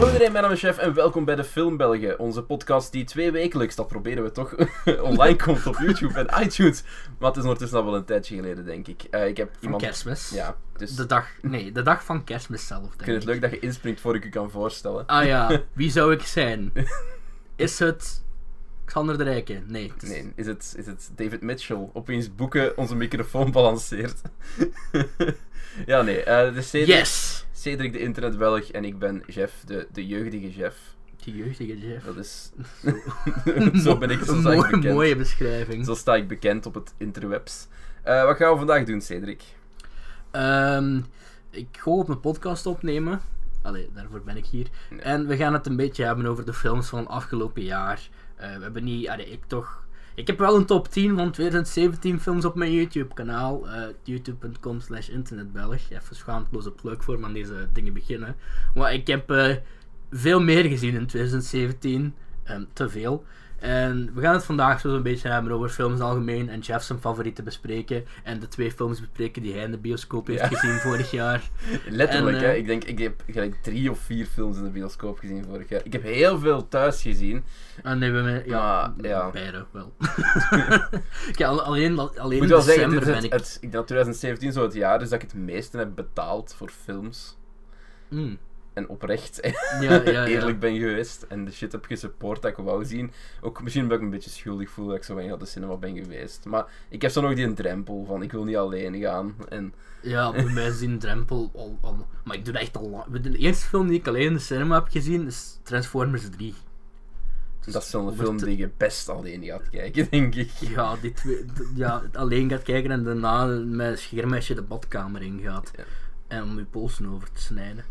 Hallo iedereen, mijn naam is Chef en welkom bij de Film België. Onze podcast die twee wekelijks, dat proberen we toch, online komt op YouTube en iTunes. Maar het is ondertussen al wel een tijdje geleden, denk ik. Eh, ik heb Van iemand... kerstmis. Ja, dus De dag, nee, de dag van kerstmis zelf, denk ik vind het leuk dat je inspringt voor ik u kan voorstellen. Ah ja, wie zou ik zijn? Is het Xander de Rijke? Nee. is- Nee, is het, is het David Mitchell? Opeens boeken onze microfoon balanceert. ja, nee, het is Cedric, Yes! Cedric de internetbelg en ik ben Jeff, de, de jeugdige Jeff. Die jeugdige Jeff. Dat is... zo ben ik, zo Een sta ik mooie, bekend. mooie beschrijving. Zo sta ik bekend op het interwebs. Eh, wat gaan we vandaag doen, Cedric? Ehm, ik ga op mijn podcast opnemen. Allee, daarvoor ben ik hier. Nee. En we gaan het een beetje hebben over de films van afgelopen jaar. Eh, we hebben niet... Ik toch... Ik heb wel een top 10 van 2017 films op mijn YouTube-kanaal. eh, youtube.com slash internetbelg. Even schaamteloze plug voor aan deze dingen beginnen. Maar ik heb eh, veel meer gezien in 2017. Ehm, te veel. En we gaan het vandaag zo een beetje hebben over films algemeen. En Jeff zijn favorieten bespreken. En de twee films bespreken die hij in de bioscoop heeft Ja. gezien vorig jaar. Letterlijk, En, hè. eh, Ik denk, ik heb gelijk drie of vier films in de bioscoop gezien vorig jaar. Ik heb heel veel thuis gezien. En nee, we hebben ja, Maar, ja. beide wel. Alleen, alleen moet wel zeggen, december ben ik... het- ik denk dat 2017 zo het jaar is dat ik het meeste heb betaald voor films. Mm, En oprecht ja, ja, eerlijk ben geweest. En de shit heb gesupport dat ik wou zien. Ook misschien ben ik me een beetje schuldig voel dat ik zo weinig naar de cinema ben geweest. Maar ik heb zo nog die drempel van ik wil niet alleen gaan. En Ja, bij mij is die drempel al, al... Maar ik doe dat echt al lang. De eerste film die ik alleen in de cinema heb gezien is Transformers 3. Dus dat is zo'n film die je best alleen gaat kijken, denk ik. Ja, die twee, ja, alleen gaat kijken en daarna met een schermesje de badkamer ingaat. Ja. En om je polsen over te snijden.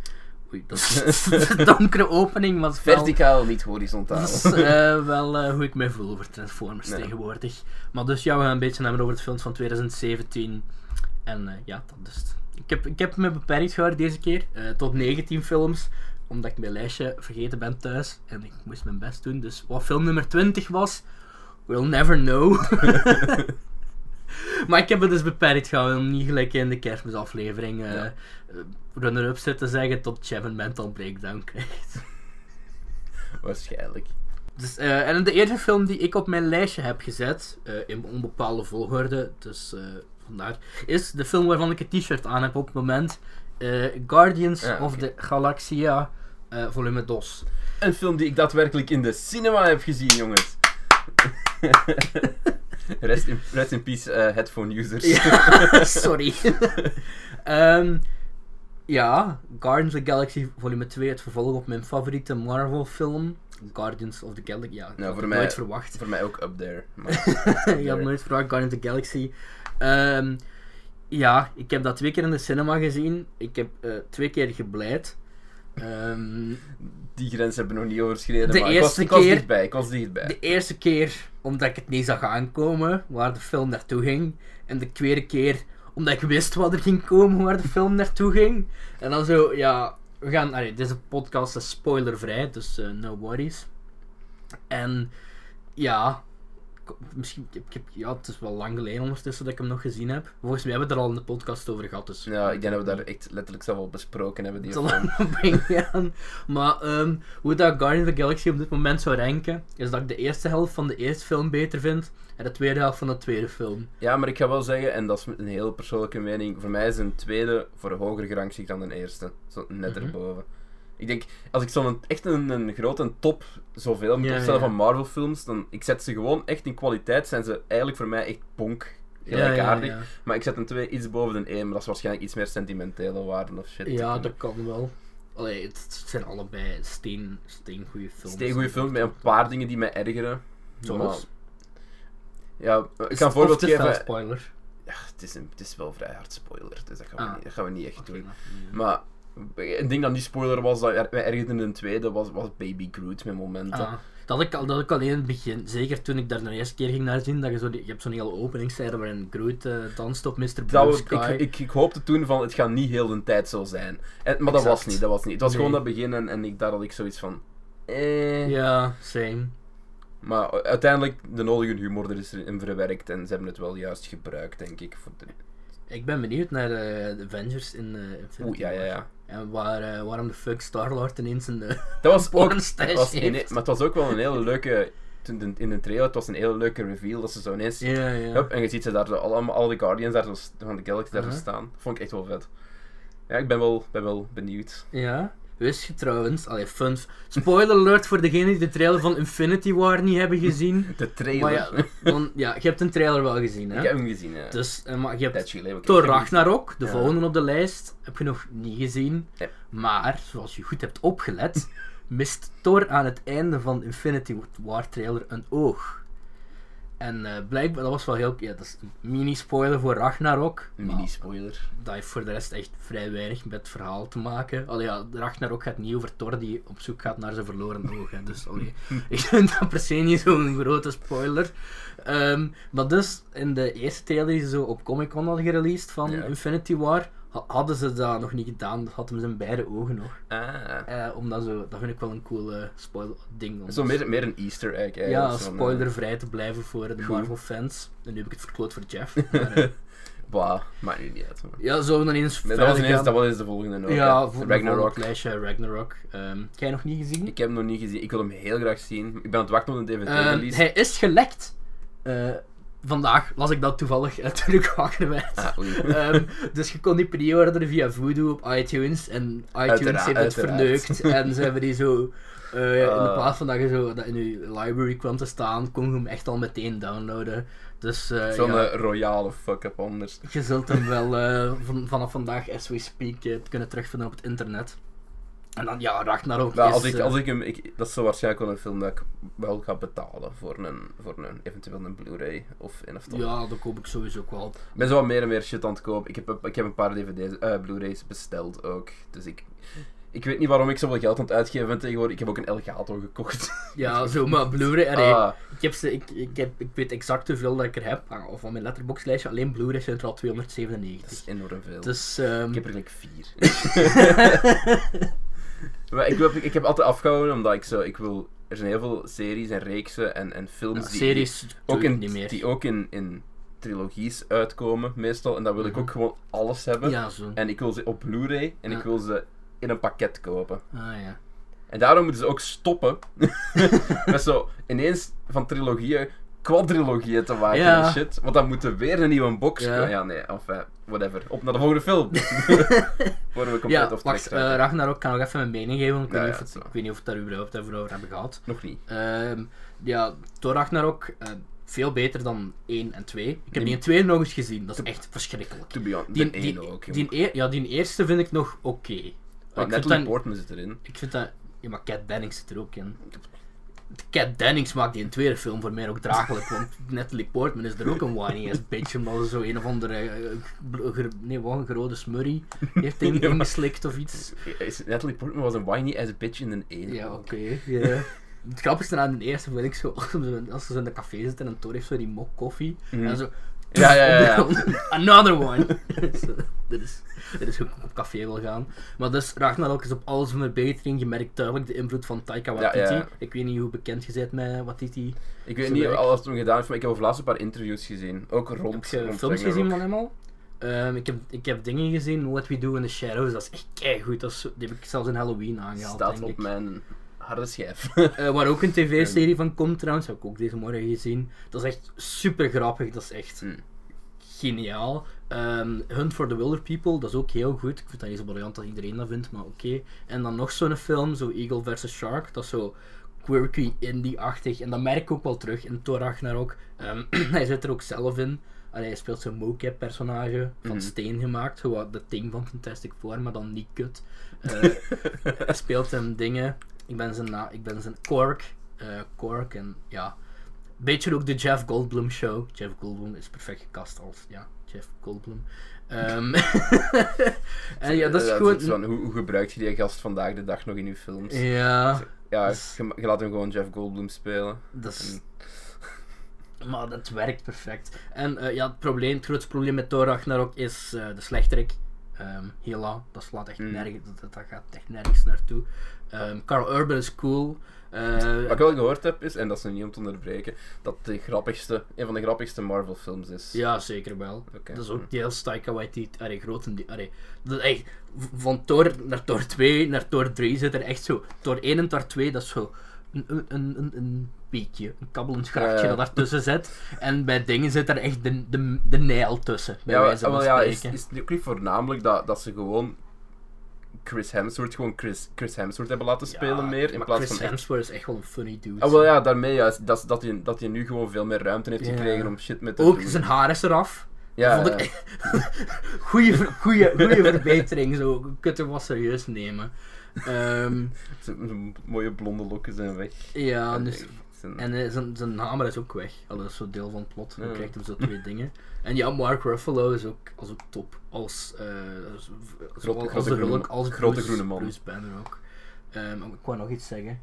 Oei, dat is een donkere opening, maar het wel- Verticaal, niet horizontaal. Dat is eh, wel eh, hoe ik mij voel over Transformers Nee. tegenwoordig. Maar dus ja, we gaan een beetje hebben over de films van 2017. En eh, ja, dat het. Ik heb, ik heb me beperkt gehouden deze keer tot 19 films. Omdat ik mijn lijstje vergeten ben thuis. En ik moest mijn best doen. Dus wat film nummer 20 was, we'll never know. maar ik heb het dus beperkt gehouden om niet gelijk in de kerstmisaflevering eh Ja. eh, runner-up te zeggen tot Jeff een mental breakdown krijgt. Waarschijnlijk. Dus, eh, en de eerste film die ik op mijn lijstje heb gezet, eh, in onbepaalde volgorde, dus eh, vandaar, is de film waarvan ik het t-shirt aan heb op het moment. Guardians Ja, of the Galaxia, volume DOS. Een film die ik daadwerkelijk in de cinema heb gezien, jongens. rest, in, rest in peace, eh, headphone users. Ja, sorry. Ehm, ja, Guardians of the Galaxy volume 2, het vervolg op mijn favoriete Marvel film. Guardians of the Galaxy, ja, Nou, voor mij- nooit verwacht. Voor mij ook up there. Maar, je had nooit verwacht, Guardians of the Galaxy. Ehm, ja, ik heb dat twee keer in de cinema gezien. Ik heb eh, twee keer gebleid. Ehm, die grens hebben we nog niet overschreden. De maar ik was, eerste ik was keer- dichtbij. Ik was dichtbij. de eerste keer omdat ik het niet zag aankomen waar de film naartoe ging. En de tweede keer omdat ik wist wat er ging komen waar de film naartoe ging. En dan zo, ja, we gaan, allee, deze podcast is spoilervrij, dus eh, no worries. En ja, ik- misschien, ik, ja, het is wel lang geleden ondertussen dat ik hem nog gezien heb. Volgens mij hebben we het er al in de podcast over gehad. Dus Ja, ik denk dat we daar echt letterlijk zelf al besproken hebben. Die zal aan. Maar ehm, hoe dat Guardians of the Galaxy op dit moment zou ranken, is dat ik de eerste helft van de eerste film beter vind en de tweede helft van de tweede film. Ja, maar ik ga wel zeggen, en dat is een heel persoonlijke mening, voor mij is een tweede voor een hoger gerangschikt dan een eerste. Zo net Mhm. erboven. Ik denk, als ik zo'n echt een, een grote top zoveel moet Ja, opstellen ja. van Marvel films, dan ik zet ze gewoon echt in kwaliteit, zijn ze eigenlijk voor mij echt bonk. Gelijkaardig. ja. Maar ik zet een 2 iets boven een 1, maar dat is waarschijnlijk iets meer sentimentele waarde of shit. Ja, dat kan wel. Allee, het, zijn allebei steen, steen goede films. Steen goede film met een paar dingen die mij ergeren. Zoals? Ja, ik een voorbeeld geven. spoiler. Ja, het is, een, het is wel vrij hard spoiler, dus dat gaan we, Ah. niet, dat gaan we niet echt doen. Maar een ding dat niet spoiler was, dat er- ergerde in de tweede, was, was Baby Groot met momenten. Ah, dat ik al, dat ik al in het begin, zeker toen ik daar de eerste keer ging naar zien, dat je zo, die- je hebt zo'n hele openingstijde waarin Groot eh, danst op Mr. Blue Sky. ik, ik, ik hoopte toen van, het gaat niet heel de tijd zo zijn. En, maar dat was niet, dat was niet. Het was Nee. gewoon dat begin en, en ik, daar had ik zoiets van... Eh. Ja, same. Maar uiteindelijk, de nodige humor er is erin verwerkt en ze hebben het wel juist gebruikt, denk ik. Voor de... Ik ben benieuwd naar eh, de Avengers in eh Infinity Oeh, ja, ja, ja. En waar, eh, waarom de fuck Star-Lord ineens een... eh, Dat was ook... was een- maar het was ook wel een hele leuke... toen de- In de trailer, het was een hele leuke reveal, dat ze zo ineens... ja, ja. Hup, en je ziet ze daar allemaal, al die Guardians daar van de Galaxy daar Uh-huh. staan. Vond ik echt wel vet. Ja, ik ben wel, ben wel benieuwd. Ja. Wist je trouwens, allee, fun. Spoiler alert voor degenen die de trailer van Infinity War niet hebben gezien. De trailer. Maar ja, dan, ja, je hebt een trailer wel gezien, ik hè? heb hem gezien, ja. Dus, eh, maar je hebt ik Thor. Ragnarok, de Ja. volgende op de lijst, heb je nog niet gezien. Nee. Maar, zoals je goed hebt opgelet, mist Thor aan het einde van Infinity War trailer een oog. En eh, blijkbaar, dat was wel heel... Ja, dat is een mini-spoiler voor Ragnarok. Mini-spoiler. dat heeft voor de rest echt vrij weinig met het verhaal te maken. Allee, ja, Ragnarok gaat niet over Thor die op zoek gaat naar zijn verloren oog. Hè. Dus allee, ik vind dat per se niet zo'n grote spoiler. Ehm, maar dus, in de eerste trailer die ze zo op Comic Con hadden gereleased van Ja. Infinity War, hadden ze dat nog niet gedaan. Dat hadden ze in beide ogen nog. Ah. Eh, omdat zo, dat vind ik wel een cool spoiler ding. om- Zo meer, meer een easter egg, eigenlijk. ja, eh, spoilervrij te blijven voor de. Marvel fans. En nu heb ik het verkloot voor Jeff. Maar, eh, Bah, maakt nu niet uit. man. ja, we dan eens Nee, dat, was ineens, dat was eens de volgende ook, Ja, voor Ragnarok. lijstje Ragnarok. Heb jij nog niet gezien? Ik heb hem nog niet gezien. Ik wil hem heel graag zien. Ik ben aan het wachten op een Ehm, DVD-release. hij is gelekt. Vandaag las ik dat toevallig eh, toen ik wakker werd. Ah, dus je kon die pre-orderen via Voodoo op iTunes. En iTunes Uiteraard, heeft het uiteraard. verneukt. en ze hebben die zo... eh, in Ah. plaats van dat je zo dat in je library kwam te staan, kon je hem echt al meteen downloaden. Dus eh, Zo'n ja, eh, royale fuck-up anders. je zult hem wel van, vanaf vandaag, as we speak, kunnen terugvinden op het internet. En dan, ja, Ragnarok Nou, is... als ik, eh, als ik hem, ik, dat is zo waarschijnlijk wel een film dat ik wel ga betalen voor een, voor een eventueel een Blu-ray of een of ander. ja, dat koop ik sowieso ook wel. Ik ben zo wat meer en meer shit aan het kopen. Ik heb, ik heb een paar DVD's, eh, Blu-rays besteld ook. Dus ik, ik weet niet waarom ik zoveel geld aan het uitgeven ben tegenwoordig. Ik heb ook een Elgato gekocht. Ja, zo, maar Blu-ray, Ah, ik, heb ze, ik, ik, heb, ik weet exact hoeveel dat ik er heb, ah, of van mijn letterboxlijstje, alleen Blu-ray zijn er al dat 297. is enorm veel. Dus, ehm, Ik heb er gelijk vier. maar ik, heb, ik heb altijd afgehouden omdat ik zo, ik wil, er zijn heel veel series en reeksen en, en films ja, die, series ook, in, niet meer. die ook in, in trilogies uitkomen meestal. En dan wil ik Mhm. ook gewoon alles hebben. Ja, zo. En ik wil ze op Blu-ray en Ja. ik wil ze in een pakket kopen. Ah, ja. En daarom moeten ze ook stoppen met zo ineens van trilogieën quadrilogieën te maken Ja. en shit. Want dan moet er weer een nieuwe box Ja. Ja, nee, enfin, whatever. Op naar de volgende film. Worden we compleet Ja, of wacht, eh, Ragnarok kan nog even mijn mening geven, want ik, Ja, weet, niet of het, ik weet niet of we het daar überhaupt over hebben gehad. Nog niet. Ehm, ja, Thor Ragnarok, eh, veel beter dan 1 en 2. Ik heb Die- die in 2 nog eens gezien, dat is echt verschrikkelijk. To be honest, Die, de die, ene ook. die, e- ja, die eerste vind ik nog oké. Vind Natalie Portman zit erin. Ik vind dat... Ja, maar Cat Dennings zit er ook in. Cat Dennings maakt die een tweede film voor mij ook draaglijk, want Natalie Portman is er ook een whiny ass bitch, omdat ze zo een of andere... eh, nee, wat een grote smurrie heeft in- Ja, ingeslikt of iets. Is- Natalie Portman was een whiny as a bitch in een ene. Ja, oké. Het grappigste aan de eerste vind ik zo, als ze zo- in de café zitten en Thor heeft zo die mok koffie, Mhm. en zo... Ja, ja, ja, ja. Another one! Zo, dit, is, dit is hoe ik op café wil gaan. Maar dus, Ragnarok is op alles een verbetering. Je merkt duidelijk de invloed van Taika Waititi. ja. Ik weet niet hoe bekend je bent met Waititi. Ik weet niet werk. alles wat hij gedaan heeft, maar ik heb over laatst een paar interviews gezien. Ook rond. Heb je rond films gezien van hem al? Ehm, ik, heb, ik heb dingen gezien, What We Do in the Shadows, dat is echt keigoed. Dat is, zo- die heb ik zelfs in Halloween aangehaald, Staat denk op ik. mijn harde schijf. Eh, waar ook een tv-serie van komt trouwens, heb ik ook deze morgen gezien. Dat is echt super grappig, dat is echt Hmm. geniaal. Ehm, Hunt for the Wilder People, dat is ook heel goed. Ik vind dat niet zo briljant dat iedereen dat vindt, maar oké. En dan nog zo'n film, zo Eagle vs. Shark, dat is zo quirky, indie-achtig. En dat merk ik ook wel terug in Thor Ragnarok. Ehm hij zit er ook zelf in. Allee, hij speelt zo'n mocap-personage van Mhm. steen gemaakt, wat de ding van Fantastic Four, maar dan niet kut. Eh, hij speelt hem dingen. Ik ben zijn, na ik ben zijn Cork. eh Cork en ja. Beetje ook de Jeff Goldblum show. Jeff Goldblum is perfect gecast als ja, Jeff Goldblum. Ehm, en ja, dat is gewoon. van, hoe, hoe gebruik je die gast vandaag de dag nog in je films? Ja, Ja, Dus- je, je laat hem gewoon Jeff Goldblum spelen. dat is. En- Maar dat werkt perfect. En eh, ja, het, probleem, het grootste probleem met Thor Ragnarok is eh, de slechterik. Ehm Hela, dat slaat echt Mm. nergens, dat, dat gaat echt nergens naartoe. Ehm Carl Urban is cool. Eh, Wat ik wel gehoord heb is, en dat is nu niet om te onderbreken, dat de grappigste, een van de grappigste Marvel films is. ja, zeker wel. Dat is ook deels Taika Waititi, allee, grote, allee, dat is echt, v- van Thor naar Thor 2 naar Thor 3 zit er echt zo, Thor 1 en Thor 2, dat is zo een, een, een, een beekje, een kabbelend grachtje ja. dat daartussen zit. En bij dingen zit er echt de, de, de nijl tussen, bij Ja, wijze van ja is, is het ook niet voornamelijk dat, dat ze gewoon Chris Hemsworth gewoon Chris, Chris Hemsworth hebben laten spelen Ja, meer, in plaats Chris van echt... Hemsworth is echt wel een funny dude. Ah, wel ja, daarmee juist, dat, dat, hij, dat hij nu gewoon veel meer ruimte heeft gekregen om shit met te Ook doen. zijn haar is eraf. ja, vond ik Goeie, ver- goeie, goeie verbetering, zo. Kunt hem wel serieus nemen. Zijn- zijn mooie blonde lokken zijn weg. ja, dus, zijn- en eh, zijn, zijn hamer is ook weg. Dat is zo deel van het plot. Dan Ja. krijgt hem zo twee dingen. En ja, Mark Ruffalo is ook, als ook top. Als, eh als, zowel als grote de groene- Hulk, als grote Bruce, groene man. Bruce Banner ook. Ehm, ik wou nog iets zeggen.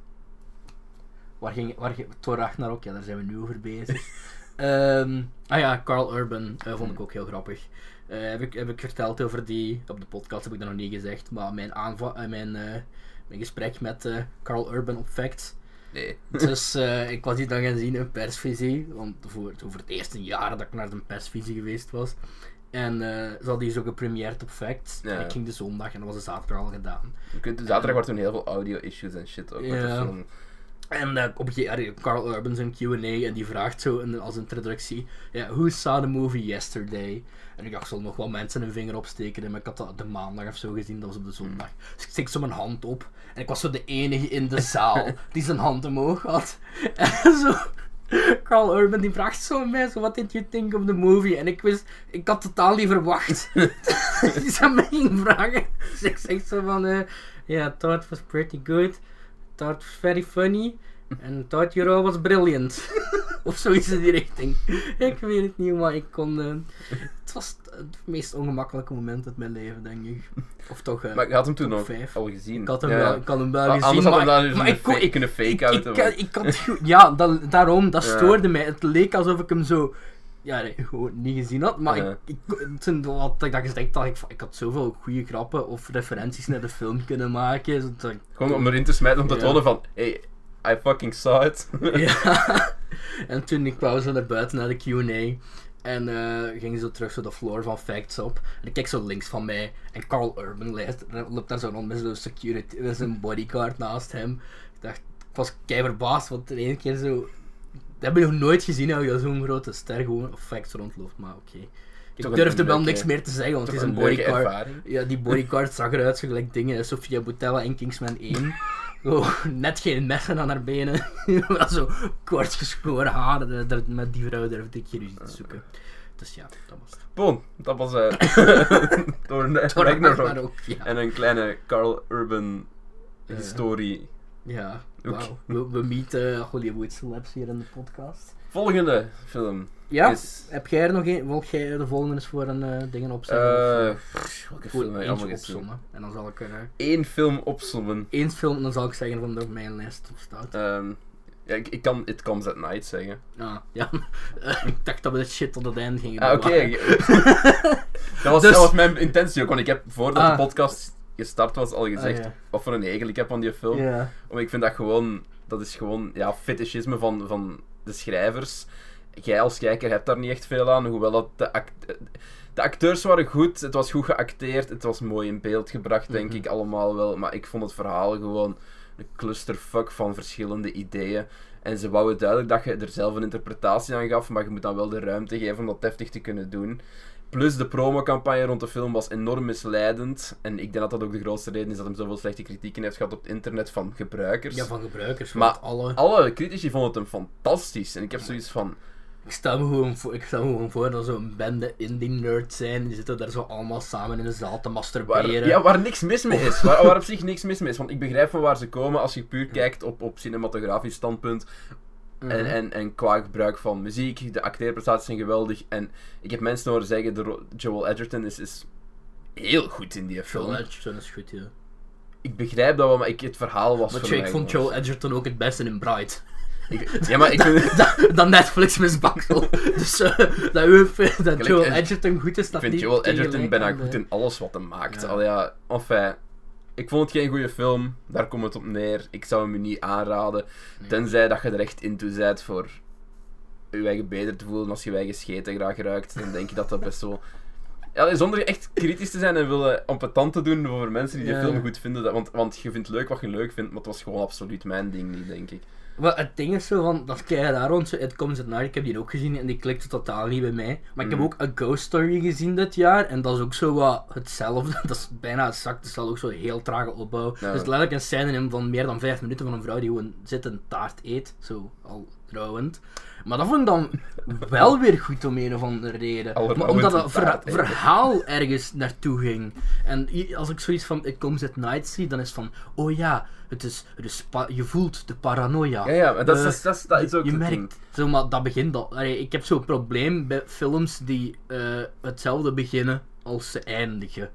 Waar ging, waar ging Thor Ragnarok? Ja, daar zijn we nu over bezig. Ehm, ah ja, Carl Urban eh, vond ik ook heel grappig. Heb, ik, heb ik verteld over die, op de podcast heb ik dat nog niet gezegd, maar mijn, aanva mijn, mijn gesprek met Carl Urban op Facts. Nee. Dus eh, ik was die dan gaan zien in persvisie, want voor, over het eerste jaar dat ik naar de persvisie geweest was. En eh ze hadden die zo gepremierd op Facts. Ja. En ik ging de zondag en dat was de zaterdag al gedaan. Kunt- Zaterdag wordt toen heel veel audio-issues en shit ook de Ja. En eh, op een Carl Urban zijn Q&A en die vraagt zo in- als introductie, ja, who saw the movie yesterday? En ik dacht, zullen nog wel mensen een vinger opsteken, maar ik had dat de maandag of zo gezien, dat was op de zondag. Dus ik steek zo mijn hand op en ik was zo de enige in de zaal die zijn hand omhoog had. En zo, Carl Urban die vraagt zo aan mij, zo, what did you think of the movie? En ik wist, ik had totaal niet verwacht die ze aan mij ging vragen. Dus ik zeg zo van, eh yeah, I thought was pretty good. Thought was very funny. And thought your role was brilliant. of zoiets in die richting. Ik weet het niet, maar ik kon... eh, het was het meest ongemakkelijke moment uit mijn leven, denk ik. Of toch... Maar je had hem toen nog vijf. al gezien. ik had hem Ja, wel, ik had hem wel Maar gezien, Anders had maar, hem maar ik, kon- ik, kunnen fake ik, out ik, ik, ik had, ja, dat, daarom, dat Ja. stoorde mij. Het leek alsof ik hem zo, ja, nee, gewoon niet gezien had. Maar Ja. ik, ik, toen had ik dat gezegd, dacht ik, ik had zoveel goede grappen of referenties naar de film kunnen maken. zodat ik- Gewoon om erin te smijten om te tonen van, hey, I fucking saw it. ja. En toen ik zo naar buiten naar de Q&A. En eh ging zo terug zo de floor van Facts op. En ik kijk zo links van mij. En Carl Urban lijst- loopt daar zo rond met zo'n security, met zijn bodyguard naast hem. Ik dacht, ik was kei verbaasd, want de ene keer zo... Dat heb je nog nooit gezien, hoe je zo'n grote ster gewoon op Facts rondloopt. Maar oké. Ik Toch durfde wel niks meer te zeggen, want het is een bodyguard. Ja, die bodyguard zag eruit zo gelijk dingen. Sofia Boutella in Kingsman 1. Gewoon net geen messen aan haar benen. Wel zo kort geschoren haar. Met die vrouw durfde ik geen ruzie te zoeken. Dus ja, dat was het. Bon, dat was eh door Door Ragnarok. Ja. En een kleine Carl Urban historie. Ja, wauw. We, we meeten Hollywood celebs hier in de podcast. Volgende film Ja, is... heb jij er nog een? Wil jij de volgende eens voor een eh dingen opzetten? eh, of, pff, welke film heb je eentje allemaal opzommen. En dan zal ik er eh, Eén film opzommen. één film en dan zal ik zeggen van op mijn lijst staat. Ehm, ja, ik, ik kan It Comes at Night zeggen. Ah, ja. ik dacht dat we dit shit tot het einde gingen Ah, oké. bewaren. dat, was, Dus- dat was mijn intentie ook, want ik heb voordat Ah. de podcast gestart was al gezegd Ah, ja. wat voor een hekel ik heb aan die film. Ja. Ik vind dat gewoon, dat is gewoon, ja, fetischisme van, van de schrijvers. Jij als kijker hebt daar niet echt veel aan, hoewel dat de, act- de acteurs waren goed, het was goed geacteerd, het was mooi in beeld gebracht, denk Mhm. ik allemaal wel. Maar ik vond het verhaal gewoon een clusterfuck van verschillende ideeën. En ze wouden duidelijk dat je er zelf een interpretatie aan gaf, maar je moet dan wel de ruimte geven om dat deftig te kunnen doen. Plus de promocampagne rond de film was enorm misleidend. En ik denk dat dat ook de grootste reden is dat hem zoveel slechte kritieken heeft gehad op het internet van gebruikers. ja, van gebruikers. Maar- Want alle... Alle critici vonden het hem fantastisch. En ik heb zoiets van... Ik stel me gewoon voor, ik stel me gewoon voor dat zo'n bende indie nerds zijn. Die zitten daar zo allemaal samen in de zaal te Waar, masturberen. ja, waar niks mis mee is. Waar, waar op zich niks mis mee is. Want ik begrijp van waar ze komen als je puur kijkt op, op cinematografisch standpunt. Mhm. En, en, en qua gebruik van muziek. De acteerprestaties zijn geweldig. En ik heb mensen horen zeggen, de Joel Edgerton is, is heel goed in die film. Joel Edgerton is goed, ja. Ik begrijp dat wel, maar ik, het verhaal was Maar voor tja, ik mij vond Joel Edgerton ook het beste in Bright. Ik- ja, maar ik vind, dat, dat Netflix misbaksel. dus eh, dat, u, dat Joel eh, Edgerton goed is, dat ik vind Joel Edgerton bijna goed in alles wat hij maakt. Ja. Al ja, enfin, ik vond het geen goede film. Daar komt het op neer. Ik zou hem niet aanraden. Nee. Tenzij dat je er echt into bent voor je eigen beter te voelen als je je eigen scheten graag ruikt. Dan denk je dat dat best wel... Ja, zonder echt kritisch te zijn en willen ampetant te doen over mensen die de Ja. film goed vinden. Dat, want, want je vindt leuk wat je leuk vindt, maar het was gewoon absoluut mijn ding niet, denk ik. Maar het ding is zo van, dat is kei raar, want zo It Comes at Night, ik heb die ook gezien en die klikte totaal niet bij mij. Maar ik heb Mhm. ook A Ghost Story gezien dit jaar en dat is ook zo wat hetzelfde. Dat is bijna exact, het is ook zo heel trage opbouw. Dus letterlijk een scène in van meer dan vijf minuten van een vrouw die gewoon zit en taart eet, zo al rouwend. Maar dat vond ik dan wel weer goed om een of andere reden. Maar omdat een het verha- verhaal ergens naartoe ging. En als ik zoiets van It Comes at Night zie, dan is van, oh ja, het is, het is pa- je voelt de paranoia. Ja, ja, maar dat, is- dat, is- dat, is- dat is ook je merkt, zo, maar dat begint al. Allee, ik heb zo'n probleem bij films die eh, hetzelfde beginnen als ze eindigen.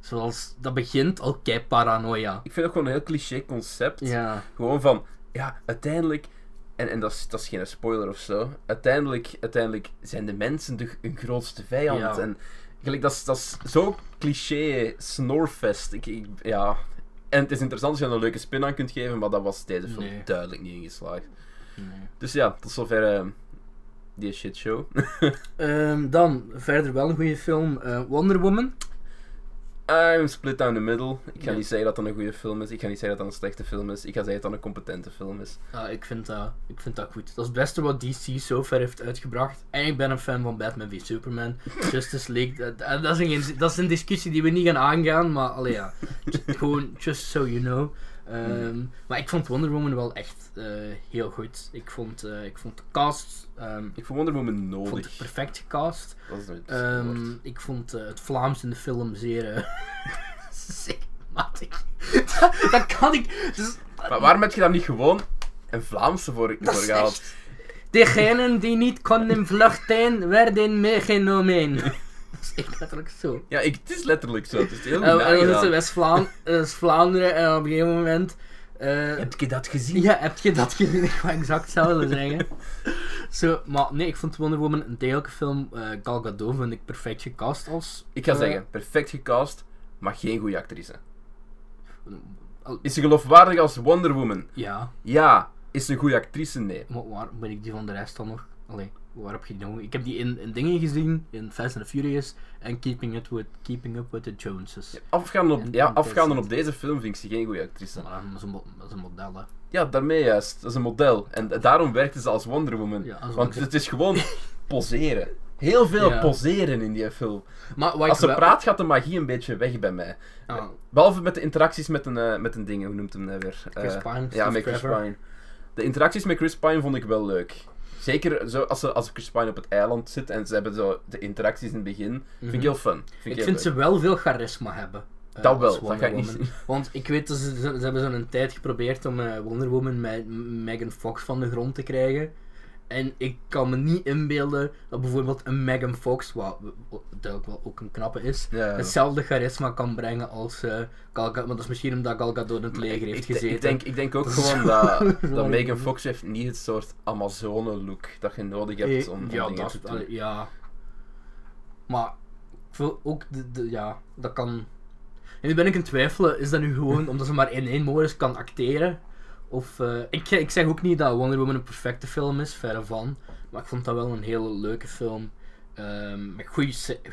Zoals, dat begint al kei paranoia. Ik vind het gewoon een heel cliché concept. Ja. Gewoon van, ja, uiteindelijk, en, en dat, is, dat is geen spoiler of zo, uiteindelijk, uiteindelijk zijn de mensen de, hun grootste vijand. Ja. En gelijk, dat is, dat is zo cliché, snorfest. Ik, ik, ja. En het is interessant als je er een leuke spin aan kunt geven, maar dat was deze film Nee. duidelijk niet ingeslaagd. Nee. Dus ja, tot zover eh, die shitshow. Ehm, dan, verder wel een goede film, eh, Wonder Woman. I'm split down the middle. Ik ga Ja. niet zeggen dat dat een goede film is. Ik ga niet zeggen dat dat een slechte film is. Ik ga zeggen dat dat een competente film is. Ja, ik vind, dat, ik vind dat goed. Dat is het beste wat DC zo ver heeft uitgebracht. En ik ben een fan van Batman v Superman. Justice League, dat, dat, is een, dat is een discussie die we niet gaan aangaan, maar allee, ja. Gewoon, just so you know. Ehm, Maar ik vond Wonder Woman wel echt eh, heel goed. Ik vond, eh, ik vond de cast ehm, Ik vond Wonder Woman ik vond nodig. het perfect gecast. Dat is nooit Ehm, ik vond eh, het Vlaams in de film zeer. eh, zeer matig. dat, dat kan ik. Dus, Maar waarom heb je daar niet gewoon een Vlaamse voor, Dat voor is gehaald? echt- Degenen die niet konden vluchten, werden meegenomen. Is echt letterlijk zo. Ja, ik, het is letterlijk zo. Het is heel goed En en dan is het West-Vlaam- West-Vlaanderen en op een gegeven moment... eh, Heb je dat gezien? ja, heb je dat gezien? Ik ga exact hetzelfde zeggen. Zo, maar nee, ik vond Wonder Woman een degelijke film. Eh Gal Gadot vind ik perfect gecast als... Ik ga eh, zeggen, perfect gecast, maar geen goede actrice. Is ze geloofwaardig als Wonder Woman? Ja, Ja. Is ze een goede actrice? Nee. maar waar ben ik die van de rest dan nog? Allee, waar heb je die? Ik heb die in, in dingen gezien, in Fast and Furious en Keeping, It with, Keeping Up with the Joneses. Afgaande op, En- ja, afgaande op deze film vind ik ze geen goede actrice. Maar dat is een, mo- dat is een model, hè. Ja, daarmee juist. Dat is een model. En daarom werkte ze als Wonder Woman. Ja, als Want het is gewoon poseren. Heel veel Ja. poseren in die film. Maar Als ze wel- praat, gaat de magie een beetje weg bij mij. Ah, Behalve met de interacties met een, eh, met een ding, hoe noemt hem nou weer? Chris Eh, Pine, Ja, met Chris Trevor. Pine. De interacties met Chris Pine vond ik wel leuk. Zeker zo, als, ze, als Chris Pine op het eiland zit en ze hebben zo de interacties in het begin. Vind ik heel fun. Vind ik ik heel vind leuk. ze wel veel charisma hebben. eh, Dat wel, dat Wonder ga ik niet. Want ik weet dat ze, ze, ze hebben zo'n tijd geprobeerd om eh, Wonder Woman met Megan Fox van de grond te krijgen. En ik kan me niet inbeelden dat bijvoorbeeld een Megan Fox, wat duidelijk wel ook een knappe is, Ja. hetzelfde charisma kan brengen als eh Gal Gadot. Maar dat is misschien omdat Gal Gadot in het leger heeft gezeten. ik, denk, ik denk ook gewoon dat, dat Megan Fox heeft niet het soort Amazone-look dat je nodig hebt Eh, om, om ja, dat, te doen. ja. Maar ook de, de, ja, dat kan. En nu ben ik in twijfelen, is dat nu gewoon omdat ze maar in één modus kan acteren? Of, eh, ik, ik zeg ook niet dat Wonder Woman een perfecte film is, verre van. Maar ik vond dat wel een hele leuke film. ehm, met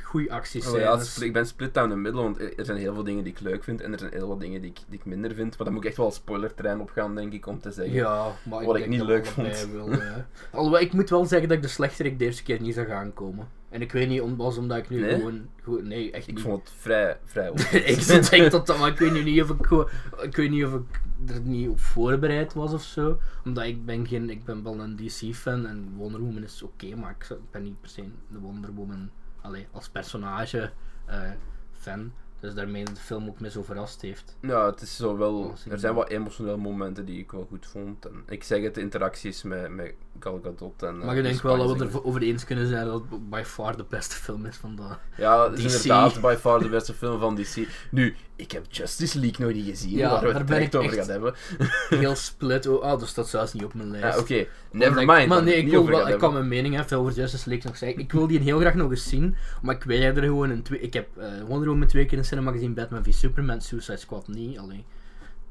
goede acties. Oh ja, ik ben split down the middle, want er zijn heel veel dingen die ik leuk vind en er zijn heel veel dingen die ik, die ik minder vind. Maar dan moet ik echt wel spoilertrein opgaan, denk ik, om te zeggen. Ja, maar Wat ik denk niet leuk vond. Wel, eh, alhoewel, ik moet wel zeggen dat ik de slechterik de eerste keer niet zag aankomen. En ik weet niet, om, was omdat ik nu Nee? gewoon, gewoon... Nee, echt Ik niet. vond het vrij, vrij ik zit denk dat dat, maar ik weet nu niet of ik gewoon, ik weet niet of ik er niet op voorbereid was of zo. Omdat ik ben geen, ik ben wel een DC fan en Wonder Woman is oké, maar ik ben niet per se de Wonder Woman, allee, als personage eh, fan. Dus daarmee de film ook me zo verrast heeft. Ja, het is zo wel... Er zijn wat emotionele momenten die ik wel goed vond. En ik zeg het, de interacties met, met Gal Gadot en... Maar eh, ik denk wel dat we het over eens kunnen zijn dat het by far de beste film is van de... Ja, het is DC. inderdaad by far de beste film van DC. Nu, ik heb Justice League nog niet gezien, Ja, waar we daar het direct over gaan hebben. Heel split. Oh, ah, dus dat staat niet op mijn lijst. Ja, oké. Omdat Never ik- mind. Maar nee, ik, wil wel, ik kan mijn mening even over Justice League nog zeggen. Ik wil die heel graag nog eens zien, maar ik weet er gewoon een twee... Ik heb eh Wonder Woman twee keer in de cinema gezien, Batman v Superman, Suicide Squad niet, alleen.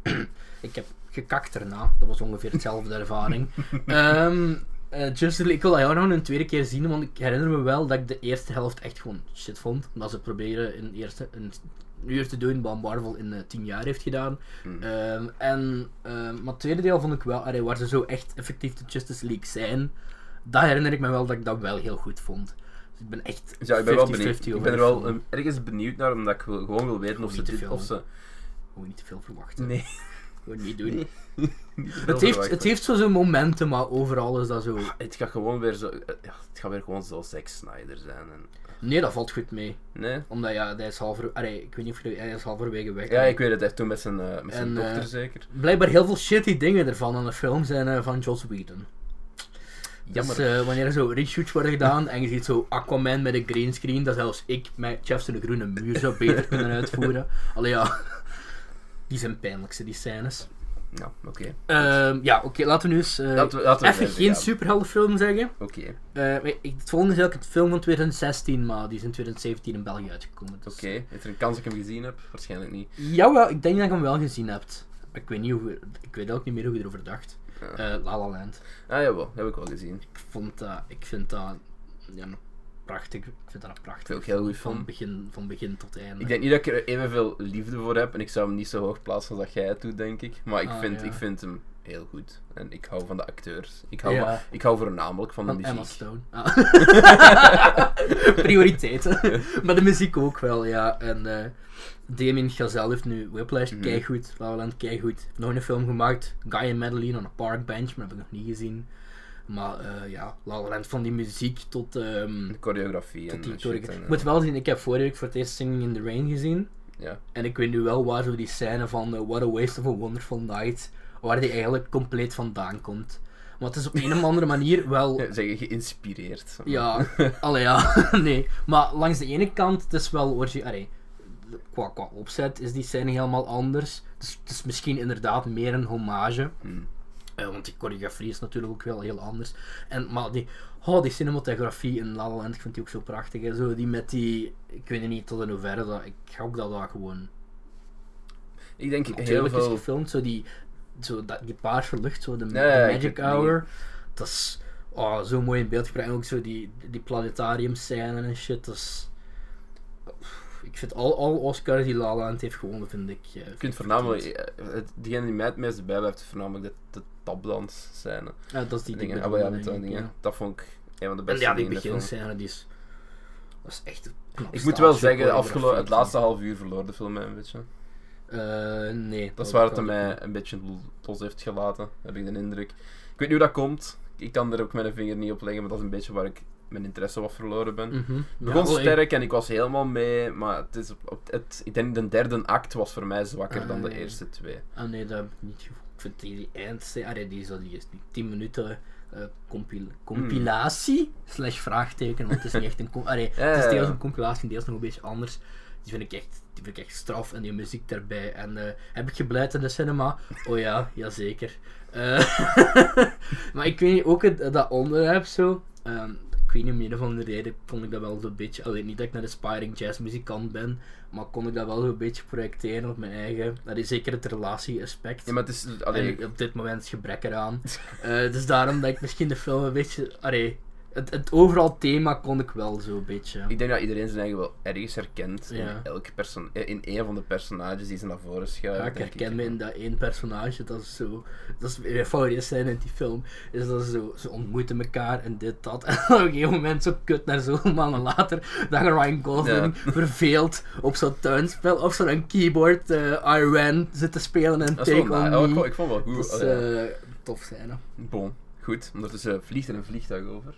ik heb gekakt erna, dat was ongeveer hetzelfde ervaring. Ehm eh, Justice League, ik wil dat heel graag een tweede keer zien, want ik herinner me wel dat ik de eerste helft echt gewoon shit vond. Dat ze proberen in eerste, een uur te doen wat Marvel in eh, tien jaar heeft gedaan. Ehm, en, ehm, maar het tweede deel vond ik wel, allee, waar ze zo echt effectief de Justice League zijn, dat herinner ik me wel dat ik dat wel heel goed vond. Dus ik ben echt Ja, ik ben wel 50-50 benieuwd. Ik ben er wel um, ergens benieuwd naar, omdat ik wil, gewoon wil weten of ze dit... Of ze... Gewoon niet te veel verwachten. Nee. Gewoon niet doen. Het heeft, het heeft zo zijn momenten, maar overal is dat zo... Het gaat gewoon weer zo... eh, Ja, het gaat weer gewoon zo Zack Snyder zijn. En... Nee, dat valt goed mee. Nee? Omdat ja, hij is halver... Allee, ik weet niet of. Hij is halverwege weg. Ja, ik weet het. Hij toen met zijn, eh, met zijn En, dochter eh, zeker. Blijkbaar heel veel shitty dingen ervan aan de film zijn van Joss Whedon. Jammer. Dus wanneer er zo reshoots worden gedaan en je ziet zo Aquaman met een greenscreen, dat zelfs ik met Chefs de groene muur zou beter kunnen uitvoeren. Allee ja, die zijn pijnlijkste, die scènes. Ja, oké. Ehm, ja, oké, laten we nu eens eh, Laten we- laten we even geen gaan. superheldenfilm zeggen. Oké. Eh, maar ik- het volgende is eigenlijk het film van 2016, maar die is in 2017 in België uitgekomen. Dus, Oké. Is er een kans dat ik hem gezien heb? Waarschijnlijk niet. Jawel, ik denk dat je hem wel gezien hebt. Ik weet, niet hoe, ik weet ook niet meer hoe je erover dacht. Ja. Eh, La La Land. Ah, jawel. Heb ik wel gezien. Ik, vond dat, ik vind dat ja, een prachtig. Ik vind dat een prachtig. ook heel goed van begin, van begin tot einde. Ik denk niet dat ik er evenveel liefde voor heb en ik zou hem niet zo hoog plaatsen als dat jij het doet, denk ik. Maar ik, Ah, vind, ja. ik vind hem heel goed. En ik hou van de acteurs. Ik hou, Ja. ik hou voornamelijk van de van Emma muziek. Stone. Ah. Prioriteiten. maar de muziek ook wel, ja. En eh Damien Chazelle heeft nu Whiplash, Mhm. keigoed. La La Land, keigoed. Nog een film gemaakt, Guy and Madeline on a Park Bench, maar dat heb ik nog niet gezien. Maar eh, ja, La La Land van die muziek tot... ehm, De choreografie tot die en, Ik eh, moet wel zien, ik heb vorige week voor het eerst Singing in the Rain gezien. Ja. En ik weet nu wel waar zo die scène van eh, What a Waste of a Wonderful Night, waar die eigenlijk compleet vandaan komt. Maar het is op een of andere manier wel... Ja, zeg je geïnspireerd. Ja, allee ja, nee. Maar langs de ene kant, het is wel qua, qua opzet is die scène helemaal anders. Dus het is misschien inderdaad meer een hommage. Hmm. Eh, want die choreografie is natuurlijk ook wel heel anders. En, maar die, oh, die cinematografie in La La Land, ik vind die ook zo prachtig. Hè. Zo die met die, ik weet niet tot in hoeverre, dat, ik gok dat dat gewoon Ik denk heel natuurlijk is veel... gefilmd. Zo die, zo dat, die paarse lucht, zo de, Magic Hour. Dat is oh, zo mooi in beeld gebracht. En ook zo die, die planetarium scène en shit. Dat is... vind al, al Oscars die La La Land heeft gewonnen, vind ik... eh, Ik vind voornamelijk... eh, het- Diegene die mij het meest bijblijft, is voornamelijk de, de tapdans scène. Ja, dat is die dingen. Ah, ja, dingen. ja. Dat vond ik een van de En beste ja, die beginscène, die is... Dat is echt knap Ik moet wel zeggen, afgelo- het laatste half uur verloor de film mij een beetje. Eh, nee. Dat is waar het mij een beetje los heeft gelaten, heb ik de indruk. Ik weet niet hoe dat komt. Ik kan er ook mijn vinger niet op leggen, maar dat is een beetje waar ik mijn interesse wat verloren ben. Het Ja, begon sterk en ik was helemaal mee, maar het is op, het, ik denk de derde act was voor mij zwakker Ah, dan de ja. eerste twee. Ah nee, dat heb ik niet gevoeld. Ik vind die, ah, die is, die is die 10 minuten eh, compil- compilatie, slash vraagteken, want het is niet echt een... com- Allee, Ja, het is deels een compilatie, deels nog een beetje anders. Die vind ik echt, die vind ik echt straf en die muziek daarbij. En eh, heb ik gebleid in de cinema? Oh ja, jazeker. Eh maar ik weet niet, ook het, dat onderwerp zo. ehm, ik weet niet, om een of andere reden vond ik dat wel zo'n beetje. Alleen niet dat ik een aspiring jazzmuzikant ben, maar kon ik dat wel zo'n beetje projecteren op mijn eigen. Dat is zeker het relatie-aspect. Ja, maar het is... Allee, En op dit moment is gebrek eraan. Eh, dus daarom dat ik misschien de film een beetje. Allee, het, het overal thema kon ik wel zo'n beetje. ik denk dat iedereen zijn eigen wel ergens herkent in, elke perso- eh, in een van de personages die ze naar voren schuiven. Ja, ik herken me in dat één personage, dat is zo. Dat is mijn favoriete scène in die film. Is dat zo, ze ontmoeten elkaar en dit, dat. En op een gegeven moment zo kut naar zo'n maanden later. Dat Ryan Gosling verveeld op zo'n tuinspel of zo'n keyboard uh, I Ran zit te spelen en Take On na- oh, ik, vond, ik vond wel goed. Allee, eh, tof scène. Bon, goed. Ondertussen vliegt er een vliegtuig over.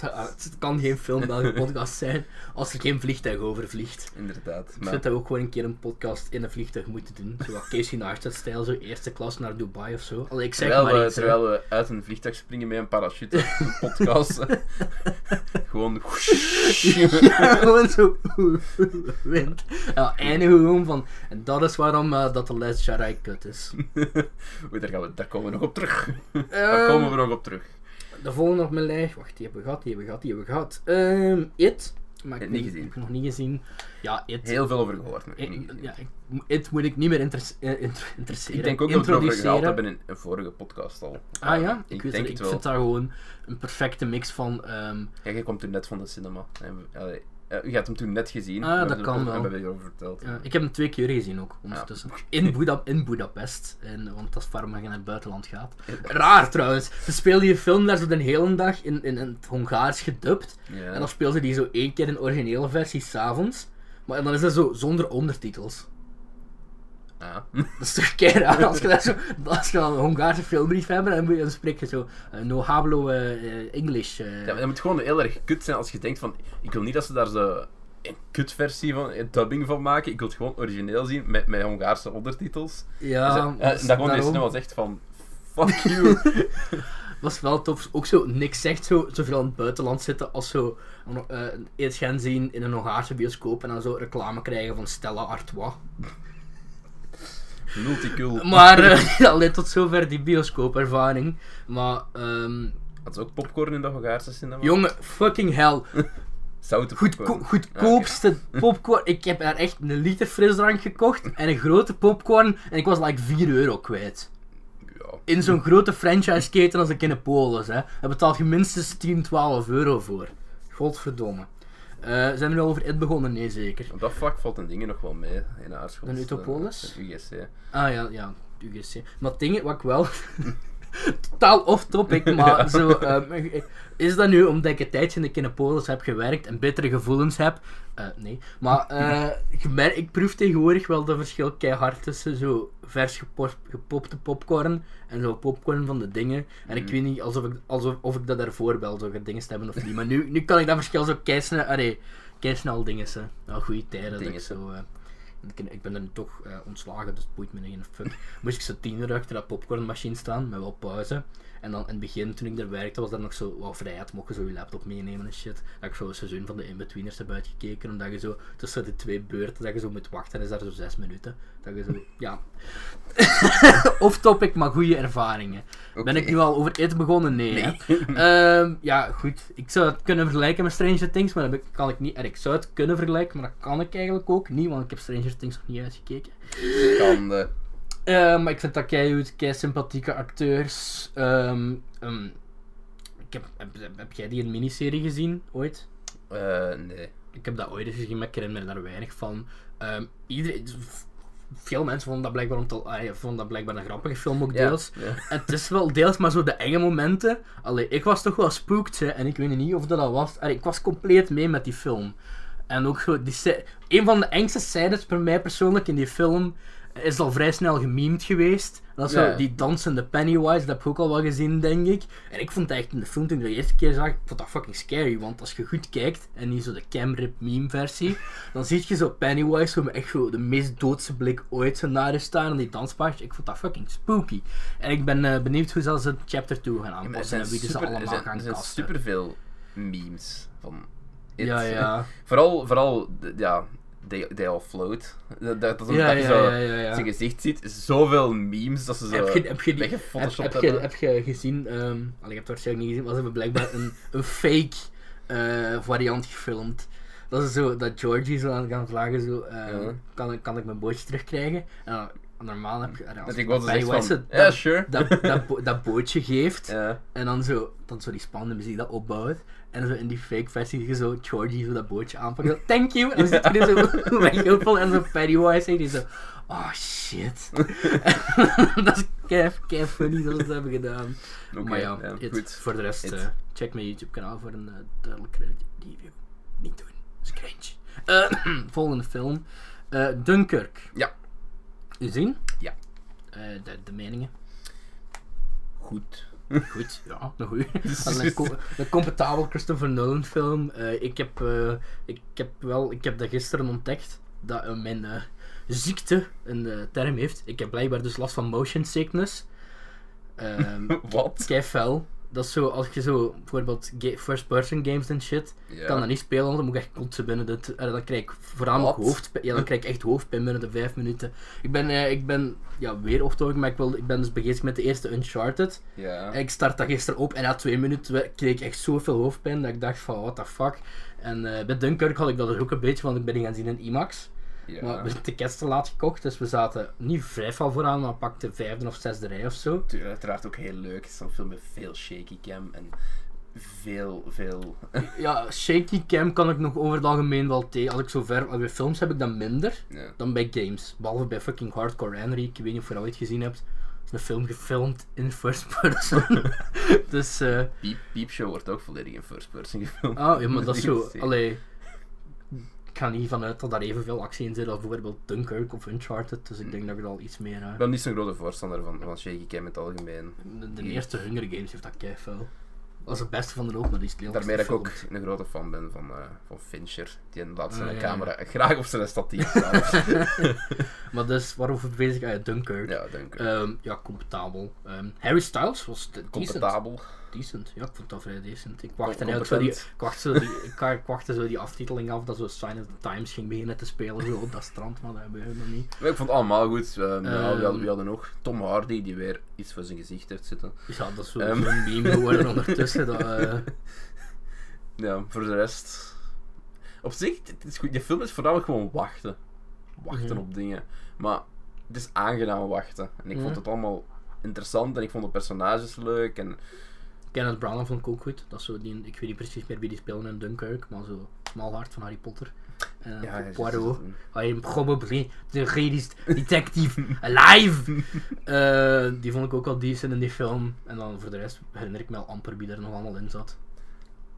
Ah, Het kan geen film podcast zijn als er geen vliegtuig over vliegt. Inderdaad. Ik Maar vind dat we ook gewoon een keer een podcast in een vliegtuig moeten doen. Zo wat Casey Neistat-stijl, zo eerste klas naar Dubai of zo. Allee, ik zeg terwijl, maar we, iets, terwijl we uit een vliegtuig springen met een parachute, een podcast. Gewoon. ja, gewoon zo wind. Ja, eindigen gewoon van. En dat is waarom eh, dat de Les Jedi kut is. Oei, daar, gaan we, daar komen we nog op terug. Daar Ehm, komen we nog op terug. De volgende op mijn lijst. Wacht, die hebben we gehad, die hebben we gehad, die hebben we gehad. It. Maar ik Heb niet weet- gezien. Heb ik nog niet gezien. Ja, It. Heel veel over gehoord. nog Ik- niet gezien. ja, It moet ik niet meer eh, inter- interesseren. Ik denk ook dat we het gehaald hebben in een vorige podcast al. Ah ja, ik, ik, weet denk het, het ik wel. vind dat gewoon een perfecte mix van. ehm, Ja, jij komt toen net van de cinema. En we- allee, eh, je had hem toen net gezien. Ah, dat kan wel. Hebben we hierover verteld. ja, ik heb hem twee keer gezien ook, ondertussen. In, Boeda in Budapest, en, want dat is waarom je naar het buitenland gaat. Raar trouwens, ze speelden die film daar zo de hele dag in, in, in het Hongaars gedubt. Ja. En dan speelden ze die zo één keer in de originele versie s'avonds. Maar dan is dat zo zonder ondertitels. Dat is toch keer raar als je, dat zo, als je dan een Hongaarse filmbrief hebt en dan, moet je, dan spreek je zo eh, no hablo eh, English. Ja, dat moet gewoon heel erg kut zijn als je denkt van... Ik wil niet dat ze daar zo een kutversie van, een dubbing van maken. Ik wil het gewoon origineel zien met, met Hongaarse ondertitels. ja, en dat gewoon daarom. cinema zegt van... Fuck you. was wel tof. Ook zo, niks zegt zo, zoveel in het buitenland zitten als zo uh, iets gaan zien in een Hongaarse bioscoop en dan zo reclame krijgen van Stella Artois. Multicool. Maar eh, dat leidt tot zover die bioscoopervaring. Maar, ehm Had ze ook popcorn in de Hongaarse cinema? jongen, fucking hell. Zoute Goedko popcorn. goedkoopste popcorn. Ik heb daar echt een liter frisdrank gekocht en een grote popcorn en ik was like 4 euro kwijt. Ja. In zo'n grote franchise keten als ik in de Polis, hè. Daar betaal je minstens 10, 12 euro voor. Godverdomme. Eh, zijn we nu al over it begonnen? Nee, zeker. Op dat vlak valt een dingen nog wel mee in Aarschot. Een Utopolis? Een UGC. Ah ja, ja, UGC. Maar dingen wat ik wel. Totaal off topic, maar zo. ehm, is dat nu omdat ik een tijdje in de Kinepolis heb gewerkt en bittere gevoelens heb? Eh, nee. Maar eh, ik, proef tegenwoordig wel de verschil keihard tussen zo vers gepo- gepopte popcorn en zo popcorn van de dingen. En ik Mhm. weet niet alsof ik, alsof, of ik dat daarvoor wel zo dingen hebben of niet. Maar nu, nu kan ik dat verschil zo keisnel. Allee, keisnel dingen. Nou, goede tijden. Dat ik Dingessen. zo. eh, ik, ben er toch eh, ontslagen, dus het boeit me geen fuck. Moest ik zo tien uur achter dat popcornmachine staan, met wel pauze. En dan in het begin, toen ik er werkte, was dat nog zo wat vrijheid. Mocht je zo je laptop meenemen en shit. Dat ik zo een seizoen van de Inbetweeners heb uitgekeken. Omdat je zo tussen de twee beurten, dat je zo moet wachten, is daar zo zes minuten. Dat je zo, ja. Off topic, maar goede ervaringen. Ben ik nu al over eten begonnen? Nee. Ehm, ja, goed. Ik zou het kunnen vergelijken met Stranger Things, maar dat kan ik niet. En ik zou het kunnen vergelijken, maar dat kan ik eigenlijk ook niet, want ik heb Stranger Things nog niet uitgekeken. Schande. Eh, maar ik vind dat kei goed, kei sympathieke acteurs. Ehm, ehm, ik heb, heb, heb jij die een miniserie gezien ooit? Eh, nee. Ik heb dat ooit eens gezien, maar ik herinner me daar weinig van. Ehm, iedereen, veel mensen vonden dat blijkbaar, om te, ah, vonden dat blijkbaar een grappige film ook deels. ja. Het is wel deels, maar zo de enge momenten. Allee, ik was toch wel spooked, hè, en ik weet niet of dat, dat was. Allee, ik was compleet mee met die film. En ook zo, die een van de engste scènes voor mij persoonlijk in die film is al vrij snel gememd geweest. Dat is Ja. zo die dansende Pennywise, dat heb ik ook al wel gezien, denk ik. En ik vond dat echt in de film toen ik de eerste keer zag, ik vond dat fucking scary. Want als je goed kijkt, en niet zo de camrip meme versie, dan zie je zo Pennywise zo met echt zo de meest doodse blik ooit zo naar je staan en die danspaardje. Ik vond dat fucking spooky. En ik ben eh, benieuwd hoe ze het chapter 2 gaan Ja, aanpassen zijn, en wie ze er allemaal zijn, gaan er zijn superveel memes van It. Ja, ja. Vooral, vooral ja, they, they all float. Dat, dat, dat, Ja, dat je zo ja, zijn gezicht ziet. Zoveel memes dat ze zo Heb je, heb je, die, heb, je, hebben. heb je gezien, allee, ik heb het waarschijnlijk niet gezien, maar ze hebben blijkbaar een, een fake eh, variant gefilmd. Dat is zo, dat Georgie zo aan gaan vragen, zo, Ja. kan, ik- kan ik mijn bootje terugkrijgen? En dan, normaal heb je, als Dat ik van, zo ja, dat, sure. dat, dat, bo- dat bootje geeft, en dan zo, dan zo die spannende muziek dat opbouwt. En zo in die fake versie zie je zo Georgie zo dat bootje aanpakt. Zo, Thank you! En dan zit je zo weghuppel en zo Pennywise en die zo... Oh shit. dat is kei, kei funny dat ze dat hebben gedaan. Maar ja, it. goed. voor de rest, eh, check mijn YouTube kanaal voor een uh, duidelijkere review. Niet doen, dat is cringe. Eh, volgende film. Eh, Dunkirk. Ja. U zien? Ja. De, de meningen. Goed. Goed, ja, een goeie. Dus- En een, co- een comfortabel Christopher Nolan film. Eh, ik, heb, eh, ik heb wel, ik heb dat gisteren ontdekt dat eh, mijn ziekte een term heeft. Ik heb blijkbaar dus last van motion sickness. Ehm Wat? kei fel. Dat is zo, als je zo bijvoorbeeld first-person games en shit, Ja. kan dat niet spelen, want dan moet ik echt kotsen binnen de... dan krijg ik voornamelijk hoofdpijn. Ja, dan krijg ik echt hoofdpijn binnen de vijf minuten. Ik ben, eh, ik ben ja, weer off maar ik, wil, ik ben dus bezig met de eerste Uncharted. Ja. En ik start dat gisteren op en na twee minuten kreeg ik echt zoveel hoofdpijn dat ik dacht van, what the fuck. En eh, bij Dunkirk had ik dat dus ook een beetje, want ik ben die gaan zien in IMAX. Ja. Maar we hebben de tickets te laat gekocht, dus we zaten niet vrij veel vooraan, maar pakten vijfde of zesde rij of zo. Tuurlijk, uiteraard ook heel leuk. Het is een film met veel shaky cam en veel, veel... Ja, shaky cam kan ik nog over het algemeen wel tegen. Als ik zo ver, bij films heb ik dat minder Ja. dan bij games. Behalve bij fucking Hardcore Henry, ik weet niet of je dat ooit gezien hebt. Het is een film gefilmd in first person. dus, eh Piep, Piep Show wordt ook volledig in first person gefilmd. ah, ja, maar dat is zo, allee, ik ga niet vanuit dat daar evenveel actie in zit als bijvoorbeeld Dunkirk of Uncharted, dus ik denk dat ik er al iets meer... eh, Ik ben niet zo'n grote voorstander van, van shaky cam in het algemeen. de, de eerste Hunger Games heeft dat keifel. Dat is het beste van de hoop, maar die is Daarmee dat ik ook een grote fan ben van, eh, van Fincher. Die laat zijn ja. camera graag op zijn statief staan. Maar dus, waarover bezig? Ja, Dunkirk. ja, u. Ehm, ja, comfortabel. Ehm, Harry Styles was de- decent. Comfortabel. Decent, ja, ik vond dat vrij decent. Ik wachtte, eigenlijk zo die, ik, wachtte zo die, ik, ik wachtte zo die aftiteling af dat zo Sign of the Times ging beginnen te spelen zo op dat strand, maar dat gebeurde nog niet. Ik vond het allemaal goed. Ehm, ja, wie, hadden, Ehm. wie hadden nog? Tom Hardy, die weer iets voor zijn gezicht heeft zitten. Ja, dat is Ehm. zo'n meme geworden ondertussen. Dat, eh, Ja, voor de rest... Op zich, het is goed. Die film is voornamelijk gewoon wachten. Wachten Mhm. op dingen. Maar het is aangenaam wachten. En ik Mhm. vond het allemaal interessant en ik vond de personages leuk. En Kenneth Branagh vond ik ook goed. Dat is zo die, ik weet niet precies meer wie die speelde in Dunkirk, maar zo Smalhart van Harry Potter. En ja, Poirot. I am probably the greatest detective alive. Eh, die vond ik ook wel decent in die film. En dan voor de rest herinner ik me al amper wie er nog allemaal in zat.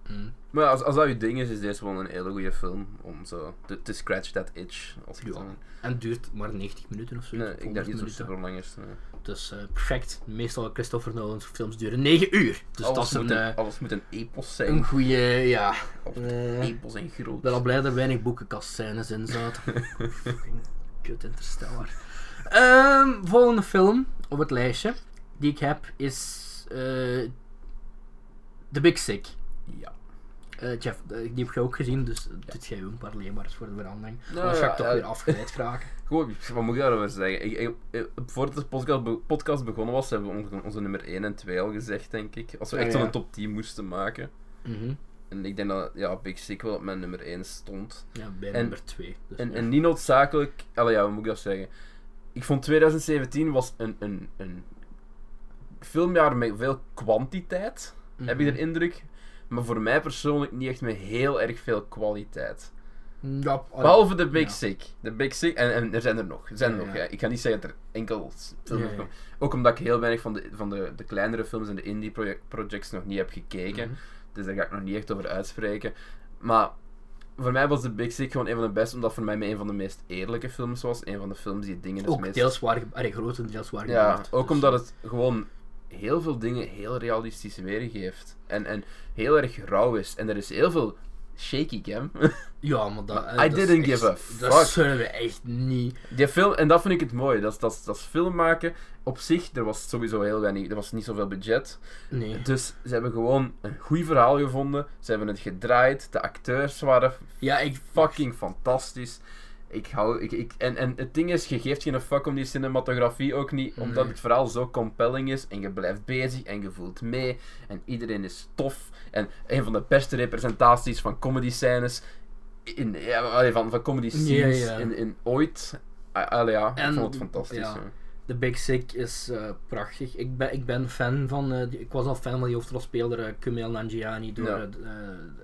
Mm. Maar als, als dat je ding is, is deze wel een hele goede film. Om zo te, te scratch that itch. Als ik Ja. En het duurt maar 90 minuten of zo. Nee, ik denk niet zo super lang is. nee. Dus eh, perfect. Meestal Christopher Nolan's films duren 9 uur. Dus dat alles, is een, moet een, eh, alles moet een epos zijn. een goede, ja. Eh, epos en groot. Ik ben al blij dat er weinig boekenkastscènes in zaten. Fucking Kut Interstellar. Ehm, volgende film op het lijstje die ik heb is The Big Sick. Ja. Eh, Jeff, eh, die heb je ook gezien, dus dit jij ook een paar leembaars voor de verandering. Nou, Anders ga ik toch weer afgeleid geraken. Gewoon, wat moet ik daarover zeggen? Ik, ik, ik- voordat de podcast, be- podcast begonnen was, hebben we onze, onze nummer 1 en 2 al gezegd, denk ik. Als we echt zo'n top 10 moesten maken. Mhm. En ik denk dat ja, Big Sick wel op mijn nummer 1 stond. Ja, bij En- nummer 2. Dus, En, en niet noodzakelijk... Allee, ja, hoe moet ik dat zeggen? Ik vond 2017 was een, een, een filmjaar met veel kwantiteit, heb ik Mhm. de indruk. Maar voor mij persoonlijk niet echt met heel erg veel kwaliteit. Ja, Behalve de Big ja. Sick. De Big Sick, en, en er zijn er nog. Er zijn er Ja, nog ja. ja. Ik ga niet zeggen dat er enkel films Ja, ja. komen. Ook omdat ik heel weinig van de, van de, de kleinere films en de indie proje- projects nog niet heb gekeken. Mhm. Dus daar ga ik nog niet echt over uitspreken. Maar voor mij was de Big Sick gewoon een van de beste, omdat voor mij een van de meest eerlijke films was. Een van de films die dingen het Ook meest... deels waar, grotendeels waar Ja, gebeurd. ook Dus, omdat het gewoon heel veel dingen heel realistisch weergeeft. En, en heel erg rauw is. En er is heel veel shaky cam. Ja, maar dat... I dat is didn't echt- give a Dat zullen we echt niet... Die film, en dat vind ik het mooi. Dat is, dat, dat film maken. Op zich, er was sowieso heel weinig, er was niet zoveel budget. Nee. Dus ze hebben gewoon een goed verhaal gevonden. Ze hebben het gedraaid. De acteurs waren Ja, ik... fucking fantastisch. Ik hou, ik, ik, en, en het ding is, je geeft geen fuck om die cinematografie ook niet, omdat Nee. het verhaal zo compelling is en je blijft bezig en je voelt mee en iedereen is tof. En een van de beste representaties van comedy scènes in, ja, van, van comedy scenes Ja, ja. In, in ooit. Allee, ja, En- ik vond het fantastisch. ja. The Big Sick is eh, prachtig. Ik ben, ik ben fan van... eh, die- ik was al fan van die hoofdrolspeler uh, Kumail Nanjiani door Ja.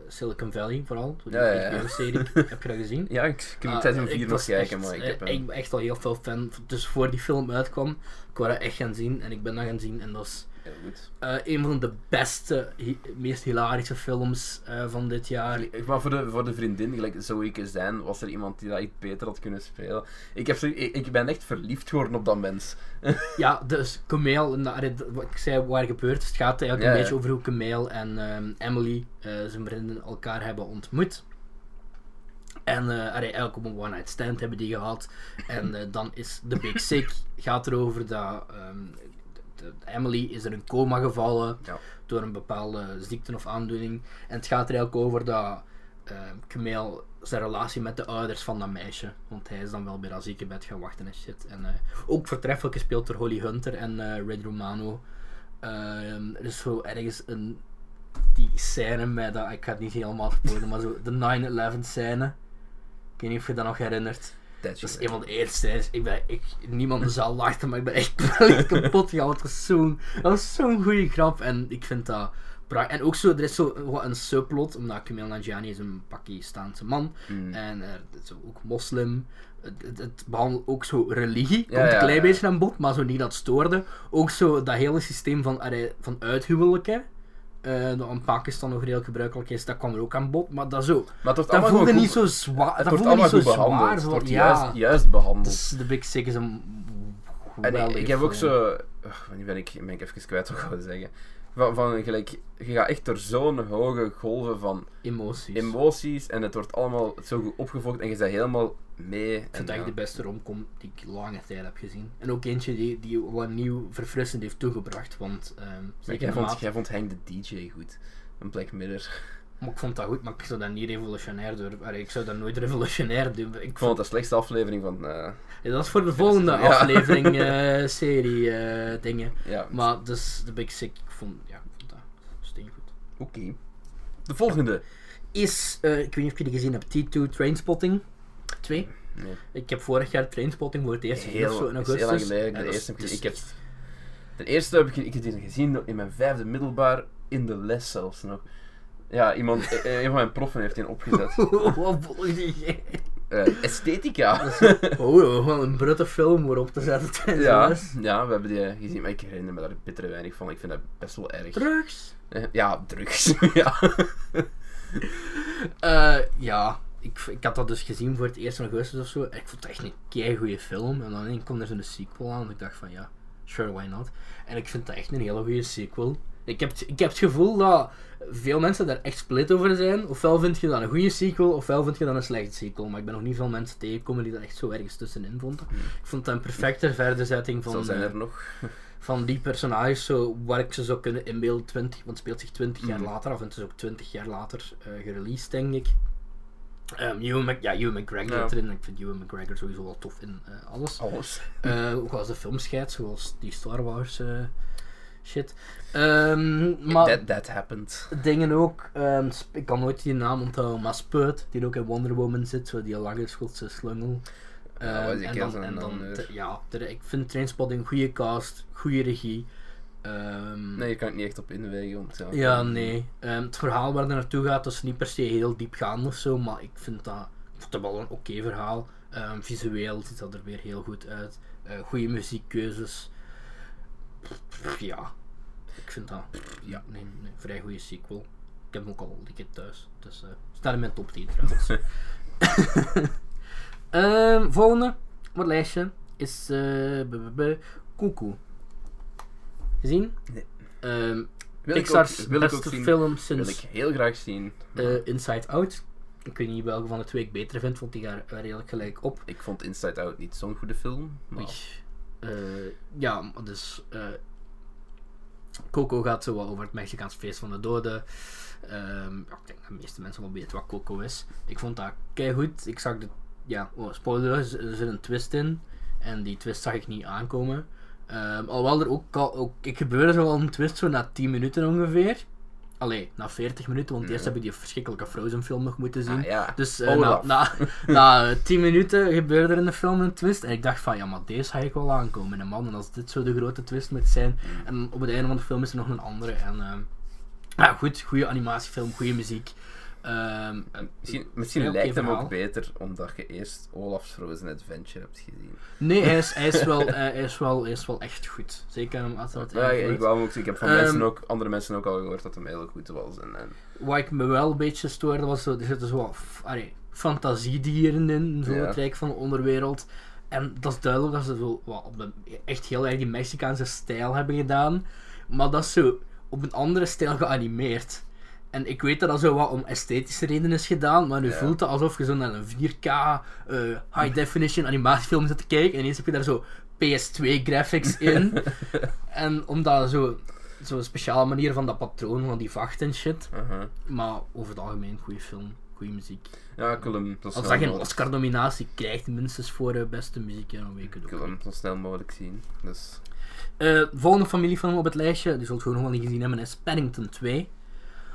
Silicon Valley, vooral. Door die Ja, ja, ja. Heb je dat gezien? Ja, ik, ik heb Ah, seizoen 4 nog kijken, echt, maar ik heb ik ben echt al heel veel fan. Dus voor die film uitkwam, ik wou dat echt gaan zien. En ik ben dat gaan zien. En dat is... Heel goed. Eh, een van de beste, meest hilarische films eh, van dit jaar. Maar voor de, voor de vriendin, gelijk Zoe zijn, was er iemand die dat iets beter had kunnen spelen. Ik, heb ik, ik ben echt verliefd geworden op dat mens. Ja, dus dat- wat ik zei, waar gebeurt, het gaat eigenlijk Ja, een ja. beetje over hoe Kumail en ehm, Emily, eh, zijn vrienden, elkaar hebben ontmoet. En eh, allee, eigenlijk op een one-night stand hebben die gehad. En dan is The Big Sick, gaat erover dat ehm, Emily is in een coma gevallen Ja. door een bepaalde ziekte of aandoening. En het gaat er eigenlijk over dat uh, zijn relatie met de ouders van dat meisje. Want hij is dan wel bij dat ziekenbed gaan wachten en shit. En eh, ook voortreffelijk gespeeld door Holly Hunter en eh, Red Romano. Ehm, er is zo ergens een die scène met dat, ik ga het niet helemaal spoilen, maar zo de 9-11 scène. Ik weet niet of je dat nog herinnert. Dat Dat is een van de eerste scènes. Ik ben, ik, niemand zaal lachte, maar ik ben echt kapot gegaan. Dat was zo'n goede grap en ik vind dat prachtig. En ook zo, er is zo wat een subplot, omdat Kumail Nanjiani is een Pakistaanse man Mm. en er is ook moslim. Het, het, het behandelt ook zo religie, komt ja, een klein ja. beetje aan bod, maar zo niet dat stoorde. Ook zo dat hele systeem van, van uithuwelijken, eh, dat in Pakistan nog redelijk gebruikelijk is, dat kwam er ook aan bod. Maar dat, zo, Maar dat voelde niet zo zwaar. Het Dat wordt allemaal zo goed behandeld. Het wordt ja, juist, juist behandeld. dus de Big Sick is een En ik, ik heb ook zo... Nu ben ik, ben ik even kwijt wat ik wou zeggen. Van, van gelijk, je gaat echt door zo'n hoge golven van emoties. emoties en het wordt allemaal zo goed opgevolgd en je bent helemaal mee. ik vind En, dat ja. de beste romcom die ik lange tijd heb gezien. En ook eentje die, die wat nieuw verfrissend heeft toegebracht. Want ehm, jij, vond, jij vond Hank de DJ goed. Een Black Mirror. Maar ik vond dat goed, maar ik zou dat niet revolutionair doen. Allee, Ik zou dat nooit revolutionair doen. Ik vond het de slechtste aflevering van... eh, Ja, dat is voor de volgende Ja. aflevering, eh, serie, eh, dingen. ja, Maar dus de Big Sick, ik vond, ja, ik vond dat steengoed. oké. De volgende. Is, ik weet niet of je die gezien hebt, T2 Trainspotting 2. Nee. Ik heb vorig jaar Trainspotting voor het eerst gezien of zo Heel, in augustus. heel lang geleden. En De eerste heb ik heb, ten eerste heb ik, ik heb die gezien in mijn vijfde middelbaar, in de les zelfs nog. Ja, iemand, eh, een van mijn proffen heeft die opgezet. Wat volgde jij? Eh, esthetica. Oh, gewoon een brutte film voor op te zetten tijdens Ja, les. ja, we hebben die gezien, maar ik herinner me daar bitter weinig van. Ik vind dat best wel erg. Drugs. Eh, Ja, drugs. ja. Eh, ja, ik, ik had dat dus gezien voor het eerst in augustus of zo. En ik vond het echt een kei goede film. En dan kwam er zo'n sequel aan. En ik dacht van ja, sure, why not? En ik vind dat echt een hele goede sequel. Ik heb, het- ik heb het gevoel dat veel mensen daar echt split over zijn. Ofwel vind je dat een goede sequel, ofwel vind je dat een slechte sequel. Maar ik ben nog niet veel mensen tegengekomen die dat echt zo ergens tussenin vonden. Ik vond dat een perfecte verderzetting Zo van, zijn er nog. van die personages, zo, waar ik ze zou kunnen inbeelden, 20, want het speelt zich 20 jaar Mhm. later af en het is ook 20 jaar later eh gereleased, denk ik. Ehm Ewan, Mc, ja, Ewan McGregor Ja. erin, ik vind Ewan McGregor sowieso wel tof in eh, alles. Alles. Eh, ook als de filmscheidt, zoals die Star Wars shit. Ehm, maar That, that happened. dingen ook, ehm, ik kan nooit die naam onthouden, maar Spurt, die ook in Wonder Woman zit, zo die lange Schotse slungel. Ja, Ehm, en dan, en te- ja, ik vind Trainspotting een goede cast, goede regie. Nee, je kan het niet echt op inwegen. Want, ja, ja, nee. Het verhaal waar het naartoe gaat, dat is niet per se heel diepgaand of zo, maar ik vind dat, ik dat wel een oké verhaal. Visueel ziet dat er weer heel goed uit. Eh goede muziekkeuzes. Ja, ik vind dat ja, nee, nee, vrij goede sequel. Ik heb hem ook al een keer thuis, dus eh staat in mijn top 10 trouwens. Ehm, volgende op het lijstje is uh, Cuckoo. Gezien? Nee. Ehm, Wil ik ook, Pixar's wil ik ook beste zien. film Wil ik sinds heel graag zien. eh, Inside Out. Ik weet niet welke van de twee ik beter vind, want die gaan redelijk gelijk op. Ik vond Inside Out niet zo'n goede film. Maar... Eh, ja, dus eh, Coco gaat zo over het Mexicaans feest van de doden. Ehm, ja, ik denk dat de meeste mensen wel weten wat Coco is. Ik vond dat goed. Ik zag de, ja, oh, spoiler, er zit een twist in. En die twist zag ik niet aankomen. Ehm, alhoewel er ook al, ook, ik gebeurde zo wel een twist zo na 10 minuten ongeveer. Allee, na 40 minuten, want eerst heb ik die verschrikkelijke Frozen film nog moeten zien. Ah, ja. Dus eh, na, Olaf. na, na 10 minuten gebeurde er in de film een twist. En ik dacht van, ja, maar deze ga ik wel aankomen. En man, en als dit zo de grote twist moet zijn. En op het einde van de film is er nog een andere. En ja, goed, goede animatiefilm, goede muziek. Ehm, Misschien, lijkt hem verhaal. ook beter omdat je eerst Olaf's Frozen Adventure hebt gezien. nee, hij is, hij, is wel, eh, hij, is wel, hij is wel echt goed. Zeker hem als dat Ja, ik, wou ook, ik heb van Ehm, mensen ook, andere mensen ook al gehoord dat hem heel goed was. En, en, Wat ik me wel een beetje stoorde was, zo, er zitten zo wat allee, fantasiedieren in, zo Ja. het rijk van de onderwereld. En dat is duidelijk dat ze zo wat, op een, echt heel erg die Mexicaanse stijl hebben gedaan. Maar dat is zo op een andere stijl geanimeerd. En ik weet dat dat zo wat om esthetische redenen is gedaan, maar nu Ja. voelt het alsof je zo naar een 4K eh, high definition animatiefilm zit te kijken en ineens heb je daar zo PS2 graphics in. en omdat zo zo'n speciale manier van dat patroon van die vacht en shit. Maar over het algemeen, goede film, goede muziek. Ja, ik wil hem Als dat geen Oscar-nominatie krijgt, minstens voor de beste muziek, ja, dan weet ik het ik wil hem zo snel mogelijk zien. Dus, Eh, volgende familiefilm op het lijstje, die zult je nog wel niet gezien hebben, is Paddington 2.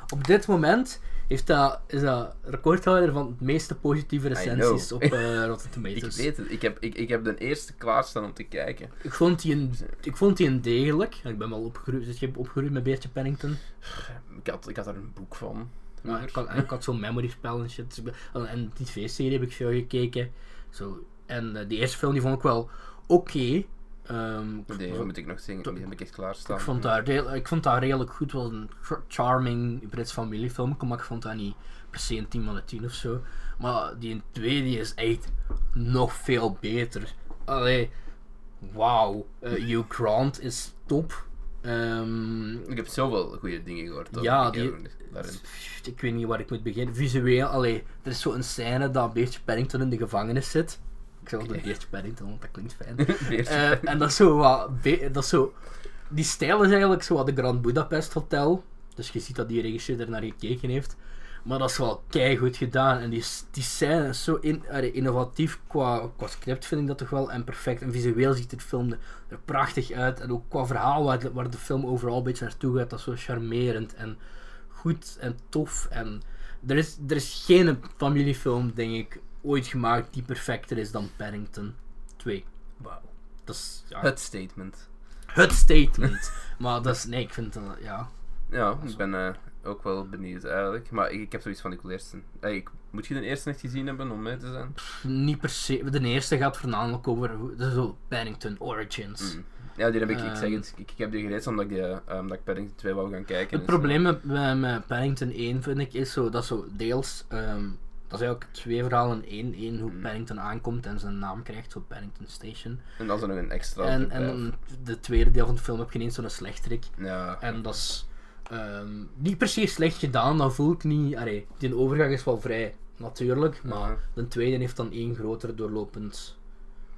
Op dit moment heeft dat, is dat recordhouder van het meeste positieve recensies op eh, Rotten ik Tomatoes. weet het, ik heb, ik, ik heb de eerste klaarstaan om te kijken. Ik vond die een, ik vond die een degelijk. Ik ben wel opgegroeid, dus je hebt opgegroeid met Beertje Paddington. Ik had, ik had er een boek van. Ik had, ik had zo'n memory spel en shit. Ik En die tv-serie heb ik veel gekeken. Zo. En eh, die eerste film die vond ik wel oké. Ik Die vond- moet ik nog zingen, die heb ik echt klaarstaan. ik vond, dat ik vond dat redelijk goed. Was een ch- charming Brits familiefilm. Maar ik vond dat niet per se een 10 van de 10 of zo. Maar die tweede die is echt nog veel beter. Allee, wauw. Eh, Hugh Grant is top. Ehm, Ik heb zoveel goede dingen gehoord. Ja, die ik weet niet waar ik moet beginnen. Visueel, allee, er is zo'n scène dat Beertje Paddington in de gevangenis zit. Ik zeg altijd. Beertje Paddington, want dat klinkt fijn. Eh, en dat is zo wat... Dat is zo, die stijl is eigenlijk zo wat de Grand Budapest Hotel. Dus je ziet dat die regisseur er naar gekeken heeft. Maar dat is wel keigoed gedaan. En die, die scène is zo in, innovatief qua, qua script, vind ik dat toch wel. En perfect. En visueel ziet het film er, prachtig uit. En ook qua verhaal waar, de- waar de film overal een beetje naartoe gaat. Dat is zo charmerend en goed en tof. En er is, er is geen familiefilm, denk ik, ooit gemaakt die perfecter is dan Paddington 2. Wauw. Dat is ja, Het statement. het statement. maar dat is, nee, ik vind dat, ja. Ja, ik ben eh, ook wel benieuwd eigenlijk. Maar ik, ik heb zoiets van ik wil eerst eh, ik, Moet je de eerste echt gezien hebben om mee te zijn? Niet per se. De eerste gaat voornamelijk over zo Paddington Origins. Mm. Ja, die heb ik, ik zeg Ehm. het, ik, ik heb die gelezen omdat ik, die, eh, omdat ik Paddington 2 wou gaan kijken. Het Dus, probleem met, met, met Paddington 1 vind ik is zo, dat zo deels, ehm, dat is eigenlijk twee verhalen in één. Eén hoe. Paddington aankomt en zijn naam krijgt, zo Paddington Station. En dan is er nog een extra En, en dan de tweede deel van de film heb je ineens zo'n slechterik. Ja. En dat is ehm, niet per se slecht gedaan, dat voel ik niet. Allee, die overgang is wel vrij natuurlijk, maar Ja. de tweede heeft dan één groter doorlopend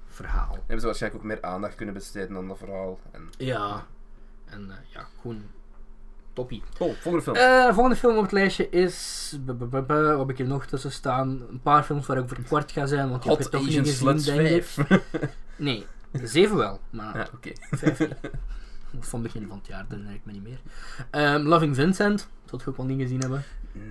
verhaal. Hebben ze waarschijnlijk ook meer aandacht kunnen besteden aan dat verhaal. En... Ja, en eh, ja, gewoon toppie. Oh, volgende film. Eh, volgende film op het lijstje is. b- heb ik hier nog tussen staan? Een paar films waar ik voor kort ga zijn, want die heb je toch Asian niet gezien, denk ik. 5. Nee, zeven wel, maar ja, oké. vijf niet. Van begin van het jaar, dat ik me niet meer. Ehm, Loving Vincent, dat je ook wel niet gezien hebben.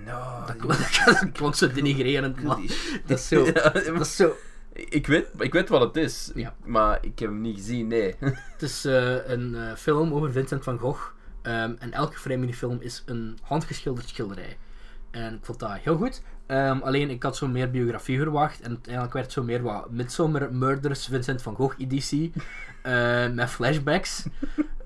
No, Dat klonk, dat klonk zo denigrerend, dat is zo. Ja, Dat is zo. ik, weet, ik weet wat het is, Ja. maar ik heb hem niet gezien, nee. Het is eh, een eh, film over Vincent van Gogh. Ehm, en elke frame in die film is een handgeschilderd schilderij. En ik vond dat heel goed. Ehm, alleen ik had zo meer biografie verwacht. En uiteindelijk werd het zo meer wat Midsommar Murders Vincent van Gogh editie. eh, met flashbacks.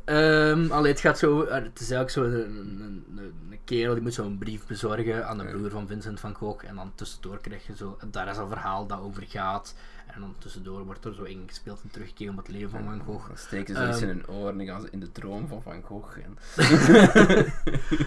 Ehm alleen het gaat zo. Het is eigenlijk zo een, een, een, kerel die moet zo een brief bezorgen aan de broer van Vincent van Gogh. En dan tussendoor krijg je zo. Daar is een verhaal dat over gaat. En dan tussendoor wordt er zo ingespeeld een terugkeer op het leven van Van Gogh. Dan steken ze iets Ehm. in hun oren en gaan ze in de droom van Van Gogh. En...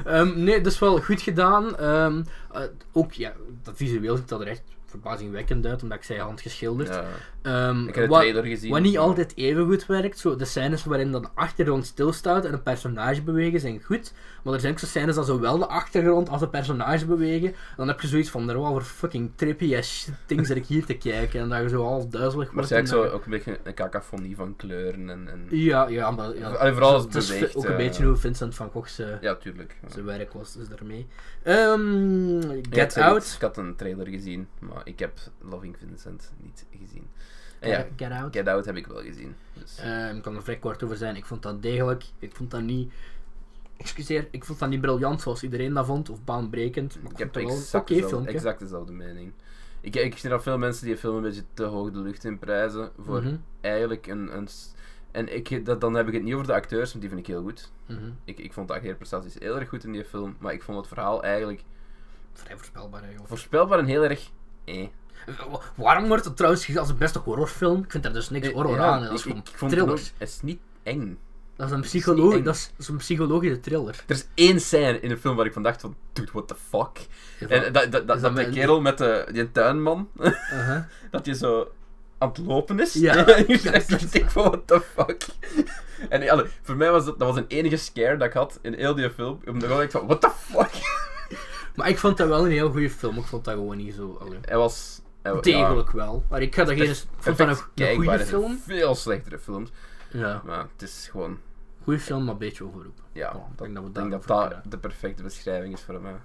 Ehm, nee, dat is wel goed gedaan. Ehm, eh, ook, ja, dat visueel ziet dat er echt verbazingwekkend uit, omdat ik zei handgeschilderd. Ja. Ehm, Ik heb wat, gezien. wat niet altijd even goed werkt, zo de scènes waarin dan de achtergrond stilstaat en een personage bewegen zijn goed, maar er zijn ook zo scènes dat zowel de achtergrond als de personage bewegen, dan heb je zoiets van, er wel voor fucking trippy as shit things dat ik hier te kijken, en dat je zo half duizelig Maar wordt. het is ook een beetje een cakafonie van kleuren en... en... Ja, ja, maar... Ja, Allee, vooral als het het is ook een eh, beetje hoe Vincent van Gogh zijn, Ja, tuurlijk. Ja. zijn werk was, dus daarmee. Ehm, Get Out. Ik had een trailer gezien, maar ik heb Loving Vincent niet gezien. En ja, Get Out. Get Out heb ik wel gezien. Dus. Ehm, ik kan er vrij kort over zijn. Ik vond dat degelijk. Ik vond dat niet excuseer, ik vond dat niet briljant zoals iedereen dat vond, of baanbrekend. Maar ik, heb een exact, oké dezelfde, exact dezelfde mening. Ik, ik zie dat veel mensen die film een beetje te hoog de lucht in prijzen voor Mhm, eigenlijk een... een en ik, dat, dan heb ik het niet over de acteurs, want die vind ik heel goed. mhm. Ik, ik vond de acteerprestaties heel erg goed in die film, maar ik vond het verhaal eigenlijk Vrij voorspelbaar voorspelbaar en heel erg... Eh. Wa- Waarom wordt het trouwens gezien als de beste horrorfilm? Ik vind er dus niks horror Ja, aan. Dat is ik, gewoon ik vond het ook, thrillers. het is niet eng. Dat is een, psycholoog, dat is, dat is een psychologische thriller. Er is één scène in de film waar ik van dacht van, dude, what the fuck? En dat, dat, dat, dat kerel met de, die tuinman, Uh-huh. dat je zo aan het lopen is. Ja. echt ik van, what the fuck? En voor mij was dat, dat was een enige scare dat ik had in heel die film. Omdat ik dacht van, what the fuck? Maar ik vond dat wel een heel goede film. Ik vond dat gewoon niet zo. allee. Hij was... Hij, ja, Degelijk wel. Maar ik ga dat geen. Ik vond dat een, een goede film. Veel slechtere films. Ja, Maar het is gewoon... goede film, maar een beetje overroepen. Ja, Oh, ik denk dat we ik denk dat de perfecte beschrijving is voor mij.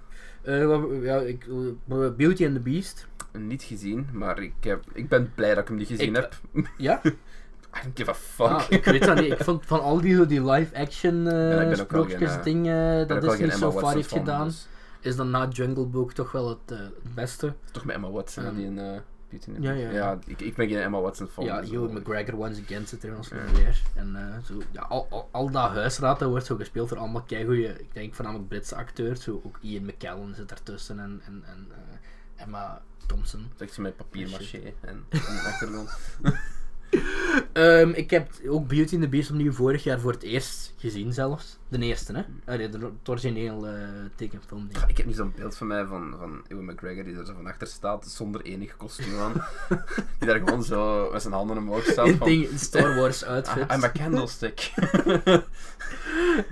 Eh, wat- ja, ik, eh, Beauty and the Beast. Niet gezien, maar ik, heb, ik ben blij dat ik hem niet gezien Ik- heb. Ja? I don't give a fuck. Ah, ik weet dat niet. Ik vond van al die, die live-action uh, eh, sprookjesdingen ben dat Disney geen zo Watson heeft gedaan, dus- is dan na Jungle Book toch wel het, eh, het beste. Toch met Emma Watson Ehm, die een uh, Beauty and the ja, Beast. ja, ja. ik, ik ben geen Emma Watson fan. ja, dus wel- McGregor once again zit er ons Ja. weer. En eh, zo, ja, al, al, al dat huisraad dat wordt zo gespeeld door allemaal keigoeie, ik denk voornamelijk Britse acteurs. Zo, ook Ian McKellen zit ertussen en, en, en eh, Emma Thompson. Ik ze met papier Oh, en, en een achtergrond. Ehm, ik heb ook Beauty and the Beast opnieuw vorig jaar voor het eerst gezien zelfs. De eerste, hè? Allee, de, het origineel eh tekenfilm. Ik heb nu zo'n beeld van mij van, van Ewan McGregor die er zo van achter staat zonder enig kostuum aan. die daar gewoon zo met zijn handen omhoog staat. Van, ding, Star Wars outfit. "Ah, I'm a candlestick. Eh,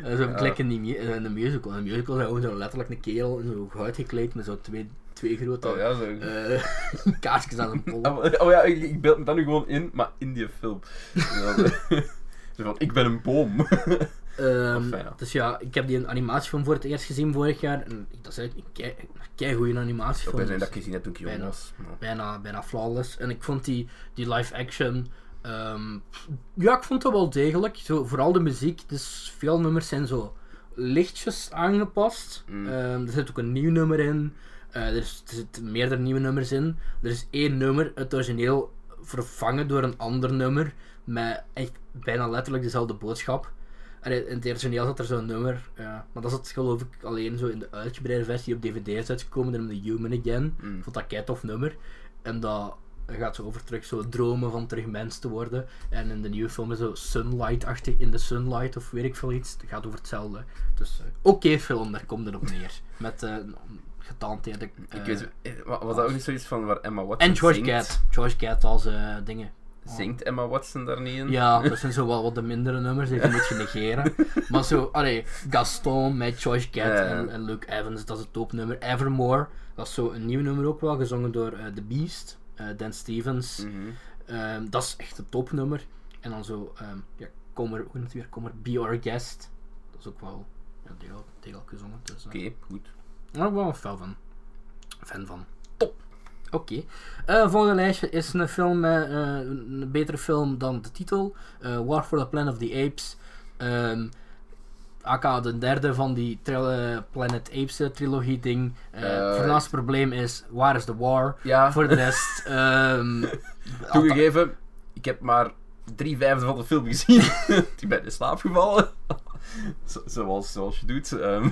zo Ja. in, de musical. In de musical hij gewoon zo letterlijk een kerel in zo goud gekleed met zo twee, twee grote oh ja, zo. eh, kaarsjes aan zijn pol. Ah, Oh ja, ik, ik beeld me dat nu gewoon in, maar in die film. Zo van, ik ben een boom. Ehm, ja. Dus ja, ik heb die animatiefilm voor het eerst gezien vorig jaar. En dat is eigenlijk een kei, goede Ik animatiefilm. dat dus ik gezien heb toen ik jong was. Maar- bijna, bijna flawless. En ik vond die, die live action. ehm, ja, ik vond dat wel degelijk. Zo, vooral de muziek. Dus veel nummers zijn zo lichtjes aangepast. Mm. Ehm, er zit ook een nieuw nummer in. Eh, er, zitten meerdere nieuwe nummers in. Er is één nummer, het origineel, vervangen door een ander nummer. Met echt bijna letterlijk dezelfde boodschap. En in het origineel zat er zo'n nummer, ja. maar dat zat geloof ik alleen zo in de uitgebreide versie op DVD is uitgekomen, de Human Again. Mm. Ik vond dat kei tof nummer. En dat gaat zo over terug zo dromen van terug mens te worden. En in de nieuwe film is zo Sunlight-achtig, in the Sunlight of weet ik veel iets. Het gaat over hetzelfde. Dus eh, oké film, daar komt het op neer. Met eh getalenteerde... eh, Ik weet, eh, wa- was dat ook niet zoiets van waar Emma Watson en George zingt? Cat. George Cat als eh, dingen. Zingt Emma Watson daar niet in? Ja, dat zijn zo wel wat de mindere nummers die je moet je negeren. Maar zo, allee, Gaston met George Cat en, en Luke Evans, dat is het topnummer. Evermore, dat is zo een nieuw nummer ook wel, gezongen door eh, The Beast, eh, Dan Stevens. Mhm. Ehm, dat is echt een topnummer. En dan zo, ehm ja, kom er, hoe het weer, kom er, Be Our Guest. Dat is ook wel ja, degelijk, degelijk gezongen. Dus, eh, Oké, goed. Daar ben ik wel een fan van. Fan van. Top. Oké. Eh, volgende lijstje is een film met eh, een betere film dan de titel. Eh, War for the Planet of the Apes. Ehm aka de derde van die eh, Planet Apes eh, trilogie ding. Eh Eh, het voornaamste probleem is, waar is de war? Ja, Voor de rest... ehm toegegeven, ik heb maar drie vijfde van de film gezien. ik ben in slaap gevallen. Zo- zoals, zoals je doet. ehm.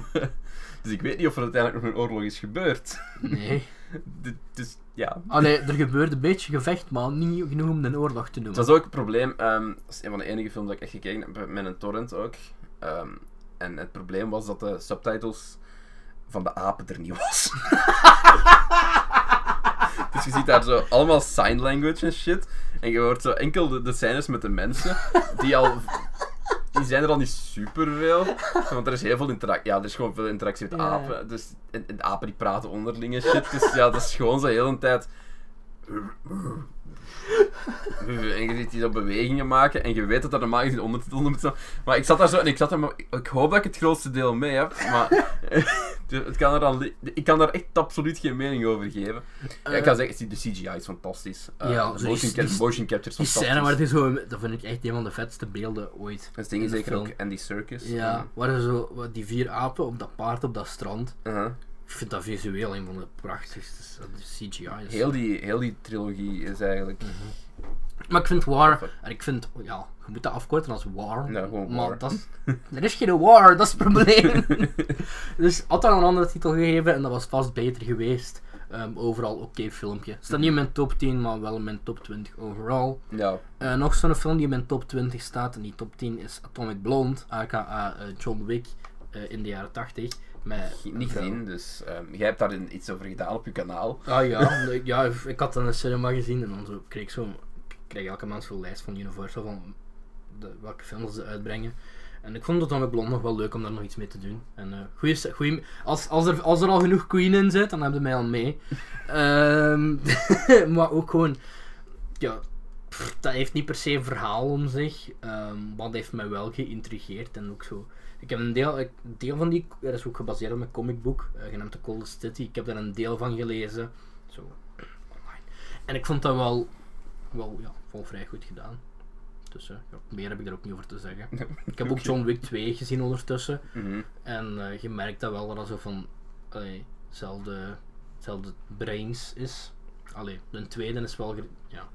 Dus ik weet niet of er uiteindelijk nog een oorlog is gebeurd. Nee. D- dus ja. Allee, er gebeurde een beetje gevecht, maar niet genoeg om een oorlog te noemen. was ook het probleem, ehm, dat is een van de enige films dat ik echt gekeken heb, met een torrent ook. Ehm, en het probleem was dat de subtitles van de apen er niet was. dus je ziet daar zo allemaal sign language en shit. En je hoort zo enkel de, de scènes met de mensen, die al... Die zijn er al niet super veel. Want er is heel veel interactie. Ja, er is gewoon veel interactie met apen. Dus, en, apen die praten onderling en shit. Dus ja, dat is gewoon zo heel een tijd En je ziet die zo bewegingen maken en je weet dat dat normaal gezien ondertitels moet staan. Maar ik zat daar zo en ik zat daar, maar ik hoop dat ik het grootste deel mee heb. Maar het kan er dan, ik kan daar echt absoluut geen mening over geven. Ja, ik kan zeggen, de CGI is fantastisch. Uh, Ja, motion, die- cap- die- motion capture is Die fantastisch. scène waar die zo, dat vind ik echt een van de vetste beelden ooit. Het ding is zeker film. ook Andy Serkis. Ja, waar ze zo, wat die vier apen op dat paard op dat strand. Uh-huh. Ik vind dat visueel een van de prachtigste de CGI. Is. heel, die, heel die trilogie is eigenlijk... Maar ik vind War, en ik vind, ja, je moet dat afkorten als War. Ja, maar War. Dat is, er is geen War, dat is het probleem. dus had daar een andere titel gegeven en dat was vast beter geweest. Ehm, overal oké filmpje. Staat niet in mijn top 10, maar wel in mijn top 20 overal. Ja, Eh, nog zo'n film die in mijn top 20 staat, en die top 10 is Atomic Blonde, aka eh, John Wick eh, in de jaren 80. Met niet een gezien, dus ehm, jij hebt daar een- iets over gedaan op je kanaal. Ah ja, ja, ik had dan de cinema gezien en dan zo kreeg ik zo, ik kreeg elke maand zo'n lijst van Universal van de, welke films ze uitbrengen. En ik vond Atomic Blonde nog wel leuk om daar nog iets mee te doen. En goeie, goeie, als, als, er, als er al genoeg Queen in zit, dan hebben ze mij al mee. Ehm, maar ook gewoon, ja, pff, dat heeft niet per se een verhaal om zich, ehm, maar dat heeft mij wel geïntrigeerd en ook zo. Ik heb een deel, een deel van die, dat is ook gebaseerd op mijn comicboek, uh, genaamd The Coldest City. Ik heb daar een deel van gelezen, zo, online. En ik vond dat wel, wel, ja, wel vrij goed gedaan. Dus eh, ja, meer heb ik er ook niet over te zeggen. Ik heb ook John Wick 2 gezien ondertussen. Mhm. En eh, je merkt dat wel dat dat zo van allee, hetzelfde, hetzelfde brains is. Allee, de tweede is wel. Ja.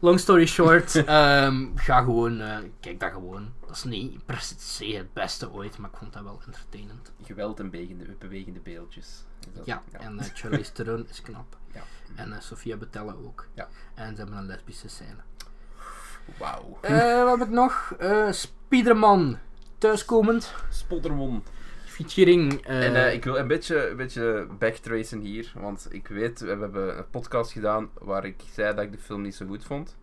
Long story short, ehm, ga gewoon, eh, kijk dat gewoon. Dat is niet per se het beste ooit, maar ik vond dat wel entertainend. Geweld en bewegende, bewegende beeldjes. Dat- Ja, en eh, Charlize Theron is knap. Ja. En eh, Sofia Boutella ook. Ja. En ze hebben een lesbische scène. Wauw. Eh, wat heb ik nog? Eh Spiderman, thuiskomend, Spottermon. En ik wil een beetje, een beetje backtracen hier, want ik weet, we hebben een podcast gedaan waar ik zei dat ik de film niet zo goed vond.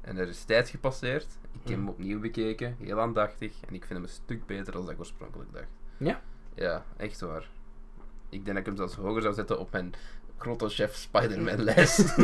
En er is tijd gepasseerd. Ik heb hem opnieuw bekeken, heel aandachtig. En ik vind hem een stuk beter dan ik oorspronkelijk dacht. Ja? Ja, echt waar. Ik denk dat ik hem zelfs hoger zou zetten op mijn chef Spider-Man lijst.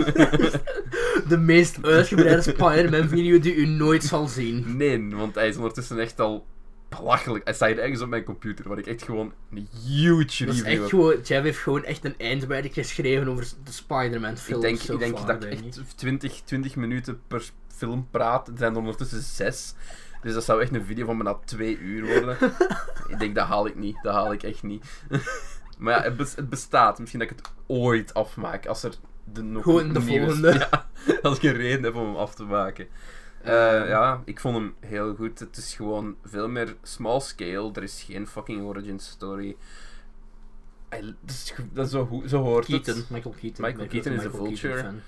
De meest uitgebreide Spider-Man video die u nooit zal zien. nee, want hij is ondertussen echt al belachelijk. Hij staat hier ergens op mijn computer, waar ik echt gewoon een huge Dat is review echt heb. gewoon, Jeff heeft gewoon echt een eindwerk geschreven over de Spider-Man Ik films. denk, so ik denk far, dat ik ik. echt 20, 20 minuten per film praat. Er zijn er ondertussen zes. Dus dat zou echt een video van bijna twee uur worden. ik denk, dat haal ik niet. Dat haal ik echt niet. maar ja, het, bes- het bestaat. Misschien dat ik het ooit afmaak. Als er de nog Gewoon de volgende. Ja, als ik een reden heb om hem af te maken. Eh, ja, ik vond hem heel goed. Het is gewoon veel meer small scale. Er is geen fucking origin story. Dat, is, ge- dat is zo, zo hoort Keaton, het. Michael Keaton. Michael Keaton is een Vulture. Keaton fan.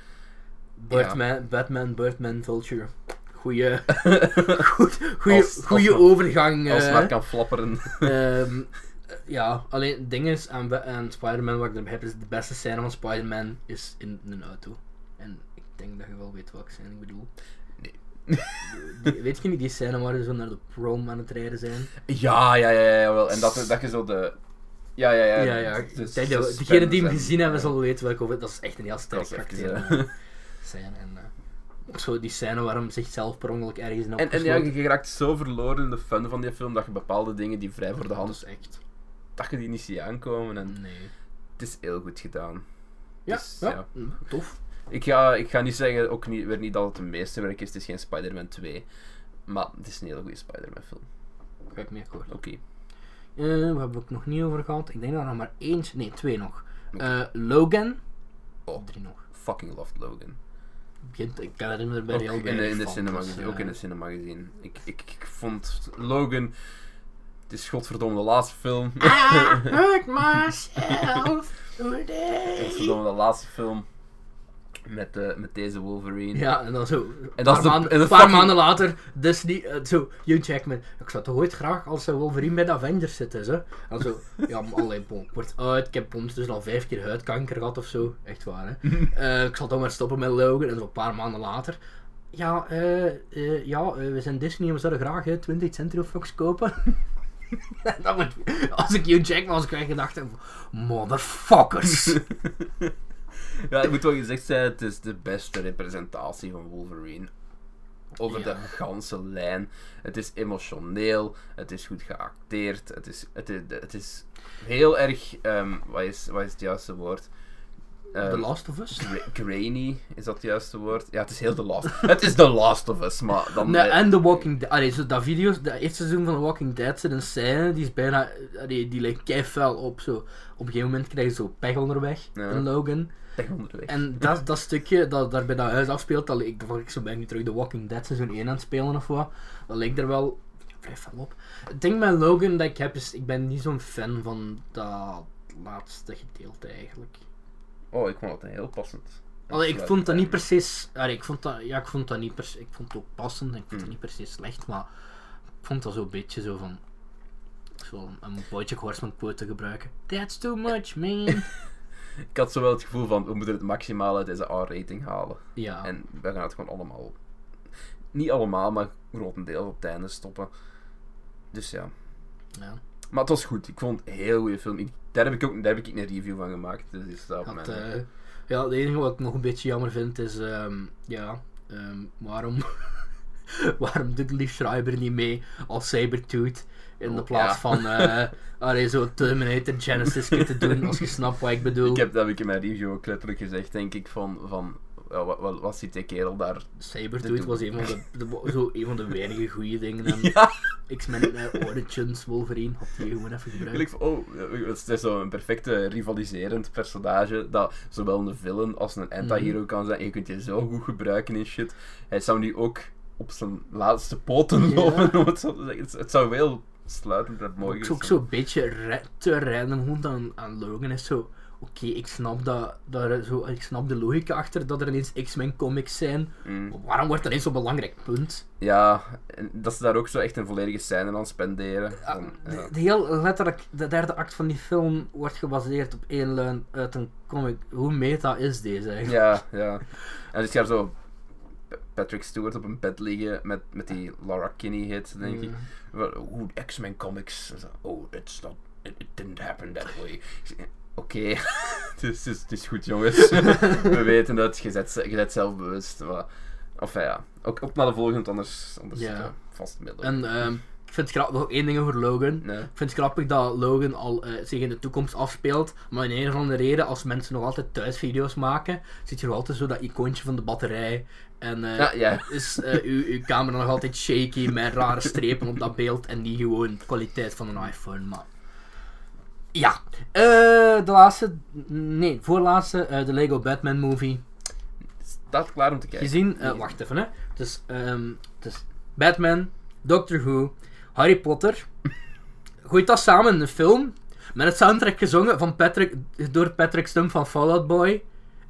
Birdman, Batman, Birdman, Vulture. Goeie, goed, goeie, Als- goeie als- overgang. Als eh. het maar kan flapperen. Ehm, eh, ja, alleen het ding is aan, aan Spider-Man wat ik erbij heb, is de beste scène van Spider-Man is in een auto. En ik denk dat je wel weet welke scène ik bedoel. Die- weet je niet die scène waar ze zo naar de prom aan het rijden zijn? Ja, ja, ja, ja, wel. En dat, dat je zo de... Ja, ja, ja. Ja, ja. dat Degenen die hem en- gezien hebben, zullen weten welke over. Dat is echt een heel sterk Dat karakter. scène. En, eh, zo die scène waar hem zichzelf per ongeluk ergens in En, en ja, je raakt zo verloren in de fun van die film dat je bepaalde dingen die vrij voor de Dat hand is echt. dat je die niet ziet aankomen. En Nee. het is heel goed gedaan. Ja, Dus, ja, ja. tof. Ik ga, ik ga niet zeggen, ook niet, weer niet dat het een meesterwerk is. Het is geen Spider-Man 2. Maar het is een hele goede Spider-Man film. Ga ik mee akkoord. Oké. Eh, waar hebben we het nog niet over gehad? Ik denk dat er nog maar één, nee, twee nog. Eh, Logan. Oh. Drie nog. Fucking loved Logan. Begint, ik kan er bij heel in, de, in de cinema dus, gezien. eh, Ook in de cinema gezien. Ik, ik, ik vond Logan... Het is godverdomme de laatste film. I hurt myself today. Godverdomme de laatste film. Met, eh, met deze Wolverine. Ja, en dan zo. En Een dat paar, maanden, en de paar fucking- maanden later, Disney, eh, zo, Hugh Jackman. Ik zou toch ooit graag als eh, Wolverine bij de Avengers zitten, zo. En zo, ja, maar alleen, bon, ik word uit, ik heb ondertussen al vijf keer huidkanker gehad of zo. Echt waar, hè. Ik zal toch maar stoppen met Logan. En zo een paar maanden later. Ja, ja we zijn Disney en we zouden graag eh, 20 Century Fox kopen. dat moet, als ik Hugh Jackman was, krijg ik gedacht, motherfuckers. Ja, het moet wel gezegd zijn, het is de beste representatie van Wolverine. Over Ja. de ganse lijn. Het is emotioneel, het is goed geacteerd, het is, het is, het is heel erg, ehm, wat, is, wat is het juiste woord? The Ehm, Last of Us? gra- grainy, is dat het juiste woord? Ja, het is heel The Last. het is The Last of Us, maar dan... Nee, en The Walking Dead. Allee, zo dat video's, dat eerste seizoen van The Walking Dead zit een scène die is bijna. Allee, die lijkt kei fel op. Zo. Op een gegeven moment krijg je zo pech onderweg Ja. in Logan. Onderweg. En dat, dat stukje dat daar bij dat huis afspeelt, dat leek, dat ik zo ben ik nu terug The Walking Dead seizoen 1 aan het spelen of wat. Dat leek er wel vrij fel op. Het ding met Logan dat ik heb is, ik ben niet zo'n fan van dat laatste gedeelte eigenlijk. Oh, ik vond het heel passend. Allee, ik vond dat niet per se. s- allee, ik vond dat, ja, ik vond dat niet se. Ik vond het ook passend en ik vond het Hmm. niet per se slecht, maar ik vond dat zo'n beetje zo van. Zo een Bojack Horseman quote te gebruiken. That's too much, man. Ik had zo wel het gevoel van, we moeten het maximaal uit deze R-rating halen. ja. En we gaan het gewoon allemaal... Niet allemaal, maar grotendeels op het einde stoppen. Dus ja. ja. Maar het was goed. Ik vond het een heel goede film. Ik, daar, heb ik ook, daar heb ik een review van gemaakt. Dus staat op Had, mijn... eh, ja, het enige wat ik nog een beetje jammer vind is, ehm, ja, ehm, waarom, waarom doet Lee Schreiber niet mee als Sabertooth in de plaats ja. van, eh allee, zo Terminator Genesis te doen, als je snapt wat ik bedoel. ik heb, dat heb ik in mijn review ook letterlijk gezegd, denk ik, van... van ja, wat, wat, wat die kerel daar? Sabertooth was een van de, de- zo een van de weinige goede dingen. En Ja! X-Men eh, Origins Wolverine had die gewoon even gebruikt. Oh, het is zo'n perfecte rivaliserend personage dat zowel een villain als een anti-hero kan zijn. En je kunt je zo goed gebruiken in shit. Hij zou nu ook op zijn laatste poten Ja. lopen, om het zo te zeggen. Het, het zou wel sluitend en mooi Het is ook zo'n beetje te random gewoon aan, aan Logan is zo. Oké, ik snap dat, dat er zo, ik snap de logica achter dat er ineens X-Men comics zijn. Mm. Waarom wordt dat ineens zo'n belangrijk punt? Ja, en dat ze daar ook zo echt een volledige scène aan spenderen. Ja, Van, ja. de, de heel letterlijk, de derde act van die film wordt gebaseerd op één lijn uit een comic. Hoe meta is deze eigenlijk? Ja, ja. En dus gaat zo P- Patrick Stewart op een bed liggen met, met die Laura Kinney heet, denk ik. Wel, Hoe X-Men comics. Oh, it's not. It, it didn't happen that way. Oké, het, is, het, is, het is goed, jongens. We weten het, je bent, je bent zelfbewust. Maar, enfin ja, ook, ook naar de volgende, anders, anders Ja. ja. vast middel. En ehm, ik vind het grappig, nog één ding over Logan. Nee. Ik vind het grappig dat Logan al eh, zich in de toekomst afspeelt, maar in een of andere reden, als mensen nog altijd thuisvideo's maken, zit je nog altijd zo dat icoontje van de batterij. En eh, Ja, ja. is eh, uw, uw camera nog altijd shaky met rare strepen op dat beeld en niet gewoon de kwaliteit van een iPhone. Maar ja, Eh, de laatste, nee, voorlaatste, de Lego Batman movie. Staat klaar om te kijken. Gezien, wacht even hè. Het is, ehm, het is Batman, Doctor Who, Harry Potter. Gooit dat samen in een film. Met het soundtrack gezongen van Patrick, door Patrick Stump van Fallout Boy.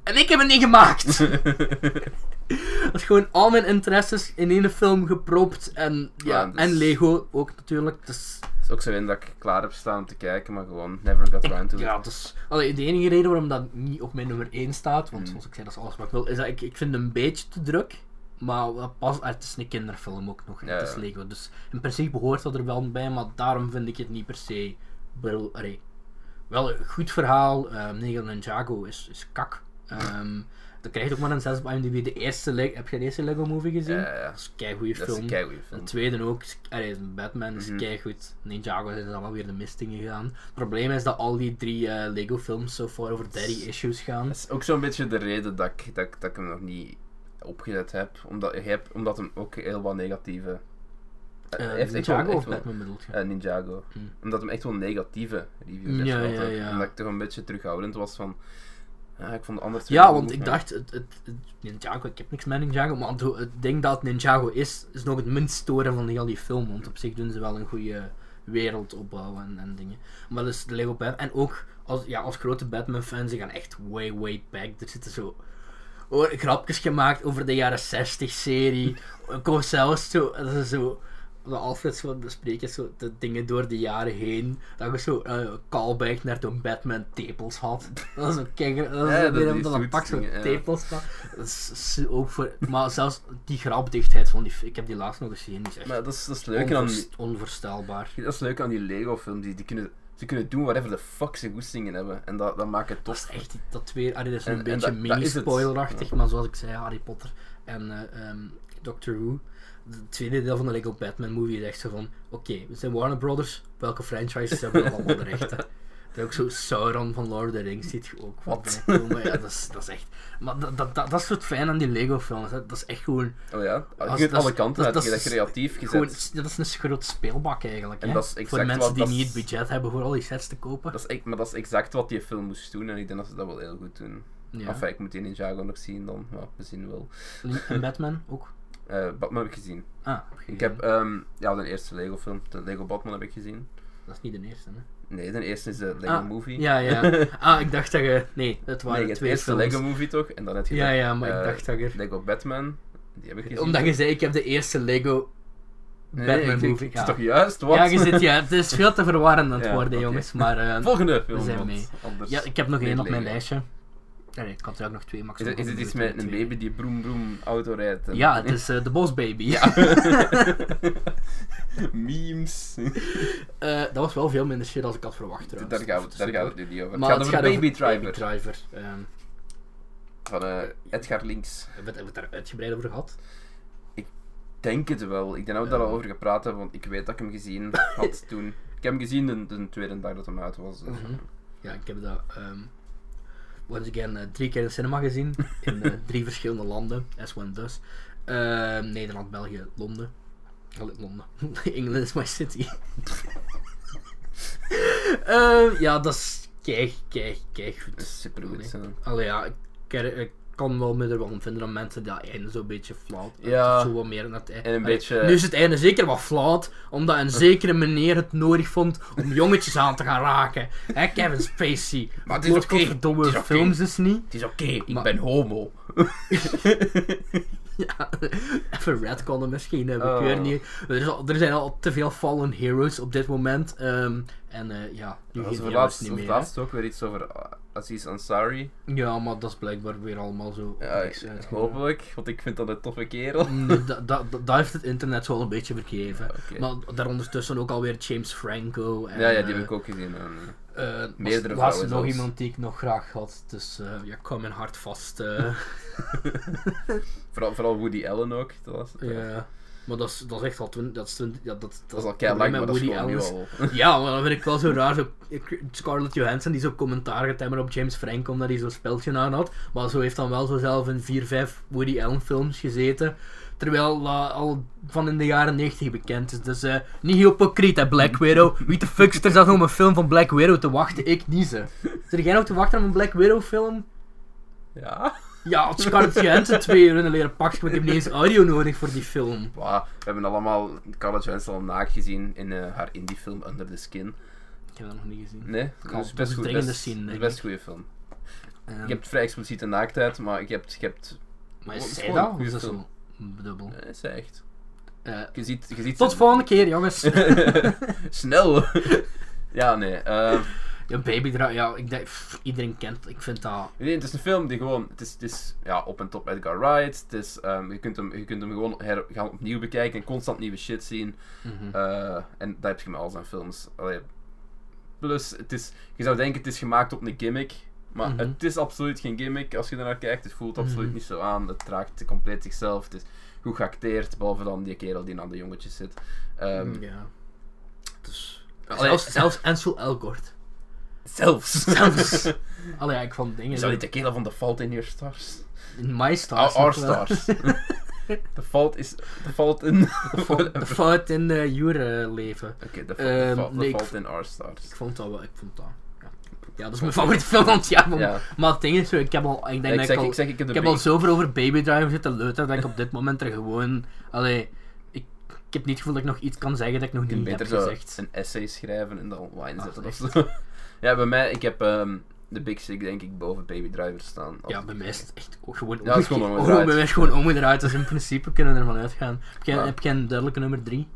En ik heb het niet gemaakt! dat is gewoon al mijn interesses in één film gepropt. En, ja, Ja, dus- en Lego ook natuurlijk. Dus, Het is ook zo in dat ik klaar heb staan om te kijken, maar gewoon never got around to it. ja, dus, allee, de enige reden waarom dat niet op mijn nummer 1 staat, want Mm. zoals ik zei, dat is alles wat ik wil, is dat ik, ik vind het een beetje te druk. Maar dat pas, ah, het is een kinderfilm ook nog. Ja, Het is. Lego. Dus in principe hoort dat er wel bij, maar daarom vind ik het niet per se. Wel, allee, wel een goed verhaal. Negan Ninjago is, is kak. Ehm dat krijgt ook maar een 6 op IMDb. De eerste, heb je de eerste Lego movie gezien? Ja, ja. Dat is een is film. De tweede ook, is- allee, is Batman, is Mhm. keigoed. Ninjago zijn dan wel weer de mistingen gegaan. Het probleem is dat al die drie eh, Lego films zo far over 30 issues gaan. Dat is ook zo'n beetje de reden dat ik, dat, ik- dat ik hem nog niet opgezet heb. Omdat, ik heb, omdat hem ook heel wat negatieve... Eh, hij heeft wel, Ninjago echt of wel, Batman bedoelt je? eh, Ninjago. Hmm. Omdat hem echt wel negatieve reviews heeft Ja, ja. Omdat ik toch een beetje terughoudend was van... Ja, ik vond de andere twee Ja, want goed, ik dacht, het, het, het- Ninjago, ik heb niks met Ninjago, maar het, het ding dat Ninjago is, is nog het minst storen van heel die film. Want op zich doen ze wel een goede wereld opbouwen en, en dingen. Maar dus de Lego Batman, en ook als, ja, als grote Batman-fan, ze gaan echt way, way back. Er zitten zo oh, grapjes gemaakt over de jaren 60 serie. Ik kom zelfs zo, dat is zo, de Alfred zo bespreken, zo de dingen door de jaren heen. Dat je zo callback naar toen Batman tepels had. Dat is een kikker, dat is Ja, weer een pak zo'n tepels had. Dat is, is ook voor, maar zelfs die grapdichtheid van die, ik heb die laatst nog gezien, die is echt Maar dat is, dat is leuk aan... onvers- onvoorstelbaar. Dat is leuk aan die Lego films, die, die kunnen Ze kunnen doen whatever the fuck ze goestingen hebben. En dat, dat maakt het Dat is tof. echt dat weer. Allee, dat is En- een en beetje mini-spoilerachtig, maar zoals ik zei, Harry Potter en eh, ehm, Doctor Who. Het tweede deel van de Lego Batman movie is echt zo van: oké, we zijn Warner Brothers, welke franchises hebben we allemaal de rechten? Dat ook zo Sauron van Lord of the Rings ziet je ook Wat? komen. Ja, dat is, dat is echt. Maar dat, dat, dat, dat is het fijn aan die Lego-films. Dat is echt gewoon. Oh ja, je Als- kunt alle kanten dat- uit. Je dat creatief gezet. gewoon dat is een groot speelbak eigenlijk. En hè. dat is Voor mensen wat- die niet het budget hebben voor al die sets te kopen. Dat is, maar dat is exact wat die film moest doen. En ik denk dat ze dat wel heel goed doen. Ja. Enfin, ik moet die Ninjago nog zien dan. Maar we zien wel. En Batman ook. Eh, Batman heb ik gezien. Ah, heb Ik heb ehm, ja, de eerste Lego film. De Lego Batman heb ik gezien. Dat is niet de eerste, hè? Nee, de eerste is de Lego Ah, Movie. Ja, ja. Ah, ik dacht dat je... Nee, het waren nee, het twee eerste films. Lego Movie toch? En dan heb je Ja, de, ja, maar ik eh, dacht dat je... Lego Batman. Die heb ik gezien. Omdat je zei, ik heb de eerste Lego Nee, Batman movie. Het ja. is toch juist? Wat? ja, je zit, ja, het is veel te verwarrend aan het Ja, worden, jongens. Maar eh, Volgende film. zijn want mee. Anders... ja, ik heb nog één op mijn Lego. lijstje. Nee, ik had er ook nog twee Is maximum. het, is het iets met een baby die broem broem auto rijdt? en- Ja, het is eh, de Boss Baby. Ja. Memes. Eh, dat was wel veel minder shit als ik had verwacht trouwens. daar gaat, daar gaat het nu niet over. Maar het gaat over Baby Driver. Baby Driver. Ehm, Van eh, Edgar Links. hebben we het- daar uitgebreid over gehad? denk het wel. Ik denk dat we daar al over gepraat hebben, want ik weet dat ik hem gezien had toen. Ik heb hem gezien de, de tweede dag dat hij uit was. dus, Mhm. Ja, ik heb dat ehm once again eh, drie keer in de cinema gezien. In eh, drie verschillende landen, as one does. Ehm, Nederland, België, Londen. Allee, Londen. England is my city. Ehm, ja, dat is kijk, kijk, kijk goed. Dat is zo. Allee, ja, ik, ik kan wel me er wel om vinden dat mensen dat einde zo'n beetje flauw. Ja. Zo wat meer naar het einde. En een Allee, beetje- Nu is het einde zeker wat flauw, omdat een zekere meneer het nodig vond om jongetjes aan te gaan raken. Hè, Kevin Spacey. Maar het is het is oké. films is niet. Het is oké, ik Maar- ben homo. Ja, even redconnen misschien, heb ik Oh. weer niet. Er, is al- er zijn al te veel fallen heroes op dit moment. ehm, en eh, ja, nu geen heroes laatst, niet meer. laatst ook weer iets over uh, Aziz Ansari. Ja, maar dat is blijkbaar weer allemaal zo. Ja, niks hopelijk, want ik vind dat een toffe kerel. Nee, dat, dat, dat heeft het internet wel een beetje vergeven. Maar daar ondertussen ook alweer James Franco. En, ja, ja, die eh, heb ik ook gezien. en, eh, meerdere was- was nog zelfs. iemand die ik nog graag had. Dus eh, ja, kwam mijn hart vast. eh, vooral, vooral Woody Allen ook. Dat was het, eh. ja. Maar dat is, dat is echt al twintig. Dat is, 20 ja, dat, Dat is al kei lang, maar met dat is. Ja, maar dat vind ik wel zo raar. Zo, Scarlett Johansson die zo commentaar gaat hebben op James Franco omdat hij zo'n speltje aan had. Maar zo heeft dan wel zo zelf in 4, 5 Woody Allen films gezeten. Terwijl dat al van in de jaren 90 bekend is. Dus eh, niet hypocriet hè, Black Widow. Wie de fuck zit er zelf nog op een film van Black Widow te wachten? Ik niet ze. Zit jij nog te wachten op een Black Widow film? Ja. Ja, als Scarlett Johansson twee uur in een leren pak, maar ik heb niet eens audio nodig voor die film. We hebben allemaal Scarlett Johansson al naakt gezien in eh, haar indie-film Under the Skin. Ik heb dat nog niet gezien. Nee, dat is best goed. Best, is denk best ik. goede film. Ehm, Je hebt vrij expliciete naaktheid, maar je hebt... Je hebt maar het is zij een dat? Is dat zo dubbel? nee, is echt. Eh, Je ziet... Je ziet tot volgende keer, jongens. Snel! ja, nee. eh, Ja, Baby Driver, ja, ik denk, pff, iedereen kent, ik vind dat... nee, het is een film die gewoon... Het is, het is ja, op en top Edgar Wright. Het is, ehm, je, kunt hem, je kunt hem gewoon her, gaan opnieuw bekijken en constant nieuwe shit zien. mhm. Eh, en dat heb je met al zijn films. Allee, plus, het is, je zou denken het is gemaakt op een gimmick. Maar Mhm. het is absoluut geen gimmick als je ernaar kijkt. Het voelt absoluut Mhm. niet zo aan. Het draagt compleet zichzelf. Het is goed geacteerd, behalve dan die kerel die aan de jongetjes zit. Ehm, ja. Dus... Allee, zelfs, zelfs Ansel Elgort. Zelfs. Zelfs. Allee, ja, ik vond dingen... Niet de kerel van The Fault in Your Stars? In My Stars. Our, nog wel. Stars. The Fault is... The Fault in... De fout in uh, Jure leven. Oké, The, Fa- Ehm, Fault, ik Fault in Our Stars. Ik vond dat wel, ik vond dat... Ja, ja dat is mijn favoriete film van het jaar. maar- Ja. Maar het ding is, ik heb al... Ik denk ik, dat zeg, ik al... ik zeg, ik heb de Ik heb al zoveel over Baby Driver zitten leuteren dat ik op dit moment er gewoon... Allee, ik, ik heb niet het gevoel dat ik nog iets kan zeggen dat ik nog Je kunt niet beter heb zo gezegd. een essay schrijven en dan online Ah, zetten echt? of zo. Ja, bij mij, ik heb ehm, de Big Sick denk ik boven Baby Driver staan. Ja, bij mij is het echt ook gewoon Ja, het omgedraaid. Oh, bij mij is het gewoon omgedraaid, dus in principe kunnen we ervan uitgaan. Heb jij, Ja. heb jij een duidelijke nummer 3?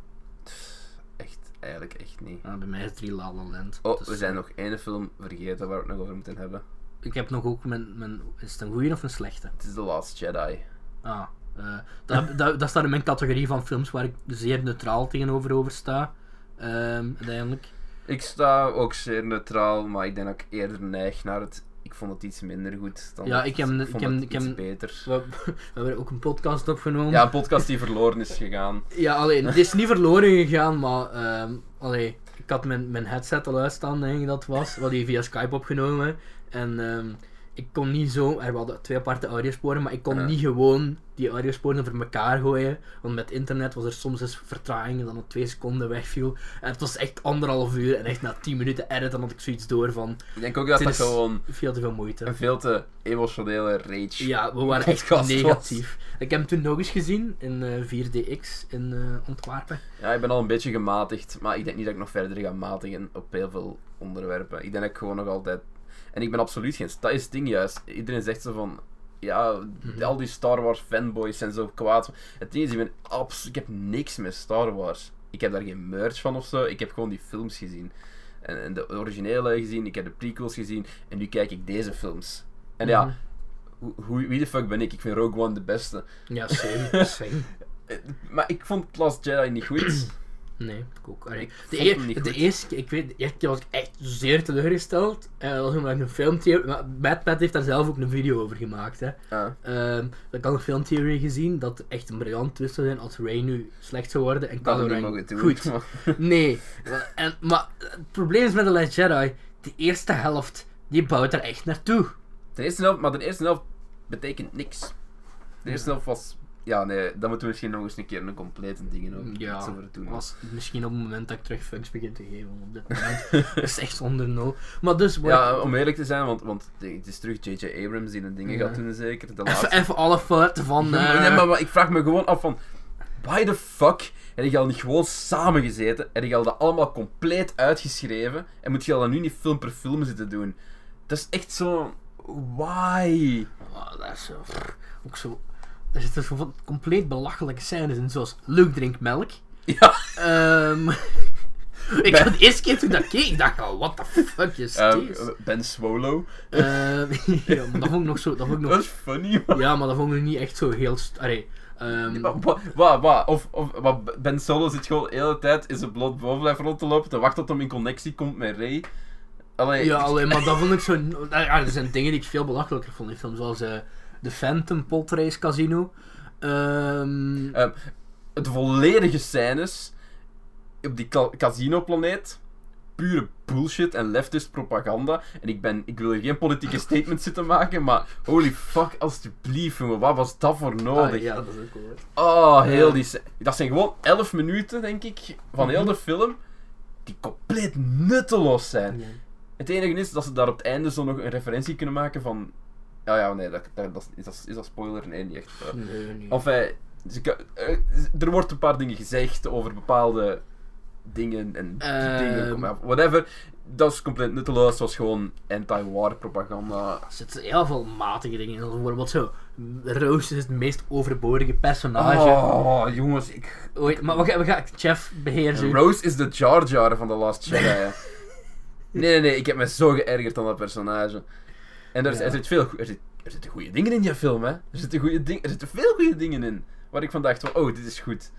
Echt, eigenlijk echt niet. Ah, bij mij is 3 La La Land. Oh, Dus, we zijn nog één film vergeten waar we het nog over moeten hebben. Ik heb nog ook mijn, mijn... Is het een goeie of een slechte? Het is The Last Jedi. Ah, eh, dat, dat, dat staat in mijn categorie van films waar ik zeer neutraal tegenover over sta. Ehm, uiteindelijk. Ik sta ook zeer neutraal, maar ik denk dat ik eerder neig naar het... Ik vond het iets minder goed dan Ja, ik heb- ik heb- het ik heb- iets beter. We, we hebben ook een podcast opgenomen. Ja, een podcast die verloren is gegaan. Ja, alleen, het is niet verloren gegaan, maar allee, ik had mijn, mijn headset al uitstaan, denk ik dat het was. Hadden die via Skype opgenomen. En ehm, ik kon niet zo, er hadden twee aparte audiosporen, maar ik kon Ja. niet gewoon die audiosporen over elkaar gooien. Want met internet was er soms eens vertraging en dan op twee seconden wegviel. En het was echt anderhalf uur en echt na tien minuten editen had ik zoiets door van Ik denk ook dat dat gewoon veel te veel moeite. een veel te emotionele rage Ja, we waren echt was. negatief. Ik heb hem toen nog eens gezien in eh, 4DX in eh, Antwerpen. Ja, ik ben al een beetje gematigd, maar ik denk niet dat ik nog verder ga matigen op heel veel onderwerpen. Ik denk dat ik gewoon nog altijd... En ik ben absoluut geen... Dat is het ding juist. Iedereen zegt zo van... Ja, Mhm. al die Star Wars fanboys zijn zo kwaad. Het ding is, ik ben abs... Ik heb niks met Star Wars. Ik heb daar geen merch van of zo. Ik heb gewoon die films gezien. En, en de originele gezien, ik heb de prequels gezien. En nu kijk ik deze films. En ja, Mhm. hoe, hoe, wie de fuck ben ik? Ik vind Rogue One de beste. Ja, same. same. Eh, Maar ik vond Last Jedi niet goed. Nee, ik ook. Allee, Ik de, e- niet de eerste keer, ik weet, de eerste keer was ik echt zeer teleurgesteld. En dat was omdat ik een filmtheorie... Bad Pat heeft daar zelf ook een video over gemaakt, hè. Ja. Ehm, ik had een filmtheorie gezien dat het echt een briljant twist zou zijn als Ray nu slecht zou worden en Kylo goed. Nee, maar- en, maar het probleem is met The Last Jedi, de eerste helft, die bouwt er echt naartoe. De eerste helft, maar de eerste helft betekent niks. De eerste helft was... Ja, nee, dan moeten we misschien nog eens een keer een complete dingen over, Ja, iets over doen. was misschien op het moment dat ik terug fucks begin te geven, op dit moment is echt zonder nul. Maar dus, Ja, om eerlijk te zijn, want, want het is terug J.J. Abrams die de dingen Ja. gaat doen, zeker. De even, laatste. even alle fouten van... eh, Nee, maar, maar ik vraag me gewoon af van... Why the fuck heb je al niet gewoon samengezeten? Heb je al dat allemaal compleet uitgeschreven? En moet je al dan nu niet film per film zitten doen? Dat is echt zo... Why? Oh, dat is zo... ook zo... Er zitten zo van compleet belachelijke scènes in, zoals Luke drinkt melk. Ja. Ehm ik Ben- had de eerste keer toen ik dat keek, ik dacht, oh, what the fuck is Eh, this? ben Swolo. Ehm, ja, maar dat vond ik nog zo... Dat vond ik Dat nog, is funny, man. ja, maar dat vond ik niet echt zo heel... Allee, ehm, Wa- wa- wa- wa- Of, of wat Ben Solo zit gewoon de hele tijd in zijn bloot bovenlijf rond te lopen, te wachten tot hem in connectie komt met Ray. Allee, Ja, alleen maar dat vond ik zo. Ja, er zijn dingen die ik veel belachelijker vond in films, zoals eh The Phantom Potrace Casino. Ehm eh, de volledige scènes op die ca- casino-planeet, pure bullshit en leftist propaganda. En ik, ben, ik wil hier geen politieke statement zitten maken, maar holy fuck, alsjeblieft, jongen, wat was dat voor nodig? ah, ja, dat is ook wel. Oh, heel Ja. die Dat zijn gewoon 11 minuten, denk ik, van heel Mhm. de film, die compleet nutteloos zijn. Het enige is dat ze daar op het einde zo nog een referentie kunnen maken van. Ja, ja, nee, dat, dat, dat, is, dat, is dat spoiler? Nee, niet echt. Eh, Nee, nee. Enfin, ze kan- eh, er wordt een paar dingen gezegd over bepaalde dingen en Ehm. dingen, whatever. Dat is compleet nutteloos, het was gewoon anti-war propaganda. Er zitten heel veel matige dingen in. Bijvoorbeeld zo. Rose is het meest overbodige personage. Oh, jongens, ik... Ooit, maar we gaan, we gaan Jeff beheersen. Rose is de Jar Jar van The Last Jedi. nee, nee, nee, ik heb me zo geërgerd aan dat personage. En er, Ja. er, zit veel, er, zit, er zitten goede dingen in die film, hè. Er zitten, goede ding, er zitten veel goede dingen in. Waar ik van dacht, van, oh, dit is goed.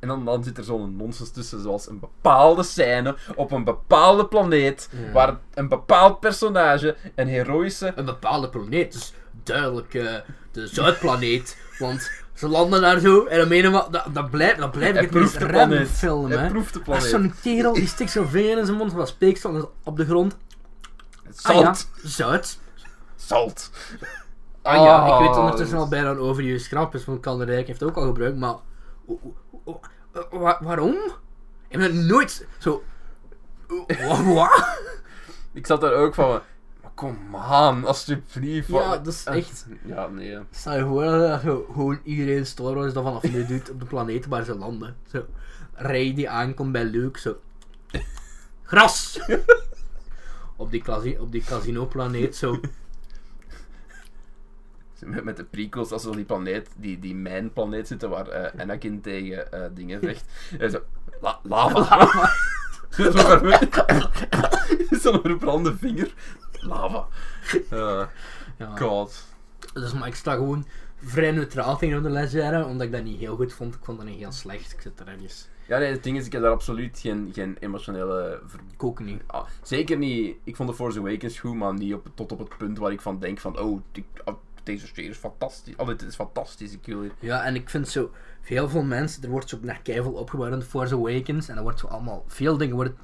En dan, dan zit er zo'n nonsens tussen, zoals een bepaalde scène op een bepaalde planeet, Ja. waar een bepaald personage een heroïsche... Een bepaalde planeet, dus duidelijk eh, de Zuidplaneet. Want ze landen daar zo en dan menen we, dat, dat blijft dat blijf ik Hij het meest random film, hè. proeft de planeet. zo'n kerel die stikt zo'n vinger in zijn mond, wat speeksel op de grond. Zalt. Ah ja, Zuid. Zalt. Ah ja, ik Oh, weet ondertussen dat al bijna overuse grap is, want Kalderijk heeft het ook al gebruikt, maar... waarom? Ik heb het nooit zo... Wat? Ik zat daar ook van, maar kom aan, alsjeblieft. Ja, dat is echt- Ja, nee. ja. Stel je voor dat gewoon iedereen Star Wars dat vanaf nu doet op de planeet waar ze landen. Zo, Ray die aankomt bij Luke, zo... Gras! op die, op die casino-planeet, zo... Met, met de prequels, als ze op die planeet, die, die mijnplaneet zitten waar eh, Anakin tegen eh, dingen vecht. En zo, la, lava. Zo'n ver- Zo'n verbrande vinger. Lava. Eh, Ja. God. Dus maar ik sta gewoon vrij neutraal tegenover de Jedi, omdat ik dat niet heel goed vond. Ik vond dat niet heel slecht. Ik zit er ergens. Ja, nee, het ding is, ik heb daar absoluut geen, geen emotionele... ver- Ik ook niet. Ah, zeker niet... Ik vond The Force Awakens goed, maar niet op, tot op het punt waar ik van denk van... Oh, die- ah, deze serie is fantastisch. Oh, dit is fantastisch. Ik hier... Ja, en ik vind zo, heel veel mensen, er wordt zo naar keivel opgebouwd in The Force Awakens, en er wordt zo allemaal, veel dingen worden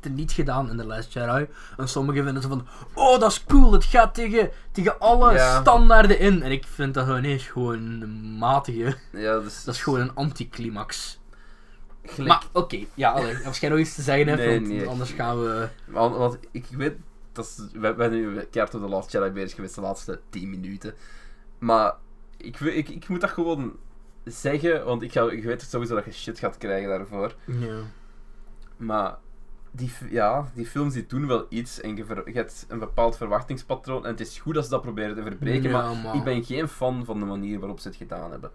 er niet gedaan in The Last Jedi. En sommigen vinden zo van, oh dat is cool, het gaat tegen, tegen alle Ja. standaarden in. En ik vind dat gewoon eens gewoon een matige, Ja, dus... dat is gewoon een anticlimax. gelijk- Maar oké, ja, allee, als jij nog iets te zeggen hebt, Nee, want nee. anders gaan we... Want, want ik weet, dat is, we, we zijn nu keihard op de Last Jedi bezig geweest de laatste 10 minuten. Maar ik, ik, ik moet dat gewoon zeggen, want ik, ga, ik weet sowieso dat je shit gaat krijgen daarvoor. Ja. Maar die, ja, die films die doen wel iets en je, ver- je hebt een bepaald verwachtingspatroon. En het is goed dat ze dat proberen te verbreken, Ja, maar ik ben geen fan van de manier waarop ze het gedaan hebben.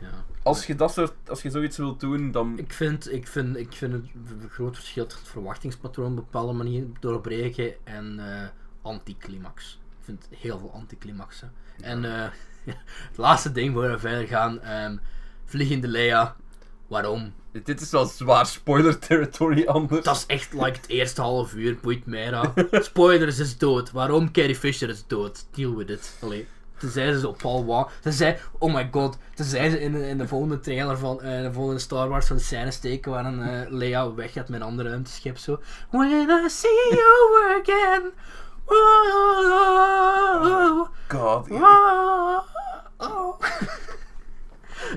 Ja. Als je, dat soort, als je zoiets wilt doen, dan... Ik vind, ik vind, ik vind het een groot verschil tussen het verwachtingspatroon op een bepaalde manier doorbreken en eh anticlimax. Ik vind heel veel anticlimaxen. En eh, het laatste ding voor we verder gaan, ehm, Vliegende Leia. Waarom? Dit is wel zwaar spoiler territory anders. Dat is echt like het eerste half uur, boeit mij dat. Spoilers is dood. Waarom? Carrie Fisher is dood. Deal with it. Allee. Toen zei ze zo Paul Wa. Toen zei, oh my god. Toen zei ze in de, in de volgende trailer van eh, de volgende Star Wars van de scène steken waarin eh Leia weggaat met een ander ruimteschip zo. When I see you again. God. whoa, oh.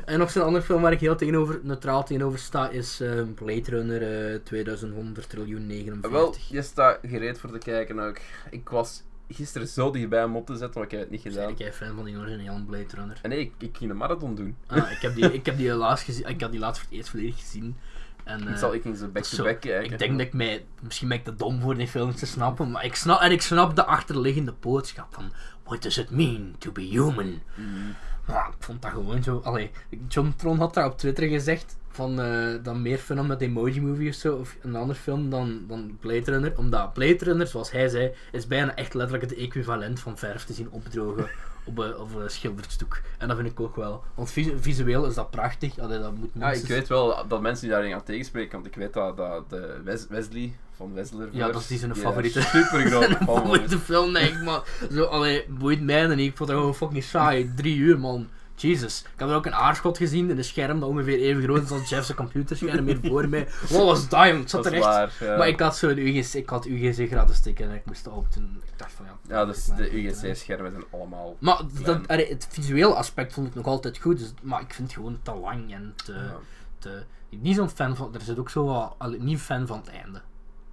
En nog zo'n andere film waar ik heel tegenover, neutraal tegenover sta is eh, Blade Runner eh 2100 triljoen 49. Wel, je staat gereed voor te kijken ook. Ik was gisteren zo dichtbij om op te zetten, maar ik heb het niet Ben gedaan. jij fan van die originele Blade Runner? En nee, ik, ik ging een marathon doen. Ah, ik heb die, ik heb die laatst gezien. Ik had die laatst voor het eerst volledig gezien. En, ik eh, zal ik ging ze zo, back-to-back kijken. ik denk dat ik mij, misschien ben ik te dom voor die films te snappen, maar ik snap, en ik snap de achterliggende boodschap van What does it mean to be human? Mm. Maar ik vond dat gewoon zo. Allee, John Tron had daar op Twitter gezegd van eh, dan meer fun met Emoji Movie of zo, of een ander film dan, dan Blade Runner. Omdat Blade Runner, zoals hij zei, is bijna echt letterlijk het equivalent van verf te zien opdrogen op een, op een schilderstuk. En dat vind ik ook wel. Want visu- visueel is dat prachtig. Allee, dat moet Ja, ik weet wel dat mensen die daarin gaan tegenspreken, want ik weet dat, dat de Wes- Wesley van Wesler. Ja, dat is die zijn daar favoriete- Super grote favoriete film, denk ik, maar zo, allee, boeit mij niet. Ik vond dat gewoon fucking saai. Drie uur, man. Jesus. Ik had er ook een aarschot gezien in een scherm dat ongeveer even groot is als Jeff's computerscherm hier voor mij. Wat was dat, jong? Het zat Dat er echt... waar. Ja, Maar ik had zo'n UGC, ik had UGC gratis tikken en ik moest op toen ik dacht van ja. ja dus de UGC-schermen zijn allemaal. Maar dat, het visuele aspect vond ik nog altijd goed, dus, maar ik vind het gewoon te lang en te... Ja. te ik ben niet zo'n fan van... Er zit ook zo wat... niet fan van het einde.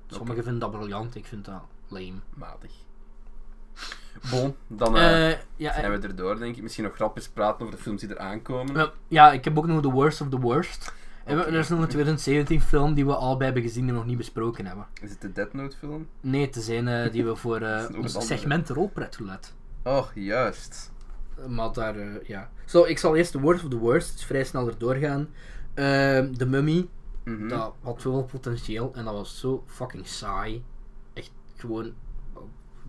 Sommigen vinden dat briljant, ik vind dat lame. matig. Bon, dan eh, Eh, ja, zijn we erdoor, denk ik. Misschien nog grapjes praten over de films die er aankomen. Ja, ja, ik heb ook nog The Worst of the Worst. Er is nog een 2017 film die we allebei hebben gezien en nog niet besproken hebben. Is het de Death Note film? Nee, te zijn eh, die we voor eh is ons een segment rolpret toelaat. Oh, juist. Eh, Maar daar, eh, ja. Zo, ik zal eerst The Worst of the Worst, dus vrij snel erdoor gaan. Ehm The Mummy, Mhm. dat had zoveel potentieel en dat was zo fucking saai. Echt gewoon, oh,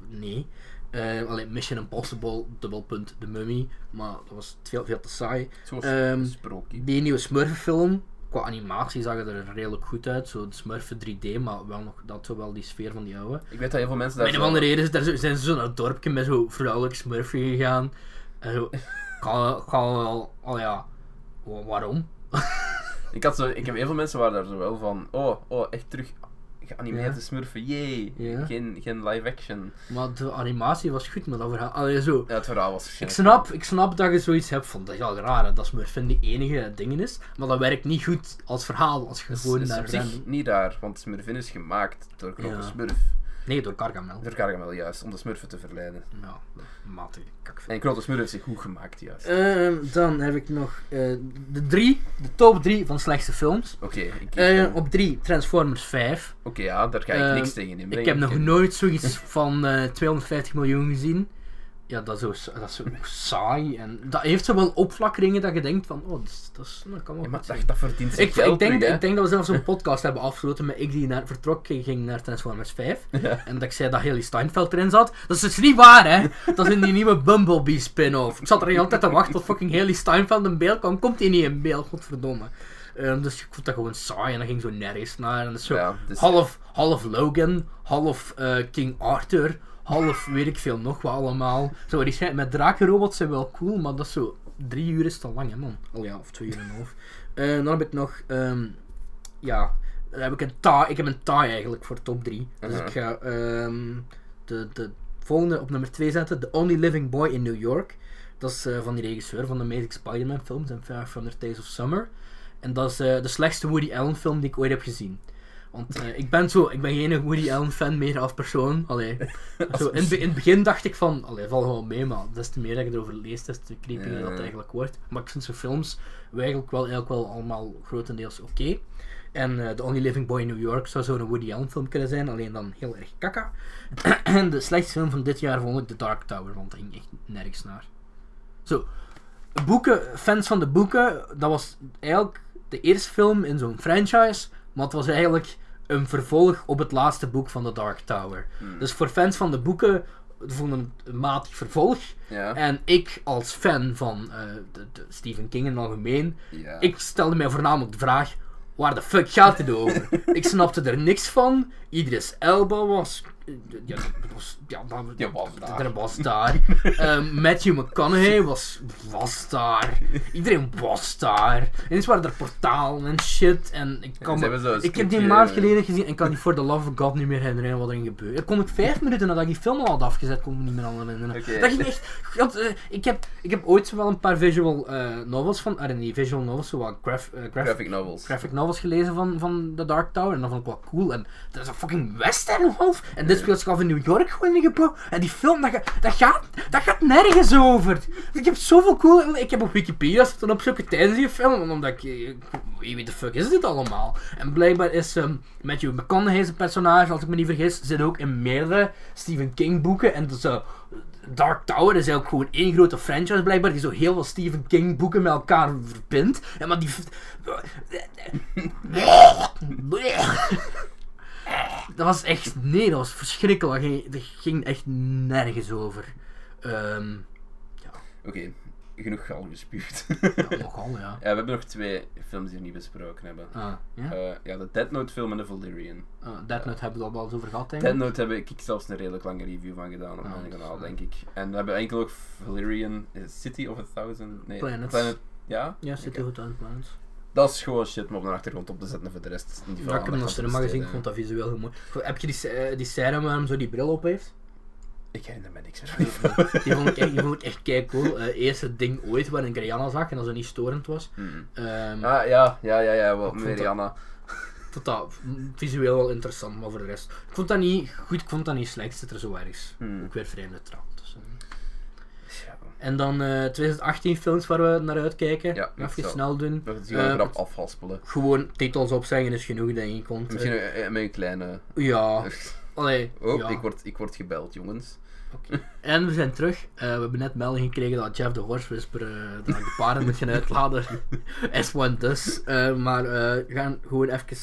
nee. Eh alleen Mission Impossible, dubbelpunt The Mummy, maar dat was veel, veel te saai. Sprookje. Die nieuwe Smurfenfilm, qua animatie zag het er redelijk goed uit. Zo de Smurfen 3D, maar wel nog dat zo wel die sfeer van die oude. Ik weet dat heel veel mensen Om daar een of andere reden is- daar zijn ze zo naar het dorpje met zo'n vrouwelijk Smurfje gegaan. En zo, ga, ga wel, oh ja, wa- waarom? Ik, had zo, ik heb heel veel mensen waren daar zo wel van, oh, oh echt terug geanimeerde Ja. smurfen. Ja. Geen, geen live action. Maar de animatie was goed, maar dat verhaal, allee, zo. Ja, het verhaal was Ik snap, ik snap dat je zoiets hebt van, dat is wel raar hè, dat Smurfen de enige dingen is, maar dat werkt niet goed als verhaal, als je is, gewoon is naar op zich random- niet raar, want Smurfin is gemaakt door Krokke. Smurf. Nee, door Gargamel. Door Gargamel juist, om de smurfen te verleiden. Ja, matige kakfilm. En Krokke Smurf heeft zich goed gemaakt juist. Ehm, dan heb ik nog eh, de drie, de top drie van slechtste films. Oké, ik- Eh, op drie Transformers 5. oké, ja, daar ga ik ehm, niks tegen inbrengen. Ik heb nog nooit zoiets van eh 250 miljoen gezien. Ja, dat is, zo, dat is saai. En dat heeft zo wel opflakkeringen dat je denkt van, oh, dat, is, dat, is, dat kan wel Ja, maar dat, dat verdient zich Ik, ik, denk, terug, ik denk dat we zelfs een podcast hebben afgesloten met ik die naar, vertrok ging naar Transformers 5. Ja. En dat ik zei dat Haley Steinfeld erin zat. Dat is dus niet waar, hè? Dat is in die nieuwe Bumblebee spin-off. Ik zat er de hele tijd te wachten tot fucking Haley Steinfeld in beeld kwam. Komt hij niet in beeld, godverdomme. Ehm, dus ik vond dat gewoon saai en dat ging zo nergens naar. En dat is zo Ja, dus- half, half Logan, half eh, King Arthur, half weet ik veel nog wat allemaal. Zo, die schijnt, met drakenrobots zijn wel cool, maar dat is zo drie uur is te lang, hè man. Oh ja, of twee uur en een half. Eh, dan heb ik nog, ehm, ja, dan heb ik een tie, ik heb een tie eigenlijk voor top 3. Dus ik ga ehm, de, de volgende op nummer 2 zetten, The Only Living Boy in New York. Dat is eh, van die regisseur van de Amazing Spider-Man films en 500 Days of Summer. En dat is eh, de slechtste Woody Allen film die ik ooit heb gezien. Want eh, ik ben zo, ik ben geen Woody Allen fan meer als persoon. Allee, zo, in, in het begin dacht ik van, allee, val gewoon mee, maar des te meer dat ik erover lees, des te creepier dat eigenlijk wordt. Maar ik vind zijn films eigenlijk wel, eigenlijk wel allemaal grotendeels oké. En eh, The Only Living Boy in New York zou zo'n Woody Allen film kunnen zijn, alleen dan heel erg kakka. en de slechtste film van dit jaar vond ik The Dark Tower, want dat ging echt nergens naar. Zo, boeken, fans van de boeken, dat was eigenlijk de eerste film in zo'n franchise, maar het was eigenlijk een vervolg op het laatste boek van The Dark Tower. Hmm. Dus voor fans van de boeken vonden het een matig vervolg. Ja. En ik als fan van eh, de, de Stephen King in het algemeen, ja. ik stelde mij voornamelijk de vraag, waar de fuck gaat het over? ik snapte er niks van. Idris Elba was... Ja, dat was, ja, dat, was daar. er was daar. Ehm, Matthew McConaughey was, was daar. Iedereen was daar. Eens waren er portalen en shit. En ik, kan me- ik heb die een maand geleden gezien en kan niet voor the love of God niet meer herinneren wat erin gebeurde. kon ik vijf minuten nadat ik die film al had afgezet, kon ik me niet meer aan herinneren. Oké. Dat ging echt... God, eh, ik, heb, ik heb ooit wel een paar visual eh, novels van... Ah, niet visual novels, zo wat graf, graf- Graphic novels. graphic novels gelezen van, van The Dark Tower. En dat vond ik wel cool. En dat is een fucking western half. En dit speelt zich af in New York gewoon in een gebouw. En die film, dat, dat, gaat, dat gaat nergens over. Ik heb zoveel cool... Ik heb op Wikipedia zitten opzoeken tijdens die film. Omdat ik... eh, Wie weet de fuck is dit allemaal? En blijkbaar is ehm Matthew McConaughey zijn personage, als ik me niet vergis, zit ook in meerdere Stephen King boeken. En dus, eh, Dark Tower is eigenlijk gewoon één grote franchise blijkbaar, die zo heel veel Stephen King boeken met elkaar verbindt. En maar die... Dat was echt... Nee, dat was verschrikkelijk. Dat ging, dat ging echt nergens over. Ehm Oké, genoeg gal gespuugd. ja, nogal, ja. ja, we hebben nog twee films die we niet besproken hebben. Ah, ja? Eh, ja, de Dead Note film en de Valerian. Ah, Death Note hebben we al wel eens over gehad, denk Dead ik. Note heb ik zelfs een redelijk lange review van gedaan op Ah, mijn is, kanaal, denk ik. En we hebben enkel ook Valerian, City of a Thousand? Nee, Planets. ja? Ja, City Oké. Hotel Planets. Dat is gewoon shit om op de achtergrond op te zetten voor de rest. veel Ja, ik heb nog cinema gezien, ik vond dat visueel heel mooi. Heb je die, eh, die scène waar hem zo die bril op heeft? Ik herinner me niks meer van. Die vond ik echt, die vond ik echt kei cool. Eh eerste ding ooit waarin ik Rihanna zag en dat zo niet storend was. Ehm Ah, ja, ja, ja, ja, wel, Mariana. Ik vond dat visueel wel interessant, maar voor de rest. Ik vond dat niet goed, ik vond dat niet slecht, zit er zo ergens. Hmm. Ook weer vrij neutraal. Eh. En dan eh 2018 films waar we naar uitkijken. Ja, Even snel doen. we gaan het gewoon Eh, grap afhaspelen. Gewoon titels opzeggen is genoeg, denk ik. Want, eh, Misschien eh, met een kleine... ja, allee. Oh, ja. ik, word, ik word gebeld, jongens. Oké. En we zijn terug. Eh, we hebben net melding gekregen dat Jeff de Horse Whisper eh, dat ik de paarden moet gaan uitladen. S1 dus. Eh, maar eh, we gaan gewoon even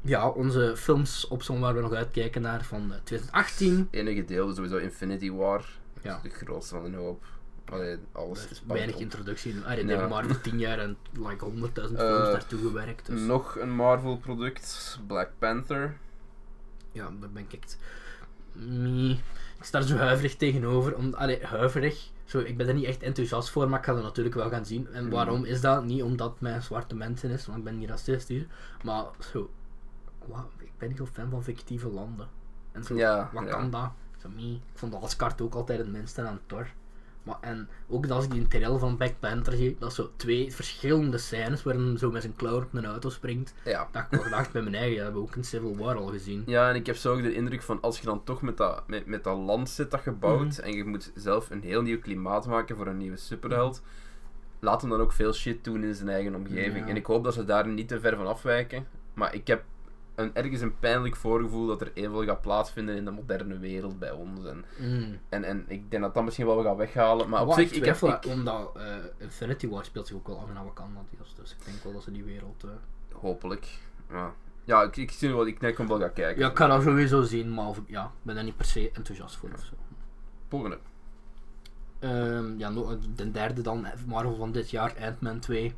ja, onze films opzommen waar we nog uitkijken naar van eh, 2018. enige deel is sowieso Infinity War. Ja. De grootste van de hoop. Allee, alles Dus is weinig introductie. Die Ja. voor 10 jaar en like 100.000 Eh, films daartoe gewerkt. Dus Nog een Marvel product, Black Panther. ja, daar ben ik echt. Nee, ik sta er zo huiverig tegenover. Om, allee, huiverig. Zo, ik ben er niet echt enthousiast voor, maar ik ga het natuurlijk wel gaan zien. En Mm. waarom is dat? Niet omdat mijn zwarte mensen is, want ik ben niet racistisch. Maar zo, ik ben niet zo fan van fictieve landen. En zo, Ja, wat ja. kan dat? Zo, ik vond Asgard ook altijd het minste aan Thor. Maar, en ook als ik die trailer van Black Panther zie, dat is zo twee verschillende scènes waarin hij zo met zijn klauw op een auto springt. Ja. Dat ik wel gedacht bij mijn eigen, dat hebben we ook in Civil War al gezien. Ja, en ik heb zo ook de indruk van als je dan toch met dat, met, met dat land zit dat gebouwd Mhm. en je moet zelf een heel nieuw klimaat maken voor een nieuwe superheld, laat hem dan ook veel shit doen in zijn eigen omgeving. Ja. En ik hoop dat ze daar niet te ver van afwijken. Maar ik heb een, ergens een pijnlijk voorgevoel dat er evenveel gaat plaatsvinden in de moderne wereld bij ons. En, Mm. en, en ik denk dat dat misschien wel gaat weghalen. Maar op zich, ik heb... Ik, omdat eh, Infinity War speelt zich ook wel af in Wakanda deels, dus ik denk wel dat ze die wereld... eh, hopelijk. Ja, ja ik, ik zie wel, ik denk hem wel gaan kijken. Ja, ik ga dat sowieso zien, maar ik- ja, ik ben daar niet per se enthousiast voor of zo. Volgende. Ehm, ja, no- de derde dan, Marvel van dit jaar, Ant-Man 2.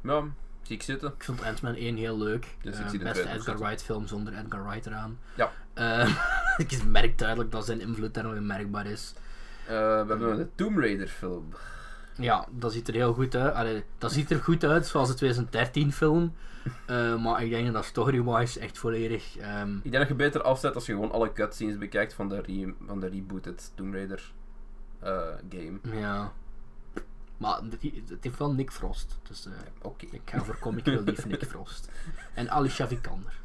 Ja, zie ik zitten. Ik vond Ant-Man 1 heel leuk. Dus ik Eh, zie de beste Edgar. Wright film zonder Edgar Wright eraan. Ja. Eh, ik merk duidelijk dat zijn invloed daar nog merkbaar is. Eh, we hebben de Tomb Raider film. Ja, dat ziet er heel goed uit. Allee, dat ziet er goed uit, zoals de 2013 film. Maar ik denk dat story-wise echt volledig... ehm, Ik denk dat je beter afzet als je gewoon alle cutscenes bekijkt van de, re van de rebooted Tomb Raider game. ja. Maar het het heeft wel Nick Frost. Dus eh, Oké. ik ga voor comic relief Nick Frost. En Alicia Vikander.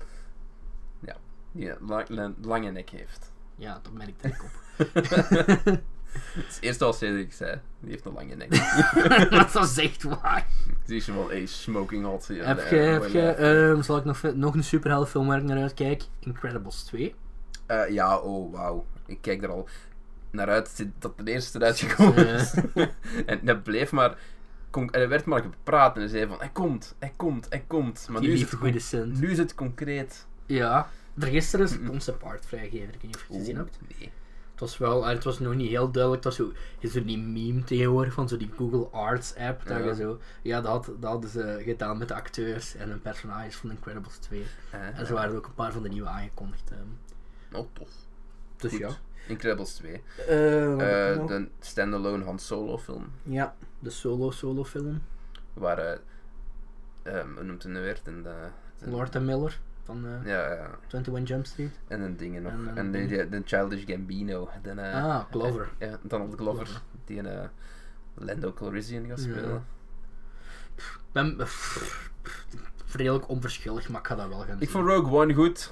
Die een la- la- lange nek heeft. Ja, dat merkte ik op. Dat is het eerste wat Cedric zei. Die heeft een lange nek. dat is echt waar. Zie je wel, hey, smoking hot. Heb je, heb mooi je lijf. ehm, zal ik nog, nog een superheldenfilm waar ik naar uitkijk? Incredibles 2. Eh, ja, oh wauw. Ik kijk er al naar uit dat de eerste uitgekomen is. en dat bleef maar... Kon, er werd maar gepraat en hij zei van, hij komt, hij komt, hij komt. Maar Die nu is, het, nu is het concreet. Ja. Er gisteren is een concept art vrijgegeven. Ik weet niet of je het gezien hebt. Nee. Het was wel, eh, het was nog niet heel duidelijk. Het was zo, is er die meme tegenwoordig van zo die Google Arts app. Dat Ja. je zo, ja, dat, dat hadden ze gedaan met de acteurs en hun personages van Incredibles 2. Eh, En zo waren er ook een paar van de nieuwe aangekondigd. Oh, tof. Dus Goed. ja. Incredibles 2. Eh, Eh, de standalone Han Solo film. Ja, de solo-solo film. Waar, ehm, hoe noemt het nu weer? De, de- Lord Miller van eh, Ja, ja. 21 Jump Street. En een dingen nog. En de, de, de Childish Gambino. De, eh, ah, Clover. Ja, Donald Glover. Glover. Die een Lando Calrissian gaat spelen. Ik ben pff, pff, redelijk onverschillig, maar ik ga dat wel gaan zien. Ik vond Rogue One goed.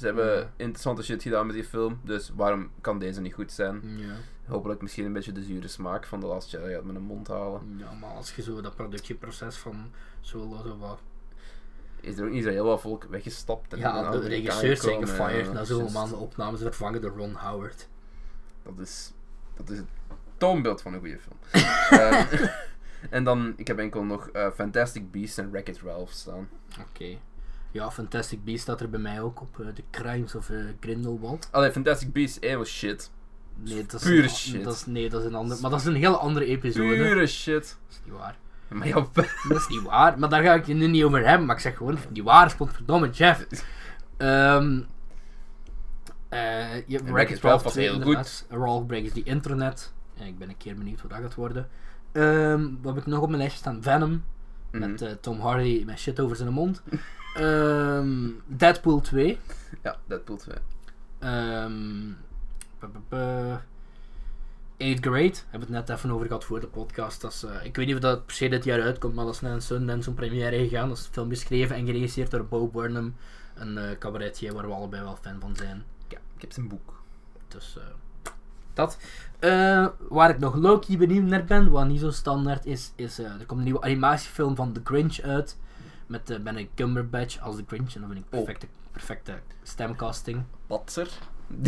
Ze hebben Ja. interessante shit gedaan met die film. Dus waarom kan deze niet goed zijn? Ja. Hopelijk misschien een beetje de zure smaak van de Last Jedi uit mijn mond halen. ja, maar als je zo dat productieproces van solo zo wat... Is er ook niet zo heel wat volk weggestapt? en Ja, de andere regisseurs zijn gefired ja, na zoveel just- maanden opnames vervangen door Ron Howard. Dat is, dat is het toonbeeld van een goede film. Eh, en dan, ik heb enkel nog eh, Fantastic Beasts en Wreck-It Ralph staan. Oké. Ja, Fantastic Beasts staat er bij mij ook op. eh, The Crimes of eh, Grindelwald. Allee, Fantastic Beasts 1 was shit. Nee, dat is Pure een, shit. Dat is, nee, dat is een andere... Maar dat is een hele andere episode. Pure shit. Dat is niet waar. Maar ja, Dat is niet waar. Maar daar ga ik het nu niet over hebben. Maar ik zeg gewoon, niet waar. Godverdomme, Jeff. Ehm eh je Wreck-It Ralph was 2 heel inderdaad. Ralph Breaks the Internet. En ik ben een keer benieuwd hoe dat gaat worden. Ehm, wat heb ik nog op mijn lijstje staan? Venom. Mhm. Met eh, Tom Hardy met shit over zijn mond. Ehm, Deadpool 2. Ja, Deadpool 2. Ehm bu- bu- bu- Eighth Grade. Hebben we het net even over gehad voor de podcast. Dat is, eh, ik weet niet of dat per se dit jaar uitkomt, maar dat is naar een Sundance zo'n première gegaan. Dat is een film geschreven en geregisseerd door Bo Burnham. Een eh cabaretier waar we allebei wel fan van zijn. Ja, ik heb zijn boek. Dus eh, dat. Waar ik nog Loki benieuwd naar ben, wat niet zo standaard is, is er komt een nieuwe animatiefilm van The Grinch uit. Met uh, Benedict Cumberbatch als The Grinch. En dat vind ik perfecte, perfecte stemcasting. Patser.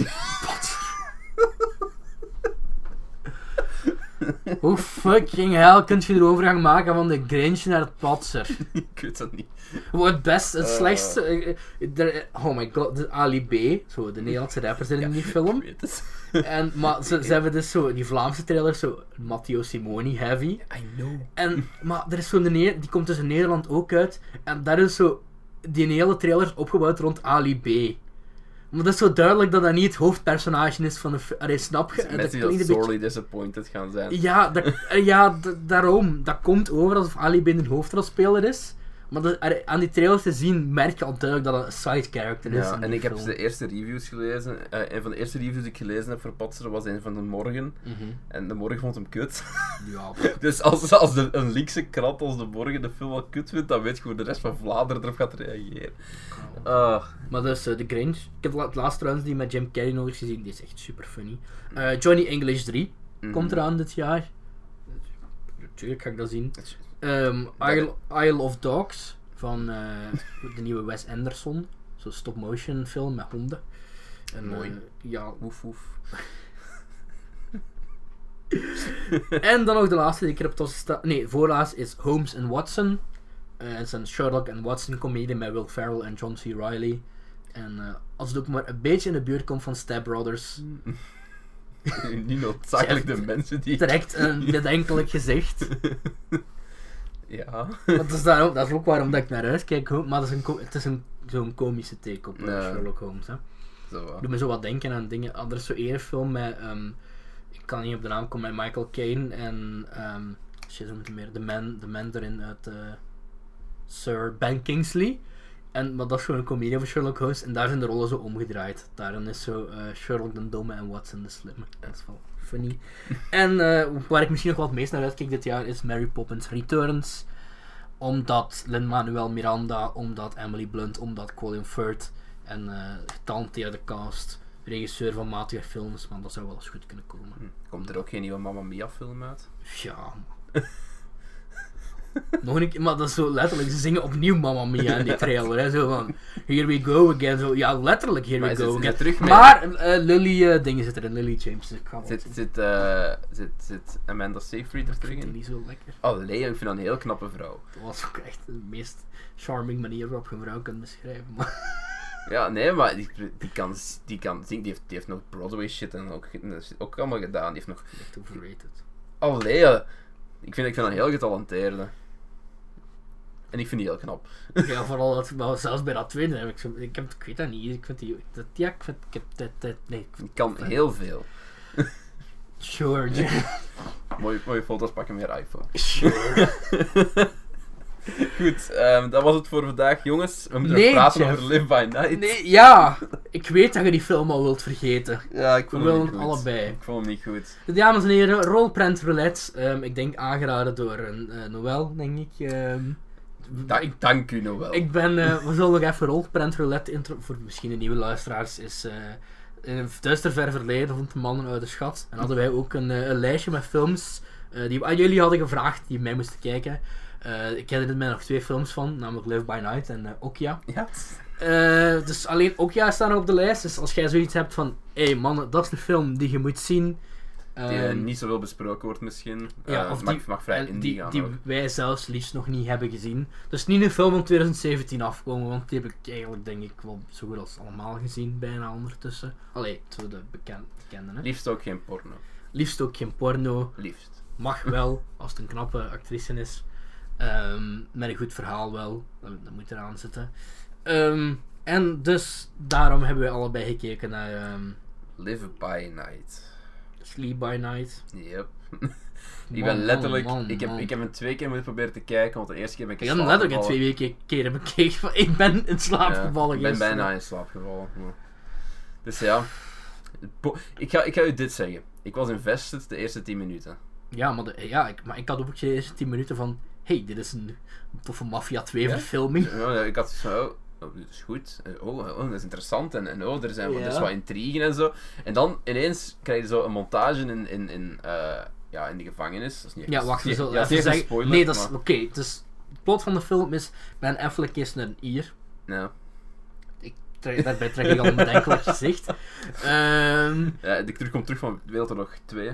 Hoe fucking hell kun je de overgang maken van de Grinch naar het Patser? ik weet dat niet. Het best, het Eh. slechtste. eh, eh, oh my god, de Ali B, zo, de Nederlandse rapper zit in die film. Ik weet het. En, maar ze, ze hebben dus zo, die Vlaamse trailer, zo Matteo Simoni heavy. I know. En, maar er is zo'n die komt dus in Nederland ook uit. En daar is zo, die hele trailer opgebouwd rond Ali B. Maar dat is zo duidelijk dat dat niet het hoofdpersonage is van de film. Snap je? Mensen dat die dat beetje- sorely disappointed gaan zijn. Ja, dat, eh, ja daarom. Dat komt over alsof Ali B een hoofdrolspeler is. Maar er- aan die trailers te zien merk je al duidelijk dat het een side character is. Ja, en ik heb de eerste reviews gelezen. Eh, een van de eerste reviews die ik gelezen heb voor Patser was een van de morgen. Mhm. En de morgen vond hem kut. Ja, dus als, als de, een linkse krant als de morgen de film wel kut vindt, dan weet je hoe de rest van Vlaanderen erop gaat reageren. Ah, maar dus eh, The Grinch. Ik heb het laatst trouwens die met Jim Carrey nog eens gezien. Die is echt super funny. Eh, Johnny English 3 mhm. komt eraan dit jaar. Natuurlijk ga ik dat zien. Ehm Isle, Isle of Dogs van eh, de nieuwe Wes Anderson. zo'n stop-motion film met honden. En, Mooi. eh, ja, Oef, oef. en dan nog de laatste die ik erop tussen sta. Nee, voorlaatst is Holmes and Watson. Eh, het is een Sherlock and Watson comedie met Will Ferrell en John C. Reilly. En als het ook maar een beetje in de buurt komt van Step Brothers, Niet noodzakelijk de mensen die... direct een bedenkelijk gezicht. Ja. Dat is, daar ook, dat is ook waarom dat ik naar uitkijk. ho- Maar dat is een, het is een, zo'n komische take op eh, Ja. Sherlock Holmes. Hè. Zo. Doe me zo wat denken aan dingen. Ah, er is zo één film met. ehm, ik kan niet op de naam komen met Michael Caine en. ehm shit, hoe moet het meer? De man, de man erin uit. eh, Sir Ben Kingsley. En, maar dat is gewoon een comedie over Sherlock Holmes. En daar zijn de rollen zo omgedraaid. Daarin is zo eh, Sherlock de domme en Watson de slimme. Dat is wel en eh, waar ik misschien nog het meest naar uitkijk dit jaar is Mary Poppins Returns. Omdat Lin-Manuel Miranda, omdat Emily Blunt, omdat Colin Firth en eh getalenteerde cast, regisseur van matige films, maar dat zou wel eens goed kunnen komen. Hm. Komt er ook geen nieuwe Mamma Mia film uit? Ja. Nog een keer, maar dat is zo letterlijk, ze zingen opnieuw Mamma Mia in die trailer. Hè, zo van, here we go again. Zo, ja, letterlijk, here Maar we go again. terug Maar eh, Lily eh, dingen zit erin, Lily James. Dus ik ga wel Zit, zit, eh, zit, zit Amanda Seyfried er terug in? niet zo lekker. Allee, ik vind dat een heel knappe vrouw. Dat was ook echt de meest charming manier waarop je een vrouw kunt beschrijven. Maar Ja, nee, maar die, die, kan, die kan zingen. Die heeft, die heeft nog Broadway shit en ook, ook allemaal gedaan. Die heeft nog... echt overrated. Allee, ik vind, ik vind dat een heel getalenteerde. En ik vind die heel knap. Ja, vooral dat, maar zelfs bij dat tweede heb ik zo, ik, heb, ik weet dat niet, ik vind die, dat, ja, ik vind, ik heb dat, dat, nee, ik vind- kan heel veel. sure, Mooie, mooie foto's pakken je iPhone. sure. Goed, ehm, dat was het voor vandaag, jongens. We moeten Nee, praten Jeff. over Live by Night. Nee, ja, ik weet dat je die film al wilt vergeten. Ja, ik We vond hem willen niet het goed. allebei. Ik vond hem niet goed. Dames en heren, Rolprent Roulette, ehm, ik denk aangeraden door een eh, Noël, denk ik. ehm. Da ik dank u nog wel. Ik ben, eh, we zullen nog even Rolprent Roulette intro, voor misschien de nieuwe luisteraars, is eh, in een duister ver verleden vond de man een oude schat. En hadden wij ook een, eh, een lijstje met films die we aan jullie hadden gevraagd, die mij moesten kijken. Ik herinner me nog twee films van, namelijk Live by Night en Okja. Ja. Dus alleen Okja staan op de lijst. Dus als jij zoiets hebt van, hé hey, mannen, dat is een film die je moet zien. Die eh, Ehm, niet zoveel besproken wordt misschien. ja, Eh, of mag, die- mag vrij en indie die, gaan. die ook. wij zelfs liefst nog niet hebben gezien. Dus niet een film van 2017 afkomen, want die heb ik eigenlijk denk ik wel zo goed als allemaal gezien, bijna ondertussen. Allee, zo de bekend, bekende. Hè? Liefst ook geen porno. Liefst ook geen porno. Liefst. Mag wel, als het een knappe actrice is. Ehm, met een goed verhaal wel. Dat, dat moet eraan zitten. Ehm, en dus daarom hebben we allebei gekeken naar Live by Night. Sleep by Night. Yep. ik ben letterlijk. man, man, ik, heb, man. ik heb hem twee keer moeten proberen te kijken, want de eerste keer ben ik Ik in heb slaap letterlijk in gevallen. twee weken keren bekeken van ik ben in slaap Ja, gevallen Ik ben bijna in slaap gevallen. Dus ja. Ik ga, ik ga u dit zeggen. Ik was invested de eerste 10 minuten. Ja, maar, de- ja ik, maar ik had ook de eerste 10 minuten van hey, dit is een toffe Mafia 2 Ja? verfilming. Ja, ik had van, oh, dit is goed. Eh, Oh, oh, dat is interessant. En, en oh, er zijn Ja. wat intrigen en zo. En dan ineens krijg je zo een montage in, in, in, eh, ja, in de gevangenis. Dat is niet echt- Ja, wacht, zullen ja, dat zeggen. spoiler, nee, dat is oké. dus het plot van de film is: Ben Affleck is een Ier. Ja. Trek- Daarbij trek ik al een bedenkelijk gezicht. Ehm, Ja, ik kom terug van Wereldoorlog 2.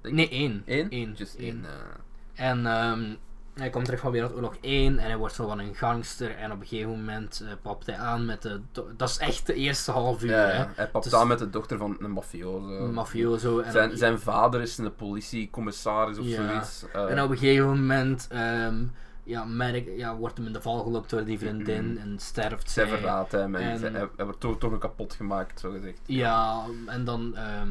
denk nee, één. Eén? Eén. Just Eén. één. eh. En ehm, hij komt terug van Wereldoorlog 1 en hij wordt zo van een gangster. En op een gegeven moment eh, papt hij aan met de. Dat is echt de eerste half uur, ja, hè? Hij papt Dus- aan met de dochter van een mafioso. Een mafioso. En Zijn, op- zijn vader is een politiecommissaris of Ja. zoiets. eh, En op een gegeven moment ehm, ja, merk, ja, wordt hem in de val gelokt door die vriendin Mhm. en sterft zij zij. verraadt hem en, hij, hij wordt toch, toch kapot gemaakt, zo gezegd. Ja, en dan ehm,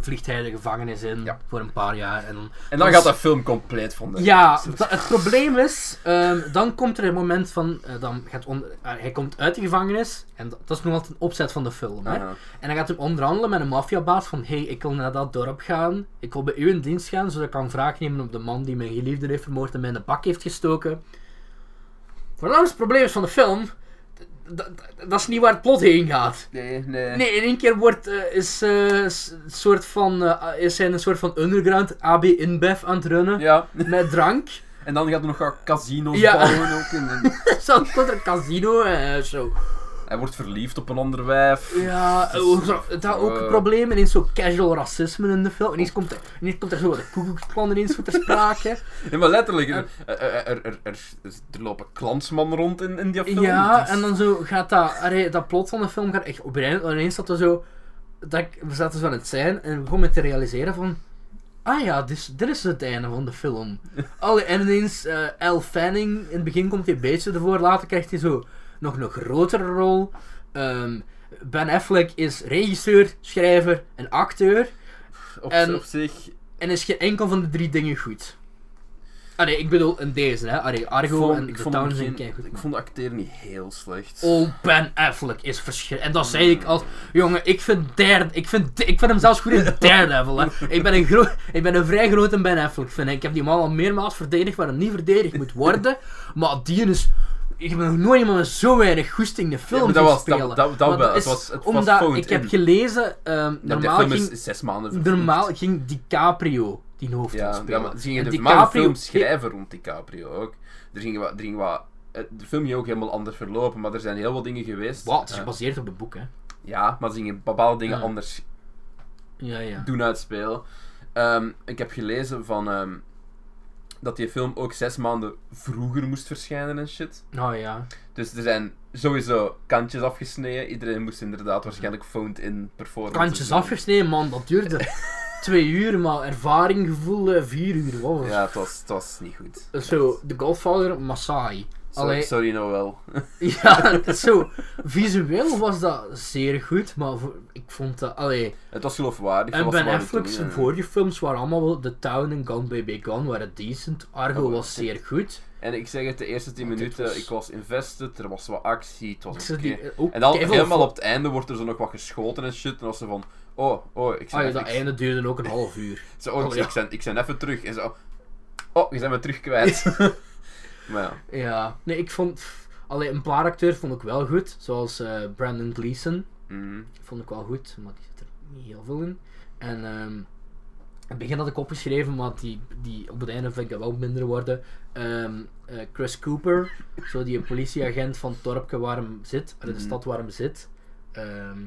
vliegt hij de gevangenis in Ja. voor een paar jaar. En dan, En dan Dus- gaat dat film compleet van de... ja, het probleem is, ehm, dan komt er een moment van, eh, dan gaat on- eh, hij komt uit de gevangenis en dat dat is nog altijd een opzet van de film. Hè? Aha. En dan gaat hij onderhandelen met een maffiabaas van hey, ik wil naar dat dorp gaan. Ik wil bij u in dienst gaan, zodat ik kan wraak nemen op de man die mijn geliefde heeft vermoord en mij in de bak heeft gestoken. Voornaamste probleem is van de film, dat is niet waar het plot heen gaat. Nee, nee. Nee, in één keer wordt, eh, is, een soort van, eh, is hij een soort van underground AB InBev aan het runnen. Ja, Met drank. en dan gaat er nog casino's Ja. bouwen ook. En, en- Zo komt er een casino en zo. Hij wordt verliefd op een ander wijf. Ja, had ook Eh. problemen. Ineens zo casual racisme in de film. Ineens komt er, ineens komt er zo de koekoeksplan ineens voor ter sprake. Nee, maar letterlijk, En- er, er, er, er, lopen klansmannen rond in, in die film. Ja, en dan zo gaat dat, dat plot van de film gaat echt op ineens zat er zo, dat we zaten zo aan het zijn en we begonnen met te realiseren van, ah ja, dit is, dit is het einde van de film. Allee, en ineens, eh Elle Fanning, in het begin komt hij een beetje ervoor, later krijgt hij zo nog een grotere rol. Ehm, ben Affleck is regisseur, schrijver en acteur. op, en- op zich... En is geen enkel van de drie dingen goed. Allee, ik bedoel in deze, hè. Allee, Argo vond- en ik vond Town geen- keigoed. Ik vond de acteren niet heel slecht. Oh, Ben Affleck is verschrikkelijk. En dat zei ik als... Jongen, ik vind, derde, ik vind, ik vind hem zelfs goed in Daredevil. Hè. Ik, ben een gro- ik ben een vrij grote Ben Affleck fan. Ik heb die man al meermaals verdedigd waar hij niet verdedigd moet worden. Maar die is... Ik heb nog nooit iemand met zo weinig goesting de film Ja, maar dat was- dat- spelen. dat- wel. Het was- het was omdat phoned ik heb in. gelezen... die normaal, film ging, is zes maanden normaal ging DiCaprio die hoofdrol Ja, spelen. ja, maar ze gingen En de film schrijven rond DiCaprio ook. Er ging wat... Er ging wat eh, de film ging ook helemaal anders verlopen, maar er zijn heel wat dingen geweest. Wow, het is gebaseerd op een boek, hè. ja, maar ze gingen bepaalde dingen Ja. anders Ja, ja. doen uitspelen. Ehm, ik heb gelezen van... ehm, dat die film ook zes maanden vroeger moest verschijnen en shit. Oh ja. Dus er zijn sowieso kantjes afgesneden. Iedereen moest inderdaad waarschijnlijk phoned in performance. Kantjes afgesneden, man. Dat duurde twee uur, maar ervaring, gevoel, vier uur. Wat was Ja, het was, het was niet goed. Zo, The Godfather, Masai. Sorry, Allee. sorry Noel. Ja, het is zo. Visueel was dat zeer goed, maar voor- ik vond dat. Allee. het was geloofwaardig. En Ben Affleck's vorige films waren allemaal wel. The Town en Gone Baby Gone waren decent. Argo Oh, was zeer goed. En ik zeg het, de eerste 10 Maar dit minuten, was- ik was invested, er was wat actie, het Ik was oké. eh, En dan helemaal op het einde wordt er zo nog wat geschoten en shit. En dan was ze van, oh, oh, ik Ah ja, even, dat einde duurde ook een half uur. zo, oh, Oh, ja. ik, ben, ik ben even terug. En zo, oh, je bent me terug kwijt. maar ja, Ja, nee, ik vond. Allee, een paar acteurs vond ik wel goed, zoals eh, Brandon Gleeson. mhm. vond ik wel goed, maar die zit er niet heel veel in. En ehm in het begin had ik opgeschreven, maar die, die, op het einde vind ik dat wel minder worden. Ehm, eh, Chris Cooper, zo die politieagent van het dorpje waar hem zit, uit de Mhm. stad waar hem zit. ehm,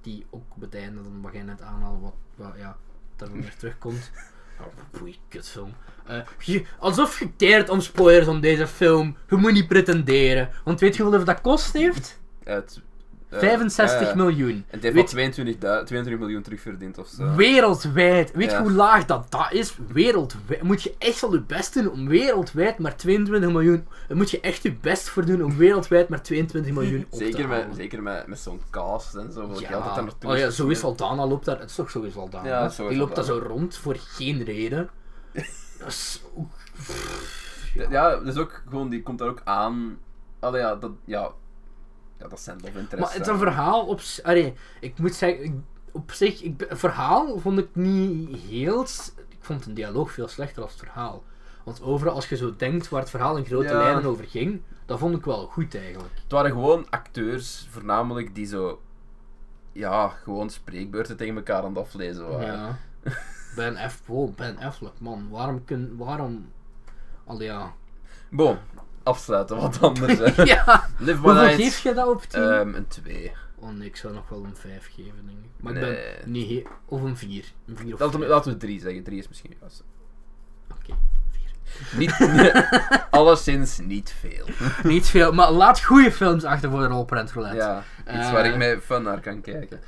die ook op het einde, dan mag je net aanhalen wat, wat ja, dat er weer terugkomt. Oh, boei, kutfilm. Eh, alsof je keert om spoilers om deze film. Je moet niet pretenderen. Want weet je hoeveel dat kost heeft? Het, 65 eh, miljoen. En het heeft Weet- al 22, du- 22 miljoen terugverdiend of zo. Wereldwijd. Weet je hoe laag dat, dat is? Wereldwijd. Moet je echt wel je best doen om wereldwijd maar 22 miljoen. Daar moet je echt je best voor doen om wereldwijd maar 22 miljoen op te Zeker, met, zeker met, met zo'n cast en zo. Ja. geld dat daar naartoe oh ja, is zo is. Aldana loopt daar. Het is toch zo is Aldana. Ja, hè? zo is Die loopt daar zo rond voor geen reden. Dat is ook- Ja, dus ook gewoon, die komt daar ook aan. Allee, ja, dat, ja, ja, dat zijn love interest. Maar het is een verhaal op... z- Allee, ik moet zeggen, ik- op zich, ik, het verhaal vond ik niet heel... Ik vond een dialoog veel slechter als het verhaal. Want overal, als je zo denkt waar het verhaal in grote Ja. lijnen over ging, dat vond ik wel goed eigenlijk. Het waren gewoon acteurs, voornamelijk, die zo... Ja, gewoon spreekbeurten tegen elkaar aan het aflezen waren. Ja. Ben F. Wow, Ben Affleck, man. Waarom kun... Waarom... Al ja. Bon, afsluiten, wat anders. hè. ja. Live My Hoeveel geef je dat op 10? Ehm, een 2. oh nee, ik zou nog wel een 5 geven, denk ik. Maar ik ben... Nee, of een 4. Een 4 of Laten we, laten we 3 zeggen, 3 is misschien juist. Oké, 4. Niet, alleszins niet veel. Niet veel, maar laat goede films achter voor de rolprent roulette. Ja, iets Eh, waar ik met fun naar kan kijken.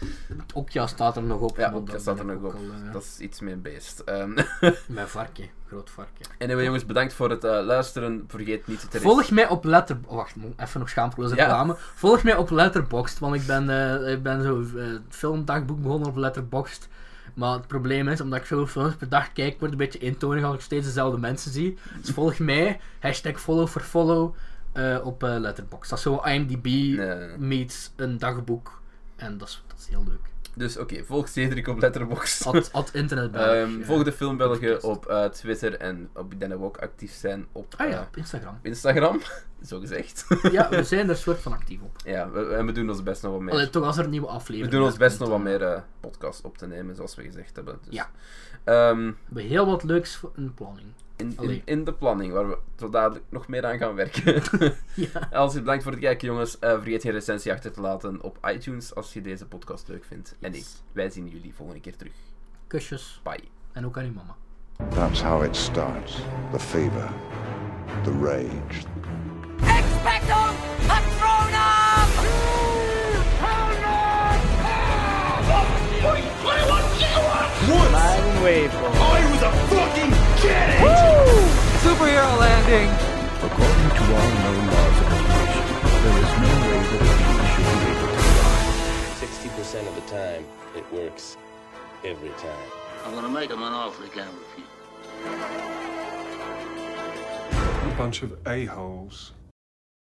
Okja staat er nog op. Ja, dat staat er nog op. al, eh, Dat is iets meer beest. Ehm Mijn varken, groot varken. anyway, jongens, bedankt voor het eh, luisteren. Vergeet niet te Volg mij op Letter... oh, wacht, even nog schaamteloze Ja. reclame. Volg mij op Letterboxd, want ik ben, eh, ik ben zo eh, filmdagboek begonnen op Letterboxd. Maar het probleem is, omdat ik veel films per dag kijk, wordt het een beetje eentonig als ik steeds dezelfde mensen zie. Dus volg mij, hashtag follow for follow, eh, op eh, Letterboxd. Dat is zo IMDb Nee. meets een dagboek. En dat is, dat is heel leuk. Dus oké, volg Cedric op Letterboxd. Ad, ad internet Ehm, volg de Film België podcast. op eh, Twitter en op die we ook actief zijn op Ah ja, eh, op Instagram. Instagram. Zo gezegd. Ja, we zijn er soort van actief op. ja, we, en we doen ons best nog wat meer. Allee, toch als er een nieuwe aflevering we doen ons best nog wat meer eh podcasts op te nemen, zoals we gezegd hebben. Dus, Ja. ehm, We hebben heel wat leuks voor- in de planning. In, in, in de planning, waar we zo dadelijk nog meer aan gaan werken. Ja. Als je bedankt voor het kijken, jongens. Eh, vergeet geen recensie achter te laten op iTunes als je deze podcast leuk vindt. En nee, wij zien jullie volgende keer terug. Kusjes. Bye. En ook aan uw mama. That's how it starts. The fever, the rage, Expecto Patronum! Superhero landing! According to all known laws of evolution, there is no way that a bee should be able to fly. 60% of the time, it works every time. I'm gonna make him an offer he can't refuse. A bunch of a-holes.